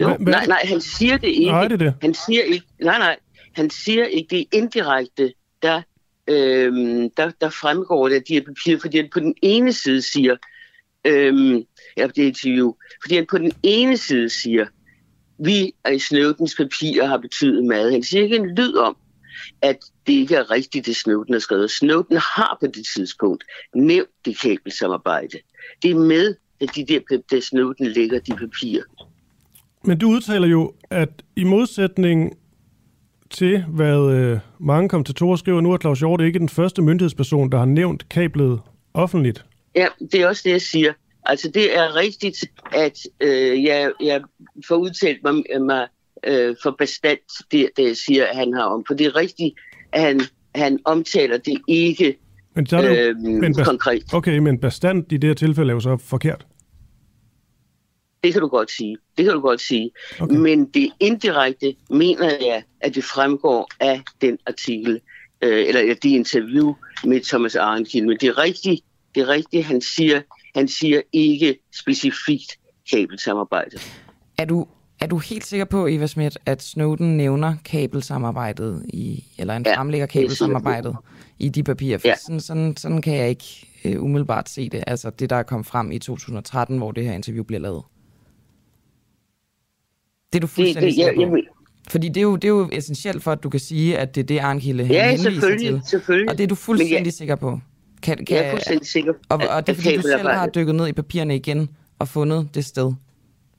S: Jo,
C: Hvad- hvad-
S: nej, nej, han siger det ikke.
C: Nej, det er det.
S: Han siger ikke, nej, nej, han siger ikke, det er indirekte, der, øhm, der, der fremgår det af de her papirer, fordi han på den ene side siger, øhm, ja, det er interview, fordi han på den ene side siger, vi i Snowdens papirer har betydet meget. Han siger ikke en lyd om, at det ikke er rigtigt, det Snowden har skrevet. Snowden har på det tidspunkt nævnt det kabelsamarbejde. Det er med, at de der, der Snowden lægger de papirer.
C: Men du udtaler jo, at i modsætning til, hvad øh, mange kom til Tore skriver nu, at Claus Hjort ikke den første myndighedsperson, der har nævnt kablet offentligt.
S: Ja, det er også det, jeg siger. Altså, det er rigtigt, at øh, jeg, jeg får udtalt mig, mig øh, for bestandt, det, det jeg siger, at han har om. For det er rigtigt, at han, han omtaler det ikke
C: Men så er det jo,
S: øh,
C: men
S: konkret.
C: Okay, men bestand i det her tilfælde er jo så forkert.
S: Det kan du godt sige. Det kan du godt sige. Okay. Men det indirekte mener jeg, at det fremgår af den artikel, øh, eller af det interview med Thomas Arnkild. Men det er rigtigt, det er rigtigt, han siger, han siger ikke specifikt kabelsamarbejde.
B: Er du, er du helt sikker på, Eva Schmidt, at Snowden nævner kabelsamarbejdet, i, eller en
S: Ja,
B: fremlægger
S: det jeg
B: i de papirer? For
S: Ja.
B: sådan, sådan, sådan kan jeg ikke øh, umiddelbart se det. Altså det, der er kommet frem i 2013, hvor det her interview bliver lavet. Det er du fuldstændig
S: det-
B: sikker
S: jeg-
B: på?
S: jeg-
B: Fordi det er, jo, det er jo essentielt for, at du kan sige, at det er det, Arnkilde
S: Ja,
B: henviser
S: selvfølgelig,
B: til.
S: selvfølgelig.
B: Og det er du fuldstændig
S: jeg-
B: sikker på? Kan, kan,
S: Jeg er fuldstændig sikker
B: og, og det er fordi, du selv har dykket ned i papirerne igen og fundet det sted,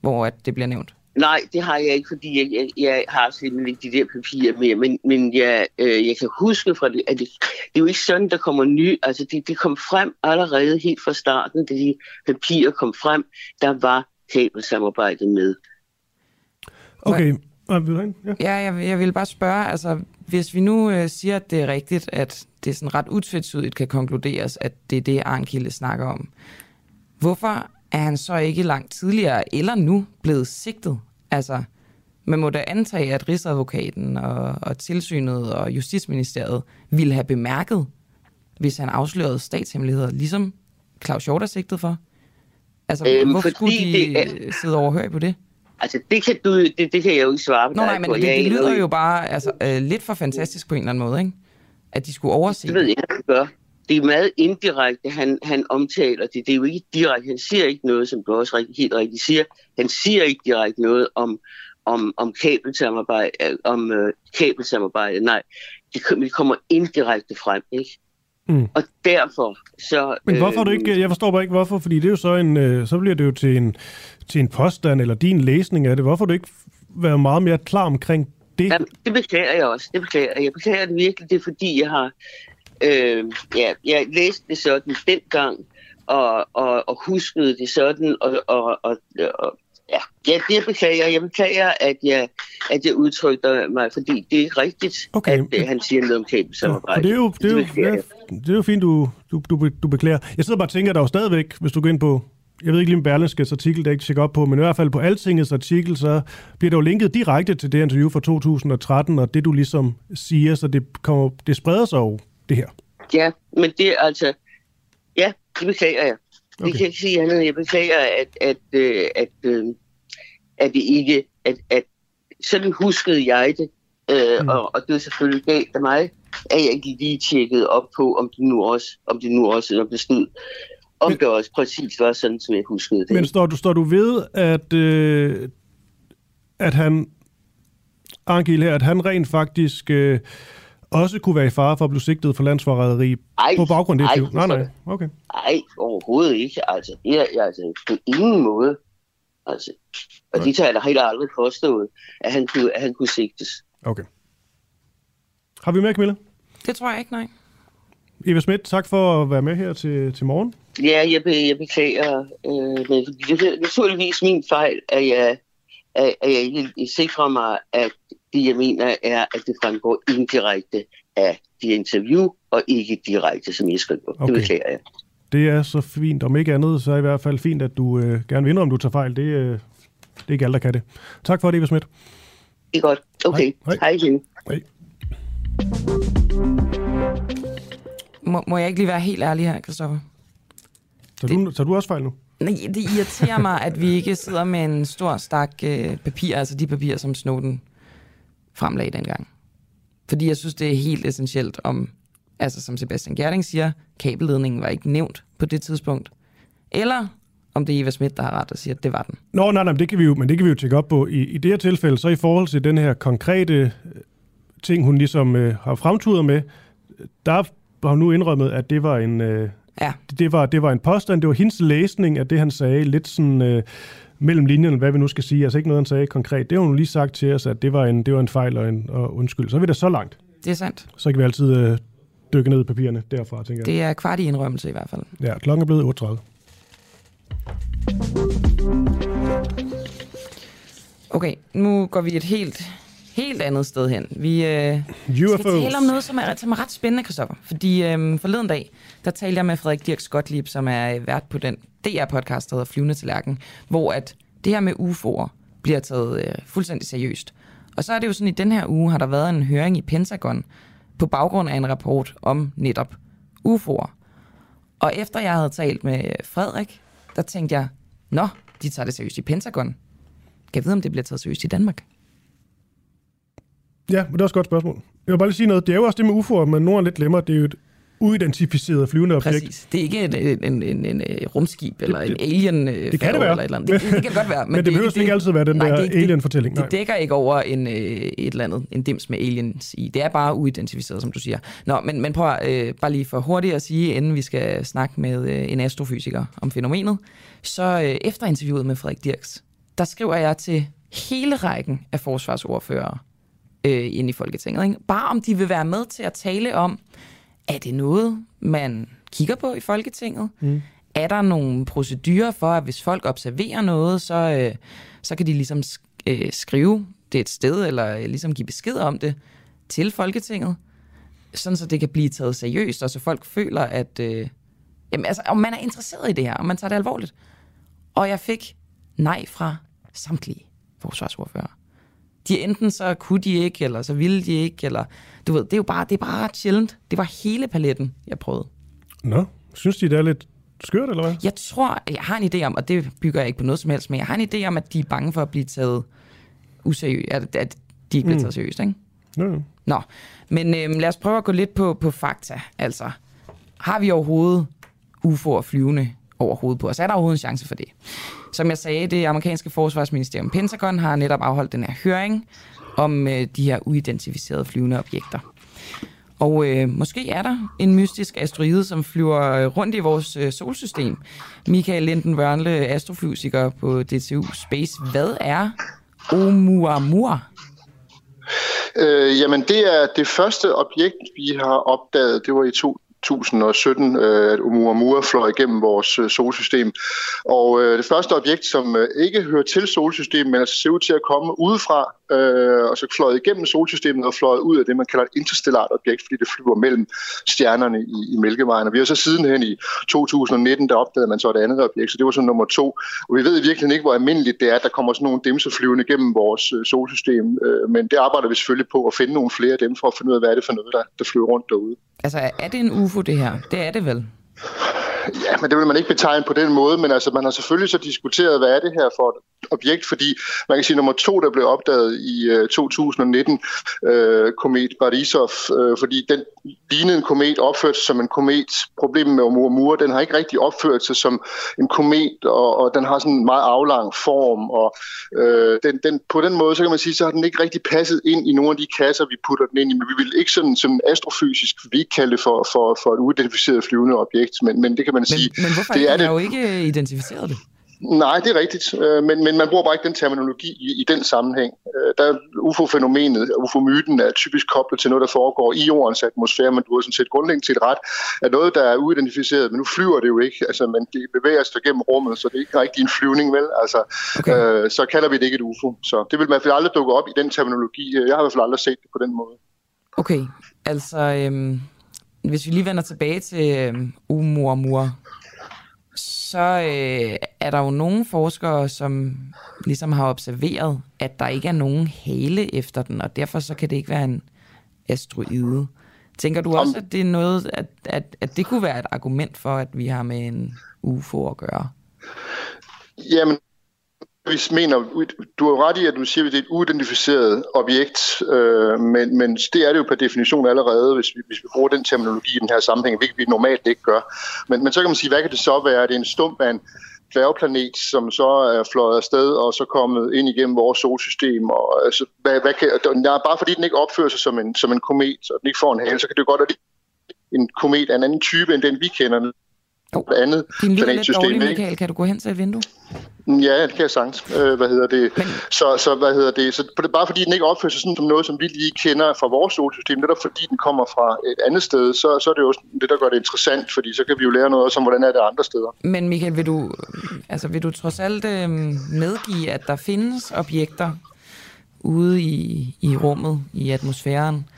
B: hvor at det bliver nævnt?
S: Nej, det har jeg ikke, fordi jeg, jeg, jeg har simpelthen ikke de der papirer mere, men, men jeg, øh, jeg kan huske fra det, at det, det er jo ikke sådan, der kommer ny, altså det, det kom frem allerede helt fra starten, da de papirer kom frem, der var kabelsamarbejdet med.
C: Okay. Ja.
B: Ja, jeg, jeg vil bare spørge, altså hvis vi nu øh, siger, at det er rigtigt, at det sådan ret utvetydigt kan konkluderes, at det er det, Arnkilde snakker om, hvorfor er han så ikke langt tidligere eller nu blevet sigtet? Altså, Man må da antage, at Rigsadvokaten og, og tilsynet og Justitsministeriet ville have bemærket, hvis han afslørede statshemmeligheder, ligesom Claus Hjort er sigtet for. Altså,
S: Øhm,
B: hvorfor skulle de
S: det er-
B: sidde overhørig på det?
S: Altså, det kan, du, det, det kan jeg jo ikke svare på
B: Nå nej, men det, det lyder jo bare altså, øh, lidt for fantastisk på en eller anden måde, ikke? At de skulle overse
S: Det ved jeg ikke, hvad han gør. Det er meget indirekte, han, han omtaler det. Det er jo ikke direkte. Han siger ikke noget, som du også rigtig, helt rigtigt siger. Han siger ikke direkte noget om, om, om kabelsamarbejde. øh, Om, øh, kabelsamarbejde. Nej, det, det kommer indirekte frem, ikke?
C: Mm.
S: Og derfor så...
C: Men hvorfor er du
S: øh,
C: ikke, jeg forstår bare ikke hvorfor, fordi det er jo så en, øh, så bliver det jo til en, til en påstand, eller din læsning af det. Hvorfor du ikke været meget mere klar omkring det?
S: Jamen, det beklager jeg også. Det beklager jeg. Jeg beklager det virkelig. Det er fordi, jeg har... Øh, ja, jeg læste det sådan dengang, og, og, og huskede det sådan, og, og, og, og ja, ja, det beklager jeg. Jeg beklager, at jeg, at jeg udtrykte mig, fordi det er rigtigt,
C: Okay.
S: at øh, han siger noget om kabelsamarbejde.
C: det er jo, det er jo,
S: beklager
C: ja, det er jo fint, du, du, du, du beklager. Jeg sidder bare og tænker, at der er jo stadigvæk, hvis du går ind på, jeg ved ikke lige om Berlingskes artikel, det er ikke tjekke op på, men i hvert fald på Altingets artikel, så bliver der jo linket direkte til det interview fra 2013, og det du ligesom siger, så det, kommer, det spreder sig jo, det her.
S: Ja, men det er altså... Ja, det beklager jeg. Det
C: Okay.
S: kan jeg ikke sige andet. Jeg beklager, at, at, øh, at, øh, at det ikke... At, at, sådan huskede jeg det. Øh,
C: Mm.
S: og, og det er selvfølgelig galt af mig, at jeg ikke lige tjekkede op på, om det nu også, om det nu også om det stod, om det også præcis var sådan, som jeg huskede det.
C: Men står du, står du ved, at, øh, at han, Angel her, at han rent faktisk øh, også kunne være i fare for at blive sigtet for landsforræderi
S: Ej,
C: på baggrund af det? Nej, nej.
S: sådan.
C: Okay.
S: Nej, overhovedet ikke. Altså, det er, jeg, altså, på ingen måde. Altså, og tager jeg da helt aldrig påstået, at han kunne, at han kunne sigtes.
C: Okay. Har vi mere, Camilla?
B: Det tror jeg ikke, nej.
C: Eva Schmidt, tak for at være med her til, til morgen.
S: Ja, jeg, be, jeg beklager, øh, men det er naturligvis min fejl, at jeg, at, at jeg ikke sikrer mig, at det, jeg mener, er, at det fremgår indirekte af de interview, og ikke direkte, som jeg skriver. Okay. Det beklager jeg.
C: Det er så fint. Om ikke andet, så er det i hvert fald fint, at du øh, gerne vil indrømme, om du tager fejl. Det, øh, det er ikke alle, der kan det. Tak for det, Eva Schmidt.
S: Det er godt. Okay.
C: Hej.
S: Hej igen.
C: Hej.
B: Må, må jeg ikke lige være helt ærlig her, Christoffer?
C: Tager du, tager du også fejl nu?
B: Nej, det irriterer mig, at vi ikke sidder med en stor stak øh, papir, altså de papirer, som Snowden fremlagde dengang. Fordi jeg synes, det er helt essentielt om, altså som Sebastian Gerding siger, kabelledningen var ikke nævnt på det tidspunkt. Eller om det er Eva Schmidt, der har ret og siger, at det var den.
C: Nå, nej, nej, men det kan vi jo, men det kan vi jo tjekke op på. I, I det her tilfælde, så i forhold til den her konkrete øh, ting, hun ligesom øh, har fremturet med, der har hun nu indrømmet, at det var en... Øh,
B: ja.
C: det, var, det var en påstand, det var hendes læsning af det, han sagde, lidt sådan øh, mellem linjerne, hvad vi nu skal sige, altså ikke noget, han sagde konkret. Det har hun lige sagt til os, at det var en, det var en fejl og, en, og undskyld. Så er vi da så langt.
B: Det er sandt.
C: Så kan vi altid øh, dykke ned i papirerne derfra, tænker jeg.
B: Det er kvart i indrømmelse i hvert fald.
C: Ja, klokken er blevet 38.
B: Okay, nu går vi et helt, helt andet sted hen. Vi øh, skal
C: UFOs.
B: tale om noget, som er, som er ret spændende, Christoffer. Fordi øh, forleden dag, der talte jeg med Frederik Dirk Gottlieb, som er øh, vært på den DR-podcast, der hedder Flyvende til Lærken, hvor at det her med UFO'er bliver taget øh, fuldstændig seriøst. Og så er det jo sådan, i den her uge har der været en høring i Pentagon på baggrund af en rapport om netop UFO'er. Og efter jeg havde talt med Frederik, der tænkte jeg, nå, de tager det seriøst i Pentagon. Kan jeg vide, om det bliver taget seriøst i Danmark?
C: Ja, men det er også et godt spørgsmål. Jeg vil bare lige sige noget. Det er jo også det med UFO'er, men nogen er lidt glemmer. Det er jo et uidentificeret flyvende objekt.
B: Præcis. Det er ikke en, en, en, en, en øh, rumskib eller en alien øh,
C: det kan det være.
B: Eller et eller andet. Det, det, det kan godt være.
C: Men det behøver ikke altid være den der
B: det,
C: alien-fortælling, nej.
B: Det, det dækker ikke over en, øh, et eller andet, en dims med aliens i. Det er bare uidentificeret, som du siger. Nå, men, men prøv øh, bare lige for hurtigt at sige, inden vi skal snakke med øh, en astrofysiker om fænomenet. Så øh, efter interviewet med Frederik Dirks, der skriver jeg til hele rækken af forsvarsordførere øh, ind i Folketinget. Ikke? Bare om de vil være med til at tale om, er det noget, man kigger på i Folketinget?
C: Mm.
B: Er der nogle procedurer for, at hvis folk observerer noget, så, øh, så kan de ligesom øh, skrive det et sted, eller øh, ligesom give besked om det til Folketinget, sådan så det kan blive taget seriøst, og så folk føler, at øh, jamen, altså, om man er interesseret i det her, om man tager det alvorligt. Og jeg fik nej fra samtlige forsvarsordfører. De enten så kunne de ikke, eller så ville de ikke, eller du ved, det er jo bare, det er bare sjældent. Det var hele paletten, jeg prøvede.
C: Nå, synes de, det er lidt skørt, eller hvad?
B: Jeg tror, jeg har en idé om, og det bygger jeg ikke på noget som helst, men jeg har en idé om, at de er bange for at blive taget useriøst, at, at de ikke bliver
C: Mm.
B: taget seriøst, ikke?
C: Nå.
B: Nå, men øhm, lad os prøve at gå lidt på, på fakta. Altså, har vi overhovedet UFO'er flyvende over hovedet på os. Er der overhovedet en chance for det? Som jeg sagde, det amerikanske forsvarsministerium Pentagon har netop afholdt den her høring om øh, de her uidentificerede flyvende objekter. Og øh, måske er der en mystisk asteroide, som flyver øh, rundt i vores øh, solsystem. Michael Linden Wørnle, astrofysiker på DTU Space. Hvad er Oumuamua?
T: Øh, jamen, det er det første objekt, vi har opdaget. Det var i to, 2017, øh, at Oumuamua fløj igennem vores øh, solsystem. Og øh, det første objekt, som ikke hører til solsystemet, men altså ser ud til at komme udefra, og så fløj igennem solsystemet og fløj ud af det, man kalder et interstellart objekt, fordi det flyver mellem stjernerne i, Mælkevejen. Og vi har så sidenhen i 2019, der opdagede man så et andet objekt, så det var så nummer to. Og vi ved virkelig ikke, hvor almindeligt det er, at der kommer sådan nogle dimser flyvende gennem vores solsystem, men det arbejder vi selvfølgelig på at finde nogle flere af dem for at finde ud af, hvad er det for noget, der, der flyver rundt derude.
B: Altså er det en UFO? Det her? Det er det vel?
T: Ja, men det vil man ikke betegne på den måde, men altså, man har selvfølgelig så diskuteret, hvad er det her for et objekt, fordi man kan sige, nummer to, der blev opdaget i øh, 2019, øh, komet Barisov, øh, fordi den lignede en komet, opført sig som en komet. Problemet med Oumuamua, den har ikke rigtig opført sig som en komet, og, og den har sådan en meget aflang form, og øh, den, den, på den måde, så kan man sige, så har den ikke rigtig passet ind i nogle af de kasser, vi putter den ind i, men vi vil ikke sådan, sådan astrofysisk, vi ikke kalde det for, for, for et uidentificeret flyvende objekt, men, men det kan man sige,
B: Men hvorfor
T: det er
B: Man
T: det.
B: jo ikke identificeret det.
T: Nej, det er rigtigt, øh, men, men man bruger bare ikke den terminologi i, i den sammenhæng. Øh, Der er UFO-fænomenet, UFO-myten er typisk koblet til noget, der foregår i jordens atmosfære, men du har sådan set grundlæggende til et ret af noget, der er uidentificeret, men nu flyver det jo ikke, altså, men det bevæger sig gennem rummet, så det er ikke rigtig en flyvning, vel? Altså, okay. øh, så kalder vi det ikke et UFO. Så det vil i hvert fald aldrig dukke op i den terminologi. Jeg har i hvert fald aldrig set det på den måde.
B: Okay, altså, øhm, hvis vi lige vender tilbage til øhm, Oumuamua, så øh, er der jo nogle forskere, som ligesom har observeret, at der ikke er nogen hale efter den, og derfor så kan det ikke være en asteroide. Tænker du også, at det er noget, at, at, at det kunne være et argument for, at vi har med en UFO at gøre?
T: Jamen, vi mener, du har ret i, at du siger, at det er et uidentificeret objekt, øh, men, men det er det jo per definition allerede, hvis vi, hvis vi bruger den terminologi i den her sammenhæng, hvilket vi normalt ikke gør. Men, men så kan man sige, hvad kan det så være? Er det en stump af en dværgplanet, som så er fløjet afsted og så kommet ind igennem vores solsystem? Og, altså, hvad, hvad kan, ja, bare fordi den ikke opfører sig som en, som en komet, og den ikke får en hale, så kan det jo godt være en komet af en anden type, end den vi kender. Et andet
B: Din lyd er lidt
T: planetsystem,
B: dårlig,
T: ikke?
B: Michael. Kan du gå hen til et vindue?
T: Ja, det kan jeg sagtens. Øh, hvad hedder det? Så, så hvad hedder det? Så det bare fordi den ikke opfører sig sådan som noget, som vi lige kender fra vores solsystem, netop fordi den kommer fra et andet sted, så, så er det jo også det, der gør det interessant, fordi så kan vi jo lære noget om, hvordan er det andre steder.
B: Men Michael, vil du, altså, vil du trods alt øh, medgive, at der findes objekter ude i, i rummet, i atmosfæren,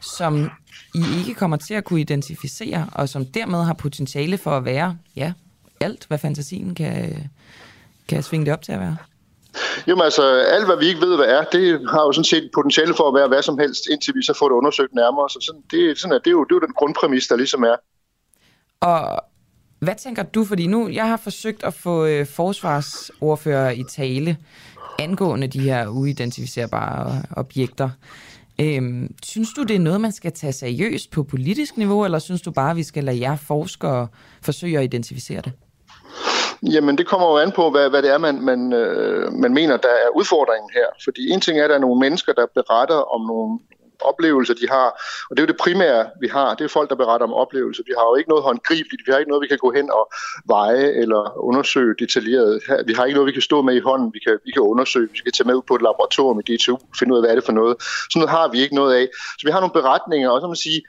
B: som I ikke kommer til at kunne identificere, og som dermed har potentiale for at være, ja, alt, hvad fantasien kan, kan svinge det op til at være?
T: Jamen altså, alt hvad vi ikke ved, hvad er, det har jo sådan set potentiale for at være hvad som helst, indtil vi så får det undersøgt nærmere. Så sådan, det, sådan er, det, er jo, det er jo den grundpræmis, der ligesom er.
B: Og hvad tænker du, fordi nu, jeg har forsøgt at få øh, forsvarsordfører i tale angående de her uidentificerbare objekter. Øhm, synes du, det er noget, man skal tage seriøst på politisk niveau, eller synes du bare, at vi skal lade jer forskere forsøge at identificere det?
T: Jamen, det kommer jo an på, hvad, hvad det er, man, man, øh, man mener, der er udfordringen her. Fordi en ting er, at der er nogle mennesker, der beretter om nogle oplevelser, de har. Og det er jo det primære, vi har. Det er folk, der beretter om oplevelser. Vi har jo ikke noget håndgribeligt. Vi har ikke noget, vi kan gå hen og veje eller undersøge detaljeret. Vi har ikke noget, vi kan stå med i hånden. Vi kan, vi kan undersøge. Vi kan tage med ud på et laboratorium i DTU finde ud af, hvad er det for noget. Sådan noget har vi ikke noget af. Så vi har nogle beretninger, og så man sige,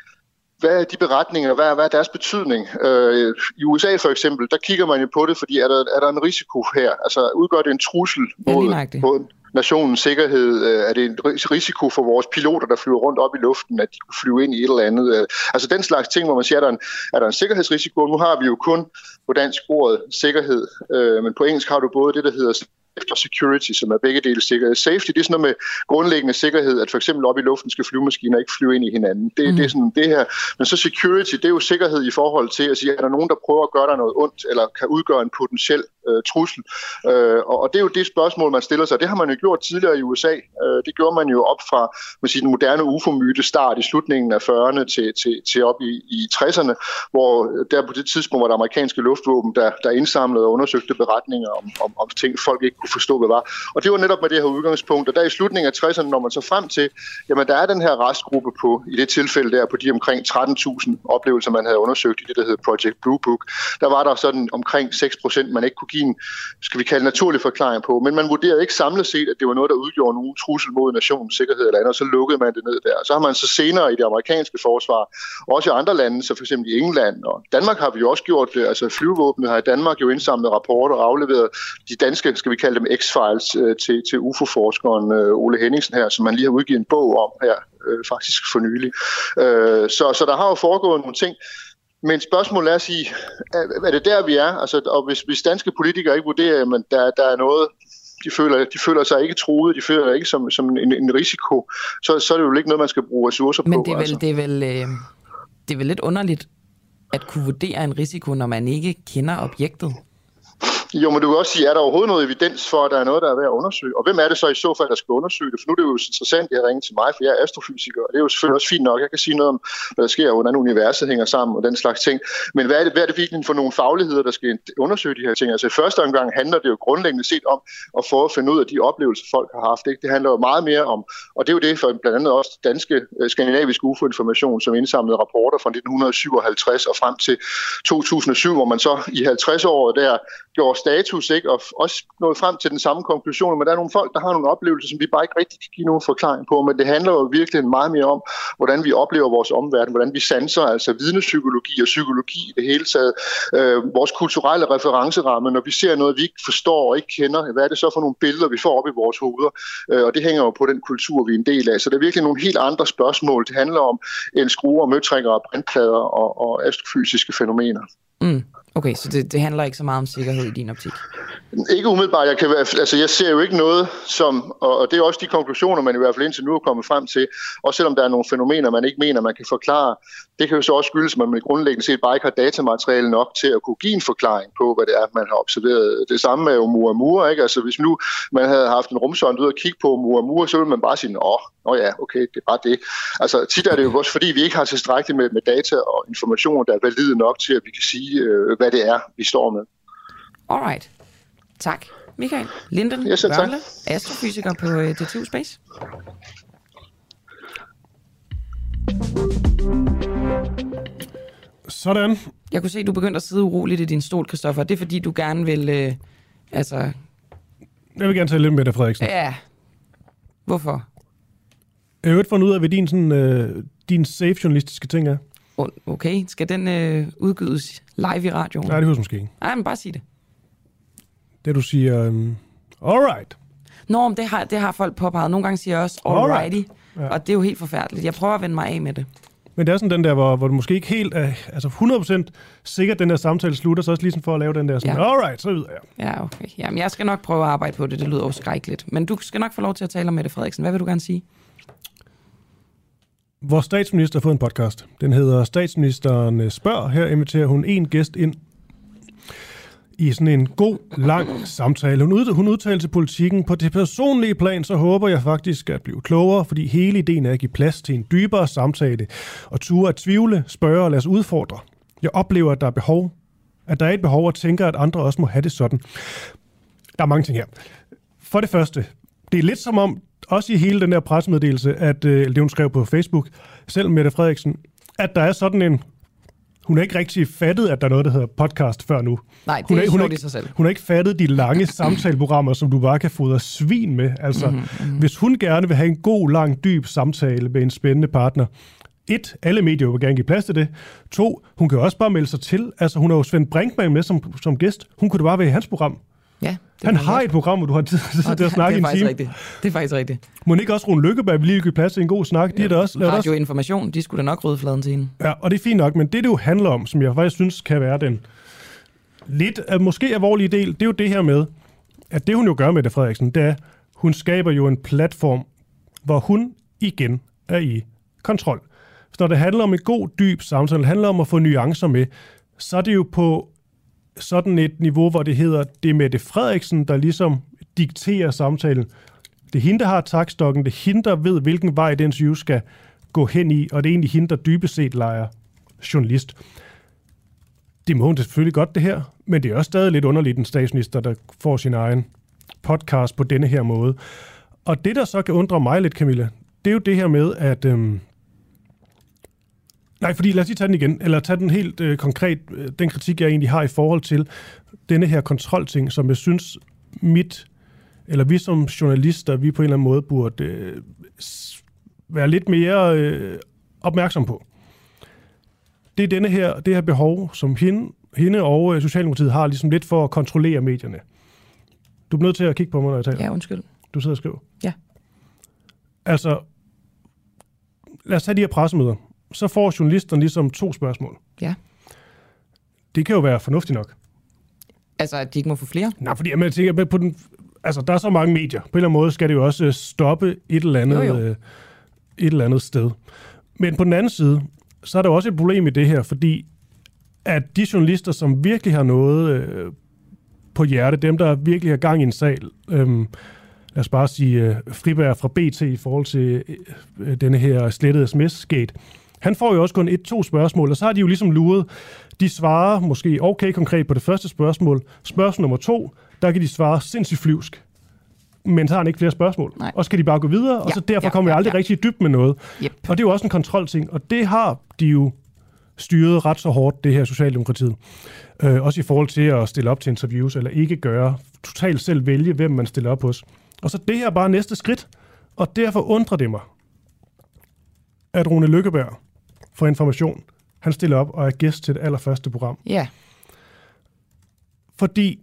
T: hvad er de beretninger, hvad er, hvad er deres betydning? Øh, I USA for eksempel, der kigger man jo på det, fordi er der, er der en risiko her? Altså udgør det en trussel mod, mod nationens sikkerhed? Øh, er det en risiko for vores piloter, der flyver rundt op i luften, at de kunne flyve ind i et eller andet? Øh, altså den slags ting, hvor man siger, er der en, er der en sikkerhedsrisiko? Nu har vi jo kun på dansk ordet sikkerhed, øh, men på engelsk har du både det, der hedder og security, som er begge dele sikkerhed. Safety, det er sådan noget med grundlæggende sikkerhed, at for eksempel op i luften skal flyvemaskiner ikke flyve ind i hinanden. Det, mm. det er sådan det her. Men så security, det er jo sikkerhed i forhold til at sige, er der nogen, der prøver at gøre dig noget ondt, eller kan udgøre en potentiel øh, trussel. Øh, og, og det er jo det spørgsmål, man stiller sig. Det har man jo gjort tidligere i USA. Øh, det gjorde man jo op fra man siger, den moderne UFO-myte start i slutningen af 40'erne til, til, til op i, i 60'erne, hvor der på det tidspunkt var der amerikanske luftvåben, der, der indsamlede og undersøgte beretninger om, om, om ting, folk ikke kunne forstå, hvad var. Og det var netop med det her udgangspunkt. Og der i slutningen af 60'erne, når man så frem til, jamen der er den her restgruppe på, i det tilfælde der, på de omkring 13.000 oplevelser, man havde undersøgt i det, der hedder Project Blue Book, der var der sådan omkring 6 procent, man ikke kunne give en, skal vi kalde naturlig forklaring på. Men man vurderede ikke samlet set, at det var noget, der udgjorde nogen trussel mod nationens sikkerhed eller andet, og så lukkede man det ned der. Så har man så senere i det amerikanske forsvar, også i andre lande, så for eksempel i England og Danmark har vi jo også gjort det, altså flyvevåbnet har i Danmark jo indsamlet rapporter og afleveret de danske, skal vi kalde dem X-Files, øh, til, til UFO-forskeren øh, Ole Henningsen her, som man lige har udgivet en bog om her, øh, faktisk for nylig. Øh, så, så der har jo foregået nogle ting, men spørgsmålet er at sige, er, er det der, vi er? Altså, og hvis, hvis danske politikere ikke vurderer, at der, der er noget, de føler, de føler sig ikke truet, de føler sig ikke som, som en, en risiko, så, så er det jo ikke noget, man skal bruge ressourcer
B: Men
T: på.
B: det er vel,
T: altså.
B: det er vel, øh, det er vel lidt underligt at kunne vurdere en risiko, når man ikke kender objektet.
T: Jo, men du kan også sige, er der overhovedet noget evidens for, at der er noget, der er værd at undersøge? Og hvem er det så i så fald, der skal undersøge det? For nu er det jo interessant, at jeg ringer til mig, for jeg er astrofysiker, og det er jo selvfølgelig også fint nok. Jeg kan sige noget om, hvad der sker, hvordan universet hænger sammen og den slags ting. Men hvad er det, hvad er det virkelig for nogle fagligheder, der skal undersøge de her ting? Altså i første omgang handler det jo grundlæggende set om at få at finde ud af de oplevelser, folk har haft. Ikke? Det handler jo meget mere om, og det er jo det for blandt andet også danske øh, skandinaviske UFO-information, som indsamlede rapporter fra 1957 og frem til 2007, hvor man så i 50 år der gjorde status, ikke? og også nået frem til den samme konklusion, men der er nogle folk, der har nogle oplevelser, som vi bare ikke rigtig kan give nogen forklaring på, men det handler jo virkelig meget mere om, hvordan vi oplever vores omverden, hvordan vi sanser, altså vidnepsykologi og psykologi i det hele taget, øh, vores kulturelle referenceramme, når vi ser noget, vi ikke forstår og ikke kender, hvad er det så for nogle billeder, vi får op i vores hoveder, øh, og det hænger jo på den kultur, vi er en del af, så det er virkelig nogle helt andre spørgsmål, det handler om en skruer, møtrikker og brintplader og, og astrofysiske fænomener.
B: Mm. Okay, så det, det handler ikke så meget om sikkerhed i din optik?
T: Ikke umiddelbart. Jeg, kan, altså, jeg ser jo ikke noget som, og det er også de konklusioner, man i hvert fald indtil nu er kommet frem til, også selvom der er nogle fænomener, man ikke mener, man kan forklare. Det kan jo så også skyldes, at man grundlæggende set bare ikke har datamateriale nok til at kunne give en forklaring på, hvad det er, man har observeret. Det samme med Oumuamua, ikke? Altså hvis nu man havde haft en rumsond ud og kigge på Oumuamua, så ville man bare sige, åh, Nå ja, okay, det er bare det. Altså tit er det jo også, fordi vi ikke har tilstrækkeligt med, med data og informationer, der er valide nok til, at vi kan sige, øh, hvad det er, vi står med.
B: Alright. Tak. Michael Linden
T: ja,
B: Børle, astrofysiker på uh, DTU Space.
C: Sådan.
B: Jeg kunne se, at du begyndte at sidde uroligt i din stol, Christoffer. Det er fordi, du gerne vil... Øh, altså...
C: Jeg vil gerne tale lidt med dig, Frederiksen.
B: Ja. Hvorfor?
C: Jeg har jo fundet ud af, hvad din, sådan, øh, din safe journalistiske ting er.
B: Okay, skal den øh, udgives live i radioen?
C: Nej, det høres måske ikke.
B: Nej, men bare sig det.
C: Det du siger, um, alright.
B: Nå, men det har, det har folk påpeget. Nogle gange siger jeg også alrighty,
C: Alright.
B: ja. og det er jo helt forfærdeligt. Jeg prøver at vende mig af med det.
C: Men det er sådan den der, hvor, hvor du måske ikke helt er altså 100% sikkert, den der samtale slutter, så også ligesom for at lave den der sådan,
B: Ja.
C: alright, så ud jeg.
B: Ja, okay. Jamen, jeg skal nok prøve at arbejde på det. Det lyder jo skrækkeligt. Men du skal nok få lov til at tale om Mette Frederiksen. Hvad vil du gerne sige?
C: Vores statsminister har fået en podcast. Den hedder Statsministeren øh, spørger. Her inviterer hun en gæst ind i sådan en god, lang samtale. Hun, ud, hun udtalte til politikken, på det personlige plan, så håber jeg faktisk at blive klogere, fordi hele ideen er at give plads til en dybere samtale, og ture at tvivle, spørge og lade os udfordre. Jeg oplever, at der er behov, at der er et behov, og tænker, at andre også må have det sådan. Der er mange ting her. For det første, det er lidt som om, også i hele den der pressemeddelelse, at øh, det hun skrev på Facebook, selv Mette Frederiksen, at der er sådan en, hun har ikke rigtig fattet, at der er noget, der hedder podcast før nu.
B: Nej, det
C: hun
B: er
C: hun
B: sjovt
C: ikke,
B: sig selv.
C: Hun har ikke fattet de lange samtaleprogrammer, som du bare kan fodre svin med. Altså,
B: Mhm,
C: mm-hmm. hvis hun gerne vil have en god, lang, dyb samtale med en spændende partner, et, alle medier vil gerne give plads til det. To, hun kan også bare melde sig til. Altså, hun har jo Svend Brinkmann med som, som gæst. Hun kunne da bare være i hans program.
B: Ja, det
C: Han har et program, hvor du har tid til at snakke
B: det
C: en
B: er faktisk
C: time.
B: rigtigt. Det er faktisk rigtigt.
C: Må ikke også Rune Lykkeberg lige give plads til en god snak? De er der også, lavet også.
B: Radio Information, de skulle da nok rydde fladen til hende.
C: Ja, og det er fint nok, men det, det jo handler om, som jeg faktisk synes kan være den lidt, måske alvorlige del, det er jo det her med, at det hun jo gør med det, Frederiksen, det er, hun skaber jo en platform, hvor hun igen er i kontrol. Så når det handler om en god, dyb samtale, det handler om at få nuancer med, så er det jo på sådan et niveau, hvor det hedder, det er Mette Frederiksen, der ligesom dikterer samtalen. Det er hende, der har takstokken, det er hende, der ved, hvilken vej den interview skal gå hen i, og det er egentlig hende, der dybest set leger journalist. Det må hun selvfølgelig godt, det her, men det er også stadig lidt underligt, en statsminister, der får sin egen podcast på denne her måde. Og det, der så kan undre mig lidt, Camilla, det er jo det her med, at... Øhm, nej, fordi lad os lige tage den igen, eller tage den helt øh, konkret, øh, den kritik, jeg egentlig har i forhold til denne her kontrolting, som jeg synes, mit, eller vi som journalister, vi på en eller anden måde burde øh, være lidt mere øh, opmærksom på. Det er denne her, det her behov, som hende, hende og øh, Socialdemokratiet har ligesom lidt for at kontrollere medierne. Du er nødt til at kigge på mig, når jeg taler.
B: Ja, undskyld.
C: Du sidder og skriver.
B: Ja.
C: Altså, lad os tage de her pressemøder. Så får journalisterne ligesom to spørgsmål.
B: Ja.
C: Det kan jo være fornuftigt nok.
B: Altså, at de ikke må få flere?
C: Nej, fordi jeg tænker, på den, altså, der er så mange medier. På en eller anden måde skal det jo også øh, stoppe et eller andet,
B: Jo, jo.
C: øh, et eller andet sted. Men på den anden side, så er der også et problem i det her, fordi at de journalister, som virkelig har noget øh, på hjerte, dem, der virkelig har gang i en sag, øh, lad os bare sige øh, Friberg fra BT i forhold til øh, denne her slettede sms-skate, han får jo også kun et-to spørgsmål, og så har de jo ligesom luret. De svarer måske okay konkret på det første spørgsmål. Spørgsmål nummer to, der kan de svare sindssygt flyvsk. Men så har han ikke flere spørgsmål.
B: Nej.
C: Og så skal de bare gå videre, og
B: Ja,
C: så derfor
B: ja,
C: kommer vi aldrig
B: ja.
C: rigtig i dyb med noget.
B: Yep.
C: Og det er jo også en kontrolting, og det har de jo styret ret så hårdt, det her Socialdemokratiet. Øh, også i forhold til at stille op til interviews, eller ikke gøre, totalt selv vælge, hvem man stiller op hos. Og så det her er bare næste skridt, og derfor undrer det mig, at Rune Lykkeberg for information, han stiller op og er gæst til det allerførste program.
B: Ja.
C: Fordi,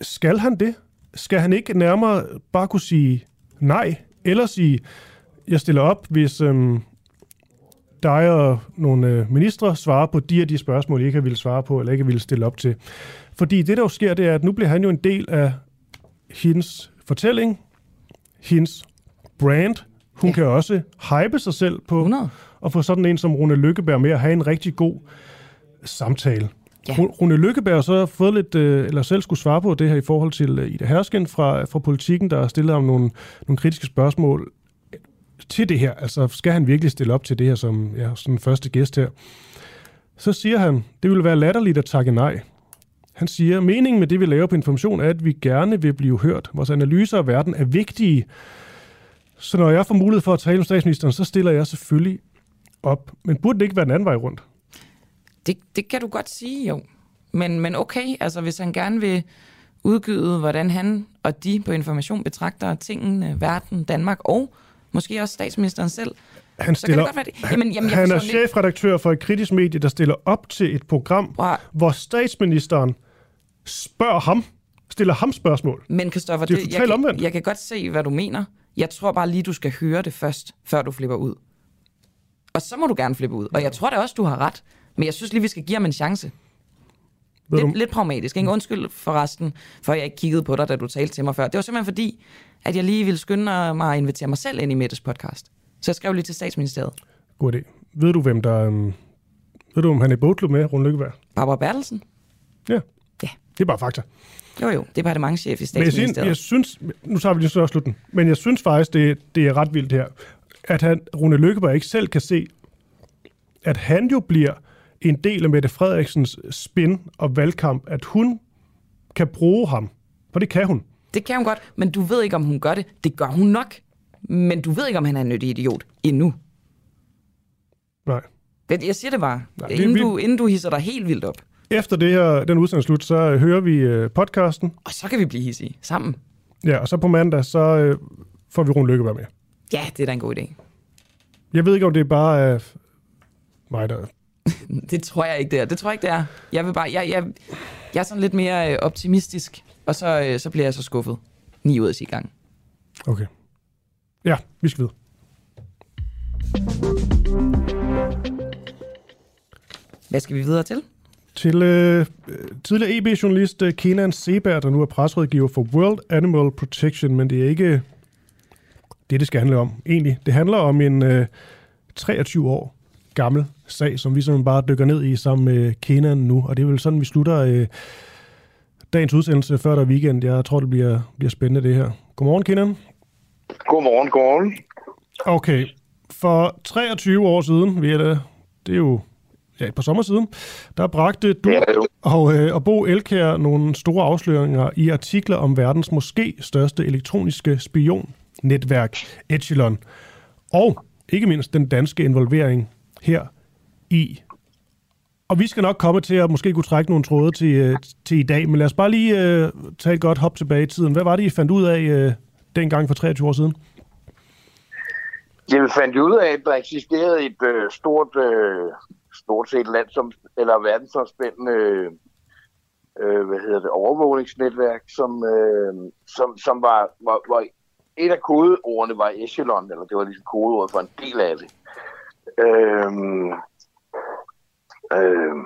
C: skal han det? Skal han ikke nærmere bare kunne sige nej, eller sige, jeg stiller op, hvis øhm, dig og nogle øh, ministre svarer på de og de spørgsmål, I ikke har ville svare på, eller ikke ville stille op til. Fordi det, der jo sker, det er, at nu bliver han jo en del af hendes fortælling, hendes brand. Hun ja. kan også hype sig selv på
B: 100.
C: at få sådan en som Rune Lykkeberg med at have en rigtig god samtale.
B: Ja.
C: Ru- Rune Lykkeberg har så fået lidt, øh, eller selv skulle svare på det her i forhold til øh, Ida Hersken fra, fra politikken, der har stillet ham nogle, nogle kritiske spørgsmål til det her. Altså, skal han virkelig stille op til det her som ja, sådan første gæst her? Så siger han, det vil være latterligt at takke nej. Han siger, meningen med det, vi laver på information, er, at vi gerne vil blive hørt. Vores analyser af verden er vigtige. Så når jeg får mulighed for at tale med statsministeren, så stiller jeg selvfølgelig op. Men burde det ikke være den anden vej rundt?
B: Det, det kan du godt sige, jo. Men, men okay, altså hvis han gerne vil udgyde, hvordan han og de på information betragter tingene, verden, Danmark og måske også statsministeren selv,
C: Han,
B: så kan det godt være det. Jamen, jamen,
C: han er chefredaktør for et kritisk medie, der stiller op til et program,
B: Wow.
C: hvor statsministeren spørger ham, stiller ham spørgsmål.
B: Men Christoffer,
C: Det er jo
B: jeg, kan-
C: omvendt.
B: jeg kan godt se, hvad du mener. Jeg tror bare lige, du skal høre det først, før du flipper ud. Og så må du gerne flippe ud. Og jeg tror da også, du har ret. Men jeg synes lige, vi skal give ham en chance. Lidt,
C: du-
B: lidt pragmatisk. Ikke? Undskyld forresten, for jeg ikke kiggede på dig, da du talte til mig før. Det var simpelthen fordi, at jeg lige ville skynde mig at invitere mig selv ind i Mettes podcast. Så jeg skrev lige til statsministeriet.
C: God idé. Ved du, hvem der... Um, ved du, om han er i bogklub med, Rune Lykkeberg?
B: Barbara Bertelsen?
C: Ja.
B: Ja.
C: Det er bare fakta.
B: Jo jo, departementchef i
C: Men jeg, synes,
B: statsministeriet.
C: jeg synes, nu tager vi lige så slutten, men jeg synes faktisk, det, det er ret vildt her, at han, Rune Lykkeberg ikke selv kan se, at han jo bliver en del af Mette Frederiksens spin og valgkamp, at hun kan bruge ham. For det kan hun.
B: Det kan hun godt, men du ved ikke, om hun gør det. Det gør hun nok. Men du ved ikke, om han er en nyttig idiot endnu.
C: Nej.
B: Jeg siger det bare,
C: Nej,
B: Nej,
C: vi-
B: inden,
C: vi-
B: du, inden du hisser dig helt vildt op.
C: Efter det her, den udsendelse slut, så øh, hører vi øh, podcasten.
B: Og så kan vi blive hissige sammen.
C: Ja, og så på mandag, så øh, får vi Rune Lykkeberg med.
B: Ja, det er da en god idé.
C: Jeg ved ikke, om det er bare er mig, der...
B: Det tror jeg ikke, det er. Det tror jeg ikke, det er. Jeg, vil bare, jeg, jeg, jeg er sådan lidt mere øh, optimistisk, og så, øh, så bliver jeg så skuffet. 9 ud af 10 gange.
C: Okay. Ja, vi skal videre.
B: Hvad skal vi videre til?
C: Til øh, tidligere EB-journalist øh, Kenan Seberg, der nu er presrådgiver for World Animal Protection, men det er ikke det, det skal handle om. Egentlig, det handler om en øh, 23 år gammel sag, som vi simpelthen bare dykker ned i sammen med Kenan nu. Og det er vel sådan, vi slutter øh, dagens udsendelse før der er weekend. Jeg tror, det bliver, bliver spændende det her. Godmorgen, Kenan.
U: Godmorgen, godmorgen.
C: Okay, for 23 år siden, vi er det, det er jo ja, et par sommer siden, der bragte du og, øh, og Bo Elkær nogle store afsløringer i artikler om verdens måske største elektroniske spionnetværk, Echelon. Og ikke mindst den danske involvering her i. Og vi skal nok komme til at måske kunne trække nogle tråde til, øh, til i dag, men lad os bare lige øh, tage et godt hop tilbage i tiden. Hvad var det, I fandt ud af øh, dengang for 23 år siden?
U: Jeg fandt ud af, at der eksisterede et øh, stort, øh, stort set land som, eller verdensomspændende øh, øh, hvad hedder det, overvågningsnetværk, som, øh, som, som var, var, var, et af kodeordene var Echelon, eller det var ligesom kodeordet for en del af det. Øh, øh,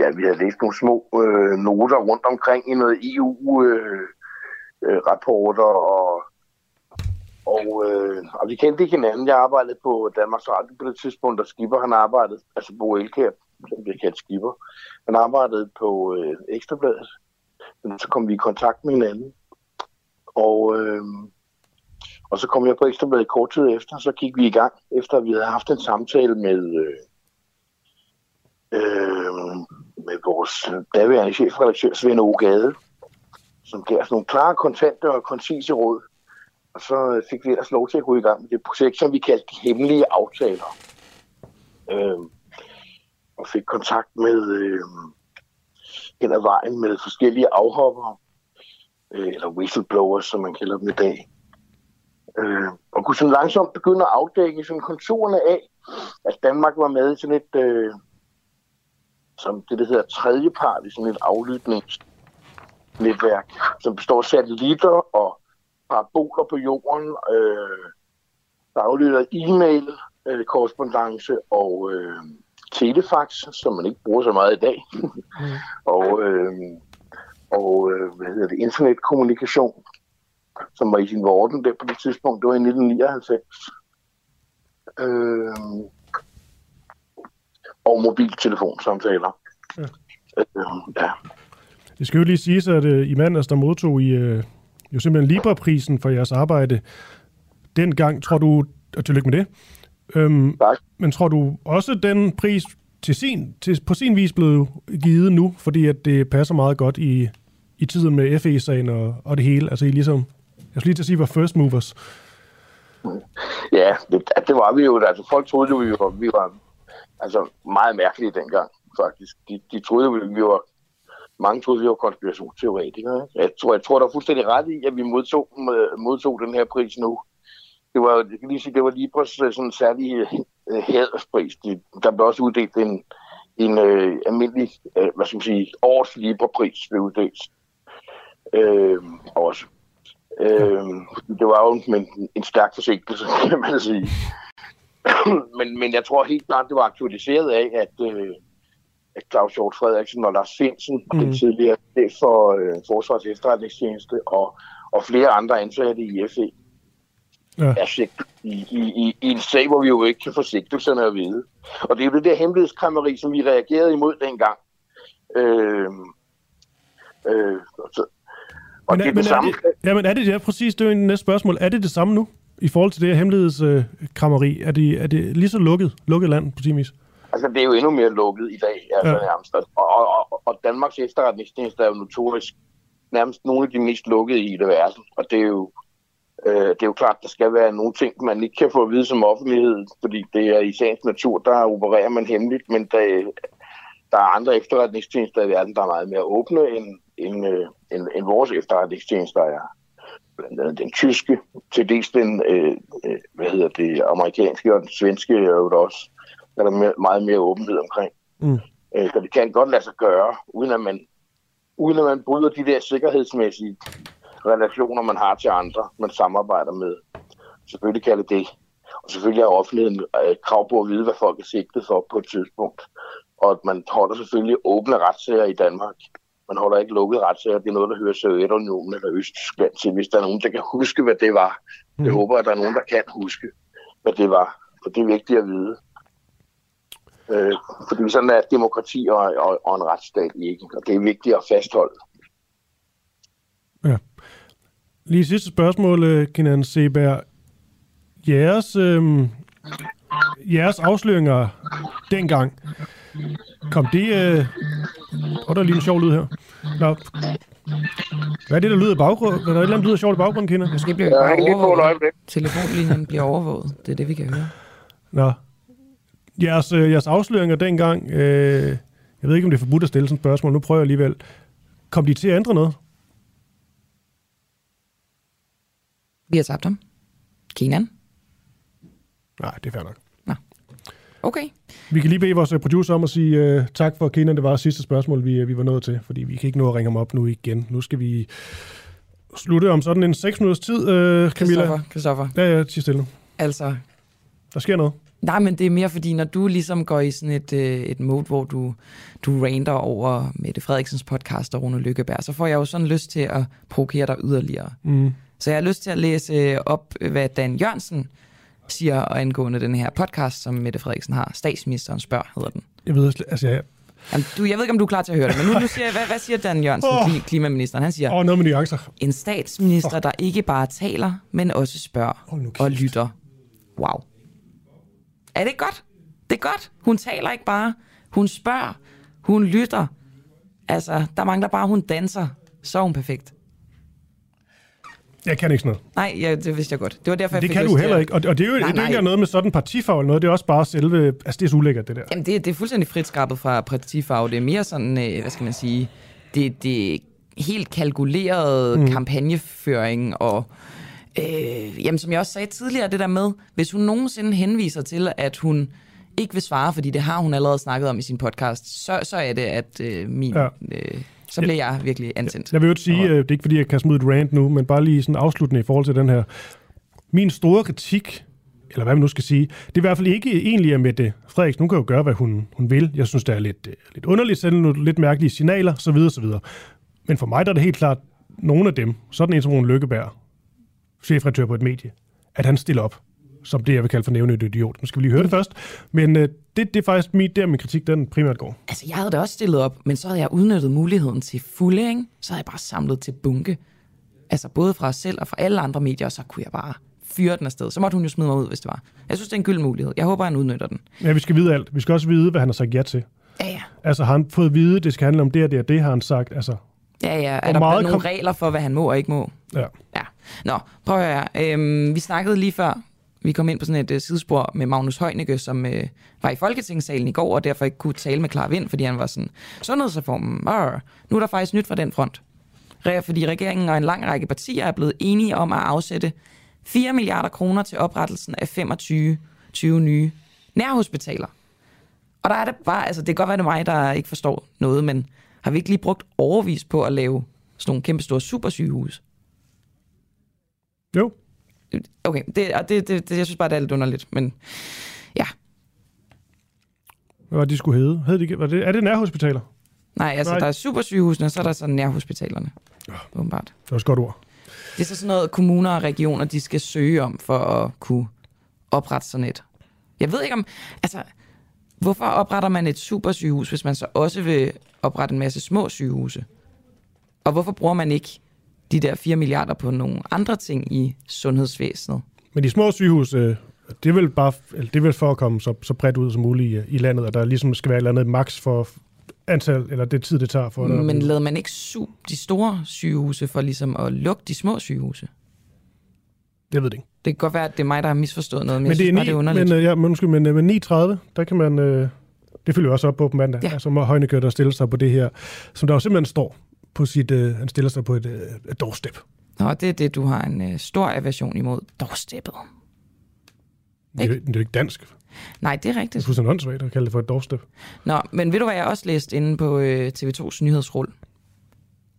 U: ja, vi havde læst nogle små øh, noter rundt omkring i noget EU-rapporter øh, øh, og og, øh, og vi kendte ikke hinanden. Jeg arbejdede på Danmarks Radio på det tidspunkt, og Skipper han arbejdede, altså Bo Elkær, som bliver kaldt Skipper, han arbejdede på øh, Ekstrabladet. Men så kom vi i kontakt med hinanden. Og, øh, og så kom jeg på Ekstrabladet kort tid efter, så gik vi i gang, efter vi havde haft en samtale med, øh, øh, med vores daværende chefredaktør Svend Ogade, som gav os nogle klare, kontante og koncise råd og så øh, fik vi ellers lov til at gå i gang med det projekt, som vi kaldte de hemmelige aftaler. Øh, og fik kontakt med øh, hen ad vejen med forskellige afhopper, øh, eller whistleblowers, som man kalder dem i dag. Øh, og kunne sådan langsomt begynde at afdække sådan konturerne af, at Danmark var med i sådan et, øh, som det, der hedder tredjepart i sådan et aflytningsnetværk, som består af satellitter og paraboler på jorden, øh, der aflytter e-mail, øh, korrespondence og øh, telefax, som man ikke bruger så meget i dag. mm. og øh, og øh, hvad hedder det, internetkommunikation, som var i sin vorden der på det tidspunkt. Det var i 1999. Øh, og mobiltelefonsamtaler. Ja. Øh, ja.
C: Det skal jo lige siges, at uh, i mandags, der modtog I uh, jo simpelthen Libra-prisen for jeres arbejde. Dengang tror du, og tillykke med det, øhm, tak. men tror du også, den pris til sin, til, på sin vis blev givet nu, fordi at det passer meget godt i, i tiden med FE-sagen og, og det hele? Altså I ligesom, jeg skal lige til at sige, var first movers.
U: Ja, det, det var vi jo. Altså folk troede jo, vi var, vi var altså, meget mærkelige dengang, faktisk. De, de troede jo, vi var mange troede, vi var konspirationsteoretikere. Jeg tror, jeg tror, der er fuldstændig ret i, at vi modtog, øh, modtog den her pris nu. Det var, jeg kan lige sige, det var lige præcis øh, sådan en særlig øh, hæderspris. Der blev også uddelt en, en øh, almindelig, øh, hvad skal man sige, års Libra-pris blev uddelt. Øh, også. Øh, det var jo en, en stærk forsinkelse, kan man sige. men, men jeg tror helt klart, det var aktualiseret af, at, uh, Claus Hjort Frederiksen og Lars Finsen, mm. den tidligere chef for øh, Forsvars efterretningstjeneste, og, og flere andre ansatte i FE. Ja. Er sigtet i, i, i, i en sag, hvor vi jo ikke kan få sigtelserne at vide. Og det er jo det der hemmelighedskrammeri, som vi reagerede imod dengang. Øh,
C: øh, så, og men, det er men, det samme. Er det, ja, men er det, ja, præcis, det er jo næste spørgsmål. Er det det samme nu, i forhold til det her hemmelighedskrammeri? Er det, er det lige så lukket, lukket land på sin vis?
U: Altså, det er jo endnu mere lukket i dag, altså ja. nærmest. Og, og, og, Danmarks efterretningstjeneste er jo notorisk nærmest nogle af de mest lukkede i det verden. Og det er jo, øh, det er jo klart, der skal være nogle ting, man ikke kan få at vide som offentlighed, fordi det er i sagens natur, der opererer man hemmeligt, men der, der er andre efterretningstjenester i verden, der er meget mere åbne end, end, øh, end, end vores efterretningstjenester er. Blandt andet den tyske, til dels den, øh, øh, hvad hedder det, amerikanske og den svenske er jo også er der mere, meget mere åbenhed omkring. Mm. Øh, så det kan godt lade sig gøre, uden at man, uden at man bryder de der sikkerhedsmæssige relationer, man har til andre, man samarbejder med. Selvfølgelig kan det det. Og selvfølgelig har offentligheden øh, krav på at vide, hvad folk er sigtet for på et tidspunkt. Og at man holder selvfølgelig åbne retssager i Danmark. Man holder ikke lukkede retssager. Det er noget, der hører Sovjetunionen eller Østtyskland til. Hvis der er nogen, der kan huske, hvad det var. Mm. Jeg håber, at der er nogen, der kan huske, hvad det var. For det er vigtigt at vide. Øh, fordi sådan er demokrati og, og, og en retsstat ikke. Og det er vigtigt at fastholde.
C: Ja. Lige sidste spørgsmål, øh, Kinan Seberg. Jeres, øh, jeres afsløringer dengang, kom det... Øh, og der er lige en sjov lyd her. Nå. Hvad er det, der lyder i baggrunden? Er der et eller andet, der lyder sjovt i baggrunden, Kinder?
B: Måske bliver vi
U: Ja,
B: bare overvåget. Telefonlinjen bliver overvåget. Det er det, vi kan høre.
C: Nå. Jeres, øh, jeres afsløringer dengang, øh, jeg ved ikke, om det er forbudt at stille sådan et spørgsmål, nu prøver jeg alligevel. Kom de til at ændre noget?
B: Vi har tabt ham. Kenan.
C: Nej, det er fair nok.
B: Okay.
C: Vi kan lige bede vores øh, producer om at sige uh, tak for Kenan. Det var sidste spørgsmål, vi, vi var nået til, fordi vi kan ikke nå at ringe ham op nu igen. Nu skal vi slutte om sådan en 6 minutters tid, uh, Camilla.
B: Christoffer, Christoffer.
C: Ja, ja, tig stille nu.
B: Altså,
C: Der sker noget.
B: Nej, men det er mere fordi, når du ligesom går i sådan et, øh, et mode, hvor du, du rander over Mette Frederiksens podcast og Rune Lykkeberg, så får jeg jo sådan lyst til at provokere dig yderligere.
C: Mm.
B: Så jeg har lyst til at læse op, hvad Dan Jørgensen siger angående den her podcast, som Mette Frederiksen har. Statsministeren spørger, hedder den.
C: Jeg ved altså, jeg,
B: Jamen, du, jeg ved ikke, om du er klar til at høre det, men nu, nu siger jeg, hvad, hvad siger Dan Jørgensen, oh. klimaministeren? Han siger,
C: Åh, noget med nuancer.
B: en statsminister, der ikke bare taler, men også spørger og lytter. Wow. Er det godt? Det er godt. Hun taler ikke bare. Hun spørger. Hun lytter. Altså, der mangler bare, hun danser. Så er hun perfekt.
C: jeg kan ikke sådan noget.
B: Nej, ja, det vidste jeg godt. Det var derfor, jeg
C: Det
B: fik
C: kan du heller ikke. Og, og det er jo
B: Nej,
C: det er ikke noget med sådan partifarve eller noget. Det er også bare selve... Altså, det er så ulækkert, det der.
B: Jamen, det, det er fuldstændig frit skrabet fra partifarve. Det er mere sådan, øh, hvad skal man sige, det, det er helt kalkuleret
C: mm.
B: kampagneføring, og øh, jamen, som jeg også sagde tidligere, det der med, hvis hun nogensinde henviser til, at hun ikke vil svare, fordi det har hun allerede snakket om i sin podcast, så, så er det, at øh, min...
C: Ja.
B: Øh, så bliver jeg virkelig antændt.
C: Jeg vil jo ikke sige, øh, det er ikke fordi, jeg kan smide et rant nu, men bare lige sådan afsluttende i forhold til den her. Min store kritik, eller hvad man nu skal sige, det er i hvert fald ikke egentlig er med det. Frederiksen, hun kan jo gøre, hvad hun, hun vil. Jeg synes, det er lidt, øh, lidt underligt, sende nogle lidt mærkelige signaler, så videre, så videre. Men for mig der er det helt klart, nogle af dem, sådan en som Rune Lykkeberg, chefredaktør på et medie, at han stiller op som det, jeg vil kalde for nævnet idiot. Nu skal vi lige høre det først. Men øh, det, det er faktisk mit, der min kritik, den primært går.
B: Altså, jeg havde da også stillet op, men så havde jeg udnyttet muligheden til fulde, ikke? Så havde jeg bare samlet til bunke. Altså, både fra os selv og fra alle andre medier, og så kunne jeg bare fyre den afsted. Så måtte hun jo smide mig ud, hvis det var. Jeg synes, det er en gylden mulighed. Jeg håber, han udnytter den.
C: Ja, vi skal vide alt. Vi skal også vide, hvad han har sagt ja til.
B: Ja, ja.
C: Altså, har han fået at vide, det skal handle om det og det og det, har han sagt. Altså,
B: Ja, ja. Er der
C: meget
B: nogle
C: kom-
B: regler for, hvad han må og ikke må?
C: ja.
B: Ja. Nå, prøv at høre. Øhm, vi snakkede lige før. Vi kom ind på sådan et øh, sidespor med Magnus Heunicke, som øh, var i Folketingssalen i går, og derfor ikke kunne tale med klar vind, fordi han var sådan, sundhedsreformen, arr. nu er der faktisk nyt fra den front. Fordi regeringen og en lang række partier er blevet enige om at afsætte 4 milliarder kroner til oprettelsen af 25 20 nye nærhospitaler. Og der er det bare, altså det kan godt være, det er mig, der ikke forstår noget, men har vi ikke lige brugt overvis på at lave sådan nogle kæmpe store supersygehus?
C: Jo.
B: Okay, det, og det, det, det, jeg synes bare, det er lidt underligt, men ja.
C: Hvad var det, de skulle hedde? Hed de, ikke- var det, er det nærhospitaler?
B: Nej, altså
C: Nej.
B: Der er supersygehusene, og så er der så nærhospitalerne. Åbenbart.
C: Det var et godt ord.
B: Det er så sådan noget, kommuner og regioner, de skal søge om, for at kunne oprette sådan et. Jeg ved ikke om, altså, hvorfor opretter man et supersygehus, hvis man så også vil oprette en masse små sygehuse? Og hvorfor bruger man ikke de der 4 milliarder på nogle andre ting i sundhedsvæsenet?
C: Men de små sygehus, øh, det er vel bare det er vel for at komme så, så bredt ud som muligt i, i landet, og der ligesom skal være et eller andet max for antal, eller det tid, det tager for
B: Men lavede man ikke su- de store sygehuse for ligesom at lukke de små sygehuse?
C: Jeg ved det ikke.
B: Det kan godt være, at det er mig, der har misforstået noget, men,
C: Men,
B: jeg
C: det
B: synes bare,
C: 9,
B: det er underligt.
C: men, øh, ja, men, undskyld, men, øh, men 9.30, der kan man, øh, det følger også op på på mandag, ja. altså må Højnekør, der stiller sig på det her, som der jo simpelthen står på sit, øh, han stiller sig på et, øh, doorstep.
B: Nå, det er det, du har en øh, stor aversion imod. Doorsteppet.
C: Det er, jo- det er jo ikke dansk.
B: Nej, det er
C: Det er
B: rigtigt.
C: fuldstændig åndssvagt at kalde det for et doorstep.
B: Nå, men ved du, hvad jeg også læste inde på øh, TV2's nyhedsrull?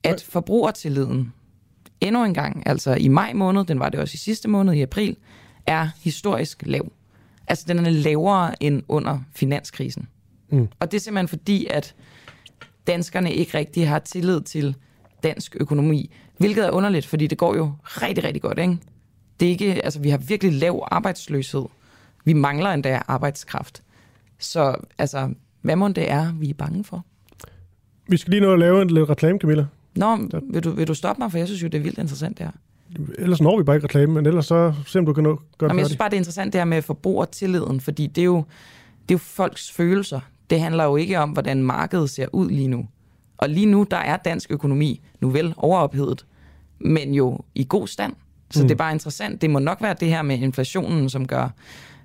B: At forbrugertilliden endnu en gang, altså i maj måned, den var det også i sidste måned, i april, er historisk lav. Altså den er lavere end under finanskrisen.
C: Mm.
B: Og det er simpelthen fordi, at danskerne ikke rigtig har tillid til dansk økonomi. Hvilket er underligt, fordi det går jo rigtig, rigtig godt, ikke? Det er ikke, altså, vi har virkelig lav arbejdsløshed. Vi mangler endda arbejdskraft. Så altså, hvad må det er, vi er bange for?
C: Vi skal lige nå at lave en lidt reklame, Camilla.
B: Nå, vil du, vil du stoppe mig, for jeg synes jo, det er vildt interessant det her.
C: Ellers når vi bare ikke reklame, men ellers så se om du kan nå, gøre det
B: jeg synes bare, det er interessant det her med forbrugertilliden, fordi det er, jo, det er jo folks følelser. Det handler jo ikke om, hvordan markedet ser ud lige nu. Og lige nu, der er dansk økonomi nu vel overophedet, men jo i god stand. Så
C: Mm.
B: mm. det er bare interessant. Det må nok være det her med inflationen, som gør,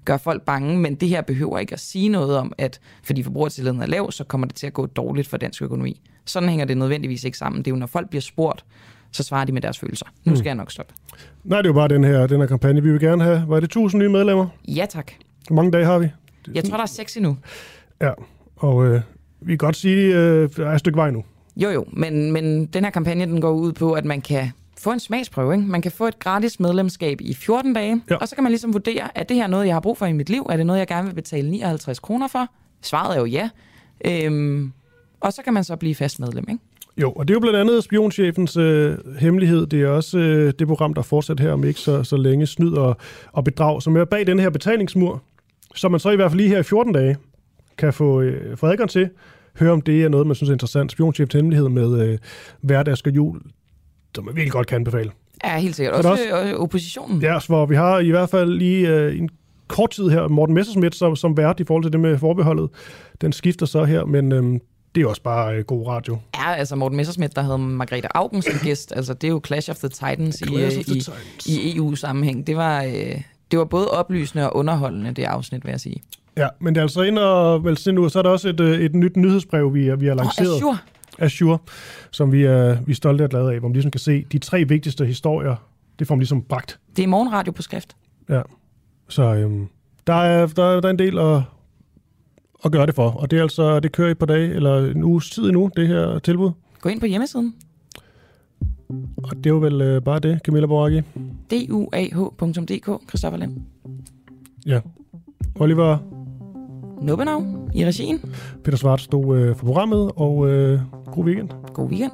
B: gør folk bange, men det her behøver ikke at sige noget om, at fordi forbrugertilliden er lav, så kommer det til at gå dårligt for dansk økonomi. Sådan hænger det nødvendigvis ikke sammen. Det er jo, når folk bliver spurgt, så svarer de med deres følelser. Nu
C: Mm.
B: skal jeg nok stoppe.
C: Nej, det er jo bare den her, den her kampagne. Vi vil gerne have, var det 1000 nye medlemmer?
B: Ja, tak.
C: Hvor mange dage har vi?
B: Jeg tror, der er seks endnu.
C: Ja, og øh, vi kan godt sige, øh, der er et stykke vej nu.
B: Jo, jo, men, men den her kampagne den går ud på, at man kan få en smagsprøve. Ikke? Man kan få et gratis medlemskab i 14 dage, ja. og så kan man ligesom vurdere, er det her noget, jeg har brug for i mit liv? Er det noget, jeg gerne vil betale 59 kroner for? Svaret er jo ja. Øhm, og så kan man så blive fast medlem. Ikke?
C: Jo, og det er jo blandt andet spionchefens øh, hemmelighed. Det er også øh, det program, der fortsætter her om ikke så, så længe snyd og, og bedrag, som er bag den her betalingsmur, som man så i hvert fald lige her i 14 dage kan få, øh, få adgang til. Høre om det er noget, man synes er interessant. Spionchefens hemmelighed med øh, hverdags og jul, som man virkelig godt kan anbefale.
B: Ja, helt sikkert.
C: Så er
B: Også, også oppositionen.
C: Ja, så hvor vi har i hvert fald lige øh, en kort tid her, Morten Messersmith som, som vært i forhold til det med forbeholdet. Den skifter så her, men øh, det er også bare øh, god radio.
B: Ja, altså Morten Messersmith, der havde Margrethe Augen som gæst. Altså, det er jo Clash of the Titans, i,
C: of the
B: i,
C: Titans.
B: i EU-sammenhæng. Det var, øh, det var både oplysende og underholdende, det afsnit, vil jeg sige.
C: Ja, men det er altså ind og vel se nu, så er der også et, øh, et nyt nyhedsbrev, vi, vi har lanceret.
B: Azure.
C: Azure, som vi er, vi er stolte og glade af, hvor man ligesom kan se de tre vigtigste historier, det får man ligesom bragt.
B: Det er morgenradio på skrift.
C: Ja, så øhm, der, er, der, er- der er en del at, at gøre det for, og det er altså, det kører i et par dage, eller en uges tid endnu, det her tilbud.
B: Gå ind på hjemmesiden.
C: Og det er jo vel øh, bare det, Camilla Boracchi.
B: duah.dk, Christoffer Lind.
C: Ja. Oliver
B: Nubbenau i regien.
C: Peter Svart stod øh, for programmet, og øh, god weekend.
B: God weekend.